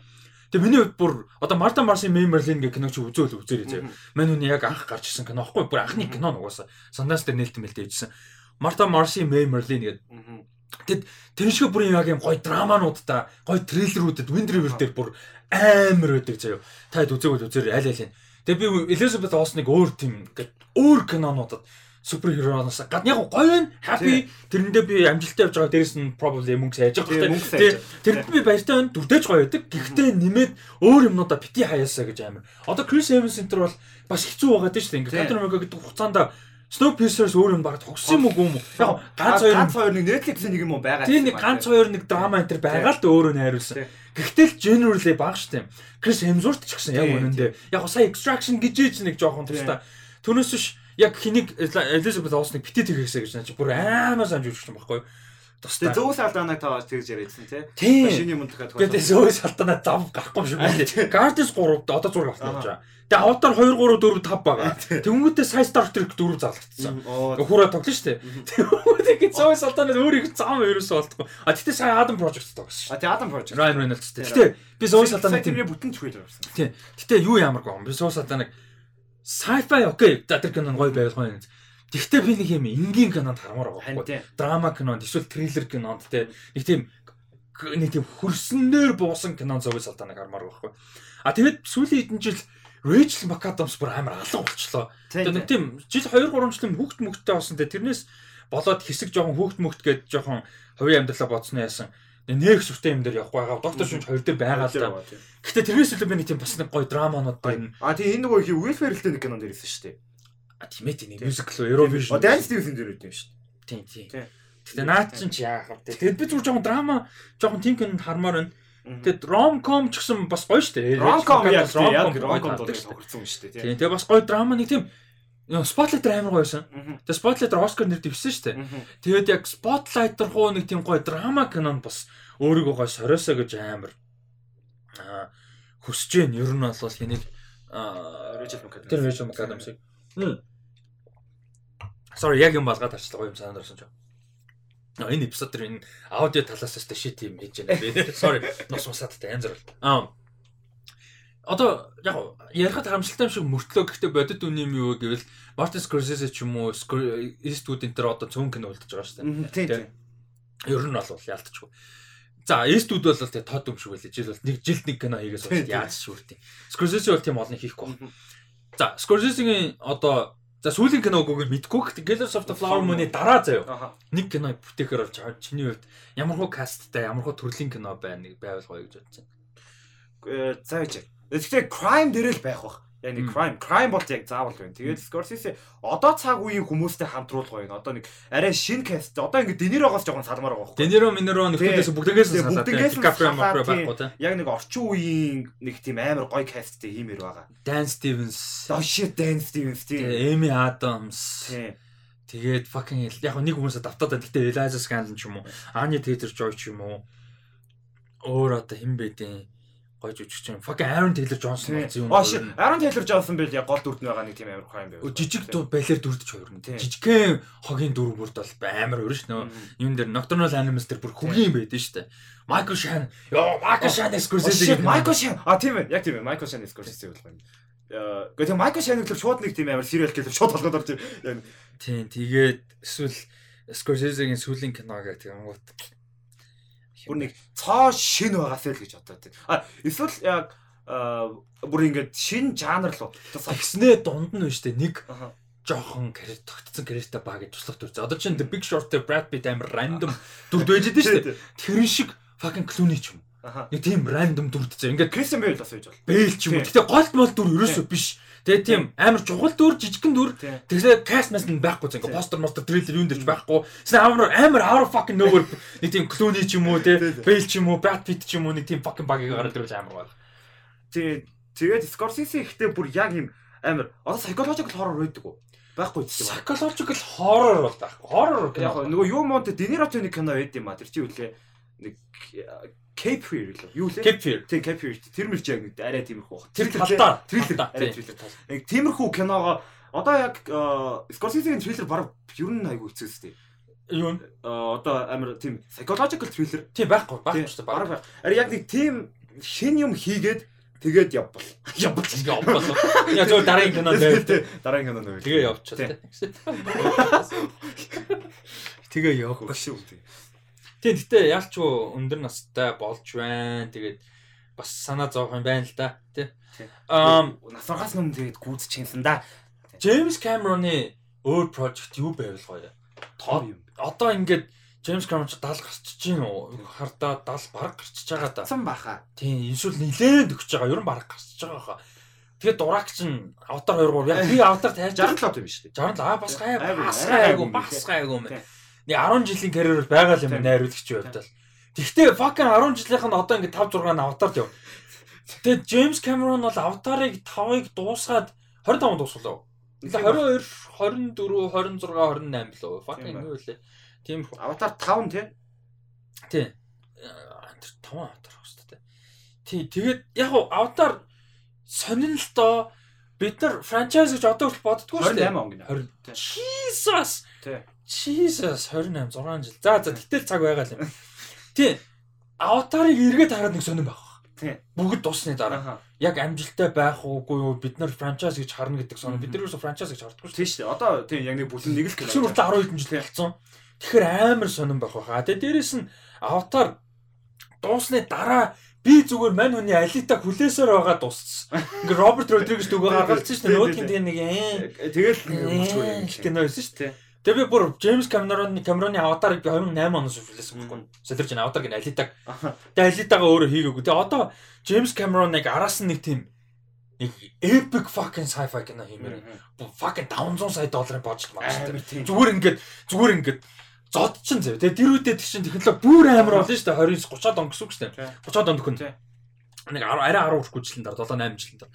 Тэгээ миний хувьд бүр одоо Marta Marcy May Merlin гэх кино чи үзөөл үзээрэй заяа. Мань хүний яг анх гарч ирсэн кино баггүй бүр анхны кино нугасаа. Sundance дээр нээлтэн мэлтэй хийжсэн. Marta Marcy May Merlin гэдэг Тэр шиг бүр яг юм гоё драмануудтай, гоё триллерүүдэд Wind River дээр бүр амар байдаг заяа. Таад үзээгөл үзээрэй аль аль нь. Тэгээ би Elizabeth Olsen-ыг өөр тийм ингээд өөр кинонуудад суперхероноос гад яг гоё байна. Happy тэрэндээ би амжилттай явж байгаа. Дээрэс нь probably мөнгө сайж байгаа. байгаа. тэрэнд би баяртай байна. Дүрдэж гоё байдаг. Гэхдээ нэмээд өөр юмнуудаа бити хаяасаа гэж амар. Одоо Chris Evans энэ төр бол бас хэцүү байгаа дээ шүү дээ. Ингээд. Captain America гэдэг хугацаанд Snowpiercer-с өөр юм баг тогссон юм уу юм уу? Яг ганц хоёр ганц хоёр нэг Netflix-ийн нэг юм уу байгаа. Тийм нэг ганц хоёр нэг драма энэ төр байгаа л да өөрөө найруулсан. Гэхдээ л generally баг штэ. Chris Hemsworth ч гэсэн яг үнэндээ яг сая extraction гэж нэг жоохон тустай. Түүнээс биш яг хэнийг Elizabeth Olsen-ыг битээ тэрхээсэ гэж наач бүр амар санаж юм байхгүй юу? Тустай. Тэгээ зөөс алдаанаа таа тэгж яриадсан тий. Шиний мөн дахиад Тэгээд зөөс алдана зам гарахгүй юм шиг байна. Guardians 3-д одоо 6 авсан гэж байгаа. Тэгээ Avatar 2 3 4 5 байгаа. Тэнгүүтээ Side Star Trek 4 залгацсан. Хүрээ тоглоно шүү дээ. Тэнгүүтээ зөөс алдана өөрийг зам ерөөсөө олдохгүй. А тэгтээ сая Adam Project тоглосон А шүү. тий Адам Project. Ryan Reynolds дээ. Гэтэ би зөөс алдана тийм бүтэн трейлер авсан. Тийм. Гэтэ юу ямаргүй юм. Би зөөс алданаг sci-fi окей. За тэр кинон гоё байлгүй юм. Тэгтээ би нэг юм энгийн кинонд хармаар байгаа байхгүй. драма кинонд эсвэл триллер кинонд те нэг тийм нэг тийм хөрснөөр буусан кинон зовж салдааныг хармаар байхгүй. А тэгээд сүүлийн хэдэн жил Rachel McAdams бүр амар алан болчлоо. Тэгээд нэг тийм жил 2 3 жил хүүхд мөхтэй болсон те тэрнээс болоод хэсэг жоохон хүүхд мөхт гээд жоохон хувийн амьдралаа бодсны яасан. Нэг сүртэй юм дээр явахгүй байгаа. Доктор Шүнж хоёр дээр байгаа л да. Гэтэ тэрнээс илүү би нэг тийм бас нэг гоё драманууд байна. А тий энэ нөгөө их Will Ferrell-тэй нэг кинонд ирсэн шүү дээ. А тийм ээ тийм мюзикл Eurovision. О Dance Stevenson дээр юм шүү дээ. Тийм тийм. Тий. Гэтэ наад чинь ч яах вэ? Тэгээд би зүгээр жоохон драма, жоохон кинонд хармаар байна. Мгм. Тэгээд ромком ч гэсэн бас гоё шүү дээ. Ромком яг ромком тохирсон юм шүү дээ тий. Тийм тэгээд бас гоё драма нэг тийм Spotlight амар гоё байсан. Мгм. Тэгээд Spotlight Оскар нэр дэвсэн шүү дээ. Тэгээд яг Spotlight руу нэг тийм гоё драма кинонд бас өөрийгөө гоё сориосоо гэж амар хүсэж байна. Ер нь бол хэнийг аа Rachel McAdams. тэр Rachel McAdams-ыг. Мм. Sorry яг юм балгаад арчлаа гоё юм санаад орсон ч. А энэ эпизод төр энэ аудио талаас өстө шит юм хийж байна. Би sorry нус мусаад та янз бүр. Аа Одоо яг ярихад харамсалтай юм шиг мөртлөө гэхдээ бодит үн юм юу гэвэл Мартин Скорсезе ч юм уу Eastwood энэ төр одоо цөөн кино үлдэж байгаа шүү дээ. Мгм, Тий тий. Ер нь бол яалтчгүй. За Eastwood бол тэгээ тод юм шиг байлээ. Жил бол нэг жилд нэг кино хийгээс Тийм, болж тийм. яаж шүүртий. Скорсезе бол тийм олон хийхгүй. За Скорсезегийн одоо за сүүлийн киног үгүй мэдгүй Killers of the Flower Moon-ы дараа заяа. Нэг кино бүтэхээр авч аваад чиний хувьд ямар хуу касттай ямар хуу төрлийн кино байна нэг байвал гоё гэж. Э, За яж. Гэхдээ crime дээр л байх бах. Яг нэг crime, crime бол яг заавал байна. Тэгээд Scorsese одоо цаг үеийн хүмүүстэй хамтруулах байна. Одоо нэг арай шин каст. Одоо ингэ Денирогоос жоохон салмаар байгаа байхгүй. Денеро Минеро нөхөдөөс бүгдээс салаад нь салаад, мапро тийм. байхгүй те. Яг нэг орчин үеийн нэг тийм амар гоё касттэй хиймээр байгаа. Dan Stevens, Oh shit Dance Stevens тийм. Amy Adams. Тийм. Тэгээд fucking яг нэг хүмүүсээ давтаад байна. Гэтэ Eliza Scanlon ч юм уу, Anya Taylor-Joy ч юм уу. Өөр одоо хэн бэ дээ? Гой жүжигч юм. Fucking Aaron Taylor-Johnson Тийм. болсон юм. Oh shit Aaron Taylor Johnson бил яг гол дүрд нь байгаа нэг тийм амар crime байв. Жижиг балер хоёр нь. Тийм. Жижигхэн хогийн дүр бүрд бол амар өөр ш нөө. Юм дээр Nocturnal Animals дээр бүр хөгийн байдэн штэ. Michael Shannon. Йоо, Michael Shannon Scorsese. Michael Shannon. А тийм ээ. Яг тийм ээ. Michael Shannon Scorsese болох юм. Гэхдээ Michael Shannon гэхэл шууд нэг тийм амар serial killer шууд толгойд орж яг Тийм, тэгээд эсвэл Scorsese-гийн сүүлийн кино гэх юм уу. Бүр нэг цоо шин байгаас л гэж бодоод тийм. А эсвэл яг бүр ингээд шин жанр руу. Тэгснээ дунд нь штэ нэг жоохон карьер тогтцсон карьертай баг гэж туслах дүрцээ. Одоо чинь The Big Short дээр Brad Pitt амар random дүрд байж дээ шүү дээ. Тэрэн шиг fucking Clooney ч юм. Нэг тийм random дүрдцээ. Ингээд Кристиан Бейл бас байж бол. Bale ч юм уу. Гэтэ гол мол дүр ерөөсөө биш. Тэгээ тийм амар чухал дүр, жижигхэн дүр. Cast мас нь байхгүй. Ингээд постер, мостер, трейлер юунд дэрч байхгүй. Тэсээ амар амар out fucking nowhere нэг тийм Clooney ч юм уу, те. Bale ч юм уу, Brad Pitt ч юм уу нэг тийм fucking баг гараад ирвэл амар баг. Тий. Тэгээд Scorsese ихтэй бүр яг юм амар одоо psychological horror байдаг уу? Байхгүй ч юм. Psychological horror бол байхгүй. Horror Яг нөгөө юу монт Денирото нэг кино байд юм а. Тэр чи юу лээ? Нэг Cape Fear лөө. Юу лээ? Cape Fear. Тий, Cape Fear. Тэр мэрч яг арай тиймэрхүү баг. Тэр талдаа. Триллер. Арай триллер тал. Нэг тиймэрхүү киногоо одоо яг Scorsese-гийн триллер баг ер нь айгүй хэцүүстэй. Юу н? Одоо амар тийм psychological thriller. Тий байхгүй. Тийм, Байхгүй шүү дээ. Баг. баг. Ари яг нэг тийм шин юм хийгээд тэгээд явбал. Явбал. Ингээ оплоо. Я зөв дараагийн кино дээр. Тий, Дараагийн кино нөө. Тэгээ явчихлаа. Тэгээ явах. Хөшөө тий. Тийм гэтээ яалчгүй өндөр настай болж байна. Тэгээд бас санаа зовх юм байна л да. Тий. Тийм. Ам Насаргаас өмнө тэгээд гүйц чинсэн да. Джеймс Камероны өөр прожект юу байвал гоё. Тоо юм. одоо ингээд Джеймс Камерон ч 70 гарчиж гин үү? Хардаа 70 бараг гарчиж байгаа да. Сан баха. Тийм, эсвэл нилээн төгсөж байгаа. Ер нь бараг гарчиж байгаа хаа. Тэгээд дурак чинь аватар 2 3 яг би аватар тайлж 67 юм шүү дээ. 60 аа бас гай Айгу, бас гайгүй бас гайгүй юм. Нэг 10 жилийн карьер бол байгаа л юм найруулагчийн хувьд л. Гэхдээ fucking 10 жилийнх нь одоо ингээд 5 6 аватард яв. Тэгээд Джеймс Камерон бол аватарыг 5-ыг дуусгаад 25 дуусгалаа. Тэгээ 22 24 26 28 лөө. Fucking юу вэ? Тийм Аватар 5 тий. Тий. Тэр таван аватар байх шүү дээ. Тий. Тэгээд яг аватар доо бид нар франчайз гэж одоо хүртэл боддгоо шүү дээ. 28 он гинэ. 20. Jesus. Тий. Jesus 28 6 жил. За за гэтэл цаг байгаа л юм. (laughs) Тий. Аватарыг эргээд хараад нэг сонирн байх. Тий. Бүгд дусны дараа. Яг амжилттай байх уугүй юу бид нар франчайз гэж харна гэдэг сонир. Бид нар юусо франчайз гэж хардггүй шүү. Тий шүү. Одоо тий яг нэг бүлэн нэг л Тэр хүртэл 10 хэдэн жил болсон. Тэгэхээр амар сонирн байх байхаа. Тэгээ дээрэс нь аватар дуусны дараа би зүгээр мань хүний алита хүлээсээр байгаа дууссан. Ингээ Роберт Родригес дөгөө гаргалцсан шүү дээ. Нөөдгийн тийм нэг ээ. Тэгэл мөчгүй юм. кино байсан шүү дээ. Тэгээ би бүр Джеймс Камероны Камероны аватарыг би 2008 оноос хүлээсэн байхгүй. Солирч ин аватарыг нь алитаг. Тэгээ алитагаа өөрөө хийгээгүй. Тэгээ одоо Джеймс Камероныг араас нь нэг тийм нэг epic fucking sci-fi кино хиймээр fucking 500 сая долларын маань шүү дээ. Зүгээр ингээд зүгээр ингээд зодчин зав. Тэгээ тэр үедээ тэг чин технологи бүр амар болно шүү дээ. 29 30-аад он гэсэн үг шүү дээ. 30-аад онд хүн. Нэг 10 арай 10 хүрхгүй жилийн дараа 7 8 жилийн дараа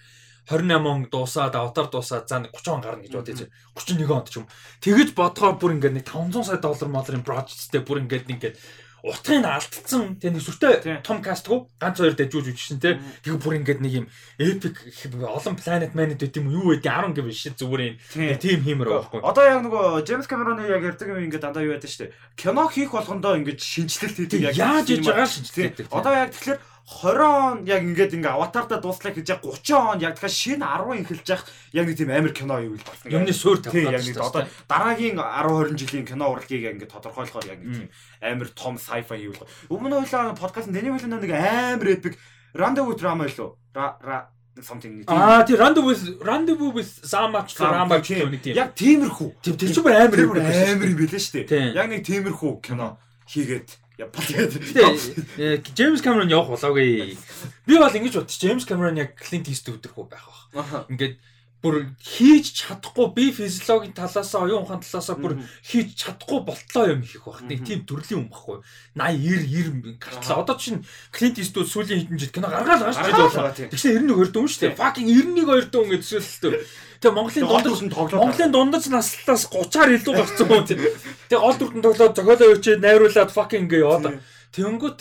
28 он дуусаад аватар дуусаад за нэг 30 он гарна гэж бодъё чи. 31 онд ч юм. Тэгэж бодгоо бүр ингээд нэг 500 сая доллар молрын projectтэй бүр ингээд ингээд утгыг алдсан. Тэг нэг сүртэй том кастгүй ганц хоёр дэжүүж үжсэн те. Тэг бүр ингээд нэг юм epic олон planet man гэдэг юм юу вэ 10 гэв шид зүгээр юм. Тийм хиймэр байхгүй Одоо яг нөгөө Джеймс Камероны яг ярьдаг юм ингээд дандаа юу байдаг шүү дээ. Кино хийх болгондоо ингээд шинжилэлт хийдэг яаж хийж байгаа шинжилгээ Одоо яг тэгэхээр 20 он яг ингээд ингээ аватартаа дууслаа гэж яг 30 он яг дахиад шинэ 10 эхэлж явах яг нэг тийм амир кино юу болсон. Юмны суурь тавьсан. Яг нэг одоо дараагийн 10 20 жилийн кино урлагийг ингээ тодорхойлохоор яг нэг тийм амир том sci-fi болох. Өмнө хоёлаа подкаст дэний хоёлаа нэг амир epic Rendezvous drama илүү. Ра something нэг тийм. Аа тий Rendezvous Rendezvous with Samach drama гэх нэг тийм. Яг тиймэрхүү. Тийм тэр чинь бүр амир амир юм билээ шүү дээ. Яг нэг тиймэрхүү кино хийгээд Япон тэгээд Джеймс Камерон явах болоогүй. Би бол ингэж бодчих. Джеймс Камерон яг Клинт Иствуд төрхөө байх бах. Ингээд бүр хийж чадахгүй би физиологийн талаас оюун ухаан талаас бүр хийж чадахгүй болтлоо юм хийх байх. Нэг тийм төрлийн юм баггүй. 80 90 90 гартлаа. Одоо чинь Клинт Иствуд сүүлийн хэдэн жил кино гаргаал байгаа шүү дээ. Тэгсэн 91 2 дүн шүү дээ. Fucking 91 2 дүн гэж төсөөлөлтөө. Тэгээ Монголын дундаж Монголын дундаж наслаас 30-аар илүү гарсан юм тийм. Тэгээ гол дүрдэн тоглоод зохиолоо өчөөд найруулад fucking ингээ яваад. Тэнгүүт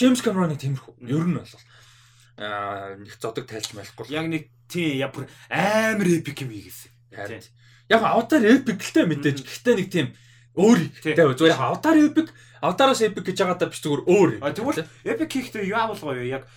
Джеймс Камероныг тиймэрхүү. Ер нь бол аа нэг зодог тайлж малахгүй. Яг нэг тий яг бүр амар эпик юм хийгээсэн. Яг аватар эпик л дээ мэдээж. Гэхдээ нэг тийм өөр тэгээ зүгээр аватар эпик аватараас эпик гэж байгаадаа биш зүгээр өөр. А тэгвэл эпик хийхдээ авалгаа юу яг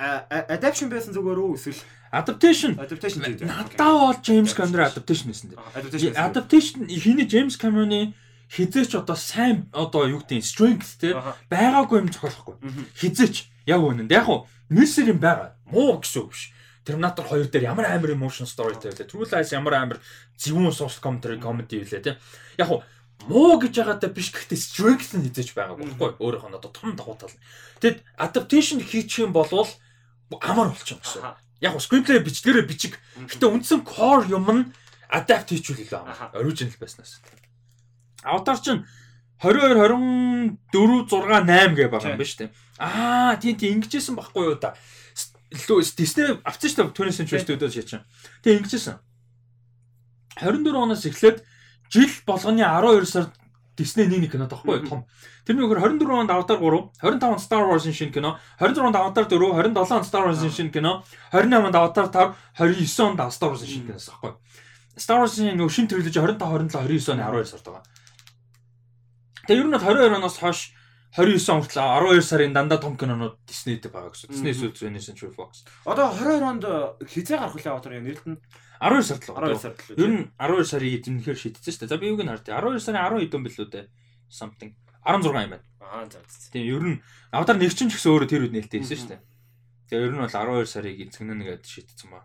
adaptation байсан зүгээр үү эсвэл Adaptation. Adaptation гэдэг. Надаа бол James Cameron adaptation гэсэн дээ. Adaptation хийний James Cameron-ы хизээч одоо сайн одоо юу гэдэг strength те байгаагүй юм зохиолохгүй. Хизээч яг үнэнд яг уу Мерсер юм байгаа. Муу гэсэн үг биш. Terminator 2 дээр ямар амар emotion story тавилаа. True Lies ямар амар зөвүүн social commentary comedy үлээ те. Яг уу муу гэж байгаадаа биш гэхдээ strength нь хизээч байгаа байхгүй өөрөөх нь одоо том давуу тал. Тэгэд adaptation хийчих юм бол амар болчих юм гэсэн яг screenplay бичдгээрээ бичиг. Гэтэ үндсэн core юм нь adapt хийчихвэл илүү original байснаас. Avatar чинь 22 24 6 8 гэ байгаа юм ба дээ. Аа тийм тийм ингэжсэн байхгүй юу да. Илүү Disney авчихсан шүү дээ 20th century studios шийдсэн. Тэгээ ингэжсэн. 24 оноос эхлээд жил болгоны 12 сард Disney нэг нэг кино тахгүй том. Тэрний өгөр 24 онд Avatar 3, 25 онд Star Wars-ын шинэ кино, 26 онд Avatar 4, 27 онд Star Wars-ын шинэ кино, 28 онд Avatar 5, 29 онд Star Wars-ын шинэ киноос тахгүй. Star Wars-ын нөгөө шинэ трилежи 25, 27, 29 оны 12 сард байгаа. Тэгээ ер нь 22 оноос хойш 29 он хүртэл 12 сарын дандаа том кинонууд Disney-д байгаа гэсэн. Disney Studios Century Fox. Одоо 22 онд хизээ гарах үлээ Avatar яг нэрд нь 12 сард л 12 сард л. Ер нь 12 сарын эзэмнэхээр шийдсэн шүү дээ. За би юуг нь хардъя. 12 сарын 10 хэдэн билүү дээ. Something 16 юм байна. Аа за. Тийм ер нь авдар нэгчин ч гэсэн өөрөө тэр үед нээлттэй хэлсэн шүү дээ. Тэгээ ер нь бол 12 сарыг эзэгнэнэ гэдээ шийдсэн ба.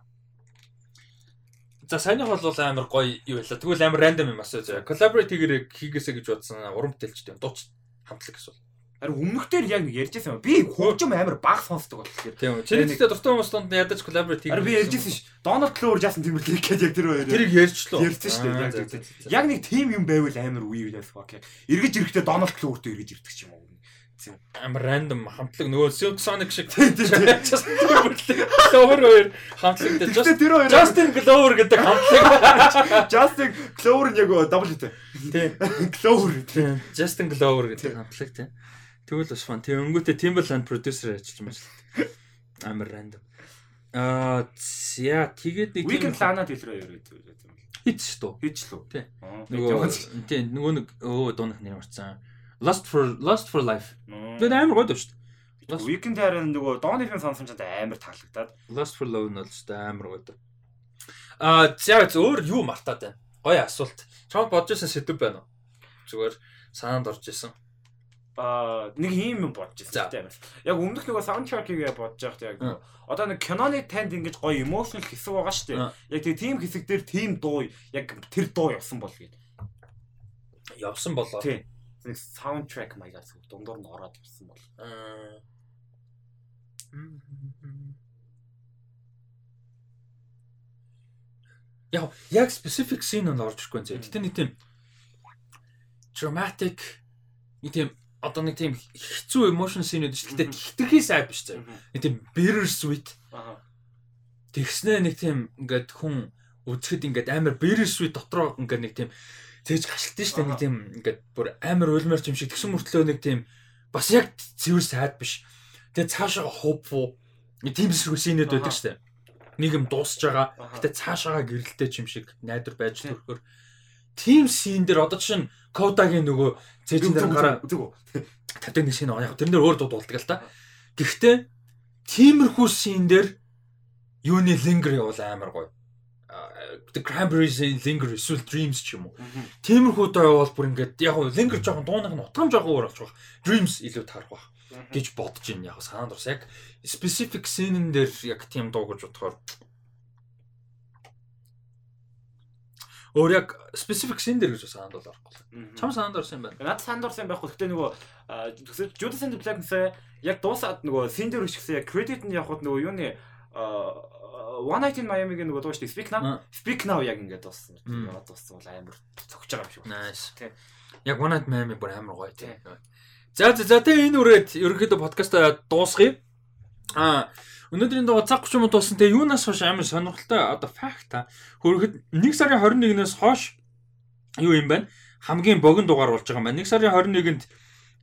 За саяных бол амар гоё юу байлаа. Тэгвэл амар рандом юм асууж. Collaborate хийгэрэг хийгээсэ гэж бодсон уран бүтээлчтэй дууч хамтлаг гэсэн. Харин өмнөхдөр яг ярьжсэн юм. Би хөгжим амар баг сонсдог болохоор. Тийм үү. Чиний гэхдээ дуртай хүмүүс донд ядаж collaborate хийх. Харин би ярьжсэн ш. Donald Glover Justin Timberlake гэж яг тэр хоёр. Тэрийг ярьчлаа. Ярьсан ш. Яг яг нэг team юм байвал амар үе юу яах вэ? Эргэж ирэхдээ Donald Glover-тэй эргэж ирдэг ч юм уу амар рандом хамтлаг нөгөө Silk Sonic шиг (laughs) Justin Timberlake Glover хоёр хамтлагтай Justin Glover гэдэг хамтлаг (laughs) Justin Glover нь яг double үү? Тийм. Glover тийм. Justin Glover гэдэг хамтлаг тийм. Тэгвэл бас фан. Тэг өнгөтэй Timberland producer ажиллаж байна. Амар random. Аа яа тэгээд нэг Weekend Lana Del Rey яриад байсан юм. хит шүү дээ. Хийж лөө. Тий. Нөгөө тий нөгөө нэг өө дуунах нэр марцсан. Lost for Lost for Life. Тэгээд амар гоё шүү дээ. Weekend харин нөгөө Donny film сонсон ч амар таалагдаад. Lost for Love нь бол ч амар гоё дээ. Аа яг өөр юу мартаад байна. Гоё асуулт. Чамд бодож байсан сэдв байна уу? Зүгээр санаанд орж исэн. Аа нэг юм юм бодож байсан тийм амар. Яг өмнөх нөгөө soundtrack-ийг бодож байхад яг одоо нэг киноны танд ингэж гоё emotional хэсэг байгаа шүү дээ. Яг тийм team хэсэг дээр team дуу яг тэр дуу явсан бол гээд. Явсан болоо. Тийм. Нэг маягаар зүг дундуур нь ороод явсан бол. Аа. Яг яг specific scene нь орж ирэхгүй зэ. Гэтэ нэг тийм dramatic нэг тийм одоо нэг тийм хэцүү emotion scene үүд шүү дээ. Хитрхи сайд биш зэ. Нэг тийм bitter sweet тэгснээ нэг тийм ингээд хүн үзэхэд ингээд амар bitter sweet дотроо ингээд нэг тийм зээж гашилтын шүү дээ. Нэг тийм ингээд бүр амар улмаар юм шиг тэгсэн мөртлөө нэг тийм бас яг цэвэр сайд биш. Тэгээ цаашаа hopeful нэг тийм scene-үүд байдаг шүү дээ. Нэг юм дуусж байгаа. Гэтэ цаашаага гэрэлтэй юм шиг найдвар байж төрөхөр team scene дээр одоо чинь Кодагийн нөгөө цээжин дээр гараа зүг. тавтай нэг шин яг тэр нэр өөр дууд болдог л та. Гэхдээ тиймэрхүү scene дээр юуны linger явуул амар гоё. The Cranberries linger эсвэл Dreams ч юм уу. Тиймэрхүү доо явуул бүр ингээд яг нь linger жоохон дуунах нь утгам жоохон өөр болчих. Dreams илүү таарах байх гэж бодож байна яг санаанд орс яг specific scene дээр яг тийм дуу гэж бодохоор өөр яг specific scene дээр гэж санаанд бол орохгүй. Чам санаанд орсон юм байна. Наад санд орсон байхгүй. Гэхдээ нөгөө Judas and the Black Messiah яг дуусаад нөгөө син дээр өшгсөн яг credit нь явхад нөгөө юуны One Night in Miami-гийн нөгөө дууштай Speak Now. Speak Now яг ингээд дууссан. Яваад дууссан бол амар цогч байгаа юм шиг. Nice. Тий. Яг One Night Miami бүр амар гоё тий. За за за тэгээ энэ үрээд ерөнхийдөө подкаста дуусгая. Аа өнөөдрийн дугаар цаг 30 минут болсон. Тэгээ юунаас хойш амар сонирхолтой одоо факт та. Хөрөхөд 1 сарын 21-ээс хойш юу юм бэ? Хамгийн богино дугаар болж байгаа юм байна. 1 сарын 21-нд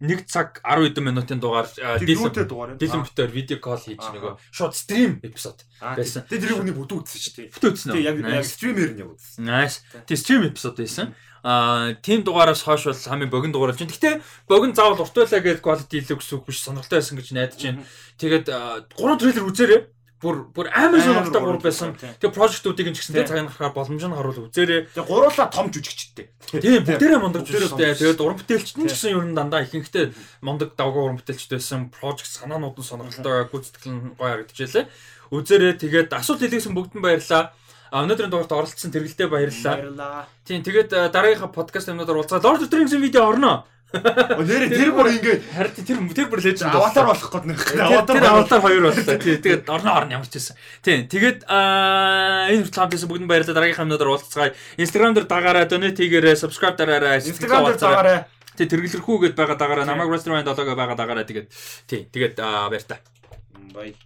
1 цаг 10 хэдэн минутын дугаар дилэн дугаар. дилэн битээр видео кол хийж нөгөө шууд стрим эпизод байсан. байсан. Тэр хүний бүдүү үзсэн шүү дээ. бүтээсэн Тэг яг яг үү? стример нь яг үзсэн. Nice. Тэг стрим эпизод байсан. Аа, тим дугаараас хойш бол хамгийн богино дугаар болж байна. Гэхдээ богино заавал урт байлаа гэж quality илүү гэсэн үг биш сонирхолтой байсан гэж найдаж байна. Тэгээд аа, гурван трейлер үзээрэй. Бүр бүр амар сонирхолтой гур байсан. Тэгээ прожектуудыг нь ч гэсэн тэг цагаан гарахаар боломж нь харуул үзээрэй. Тэг гуруула том жүжигчтэй. Тийм бүгдээрээ мундаг жүжигчтэй. Тэгээд уран бүтээлчд нь ч гэсэн ер нь дандаа ихэнхдээ мундаг давгаа уран бүтээлчд байсан. Project санаанууд нь сонирхолтой, гүйцэтгэл нь гоё харагдчихлээ. Үзээрэй. Тэгээд асуулт хэлсэн бүгдэнд баярлалаа. А өнөөдрийн дугаарт оролцсон тэргэлдээ баярлалаа. Баярлаа. Тийм тэгээд дараагийнхаа подкаст юмнуудаар уулзаад Lord of the Rings-ийн видео орно. Нэр тэр бүр ингээд Харин тэр тэр бүр леженд аватар болох гээд нэг. Тэр аватар хоёр боллоо. Тий, тэгээд орно орно ямар ч байсан. Тийм, тэгээд аа энэ хүртэл хамтдаа бүгд баярлалаа. Дараагийнхаа юмнуудаар уулзцгаая. Instagram дээр дагаараа donate хийгээрэй, subscribe дараарай. Instagram дээр дагаарай. Тий, тэргэлэрхүү гэдээ байгаа дагаараа, намайг Wrestling 7-г байгаа дагаараа тэгээд тий, тэгээд аа баяр та. Бай.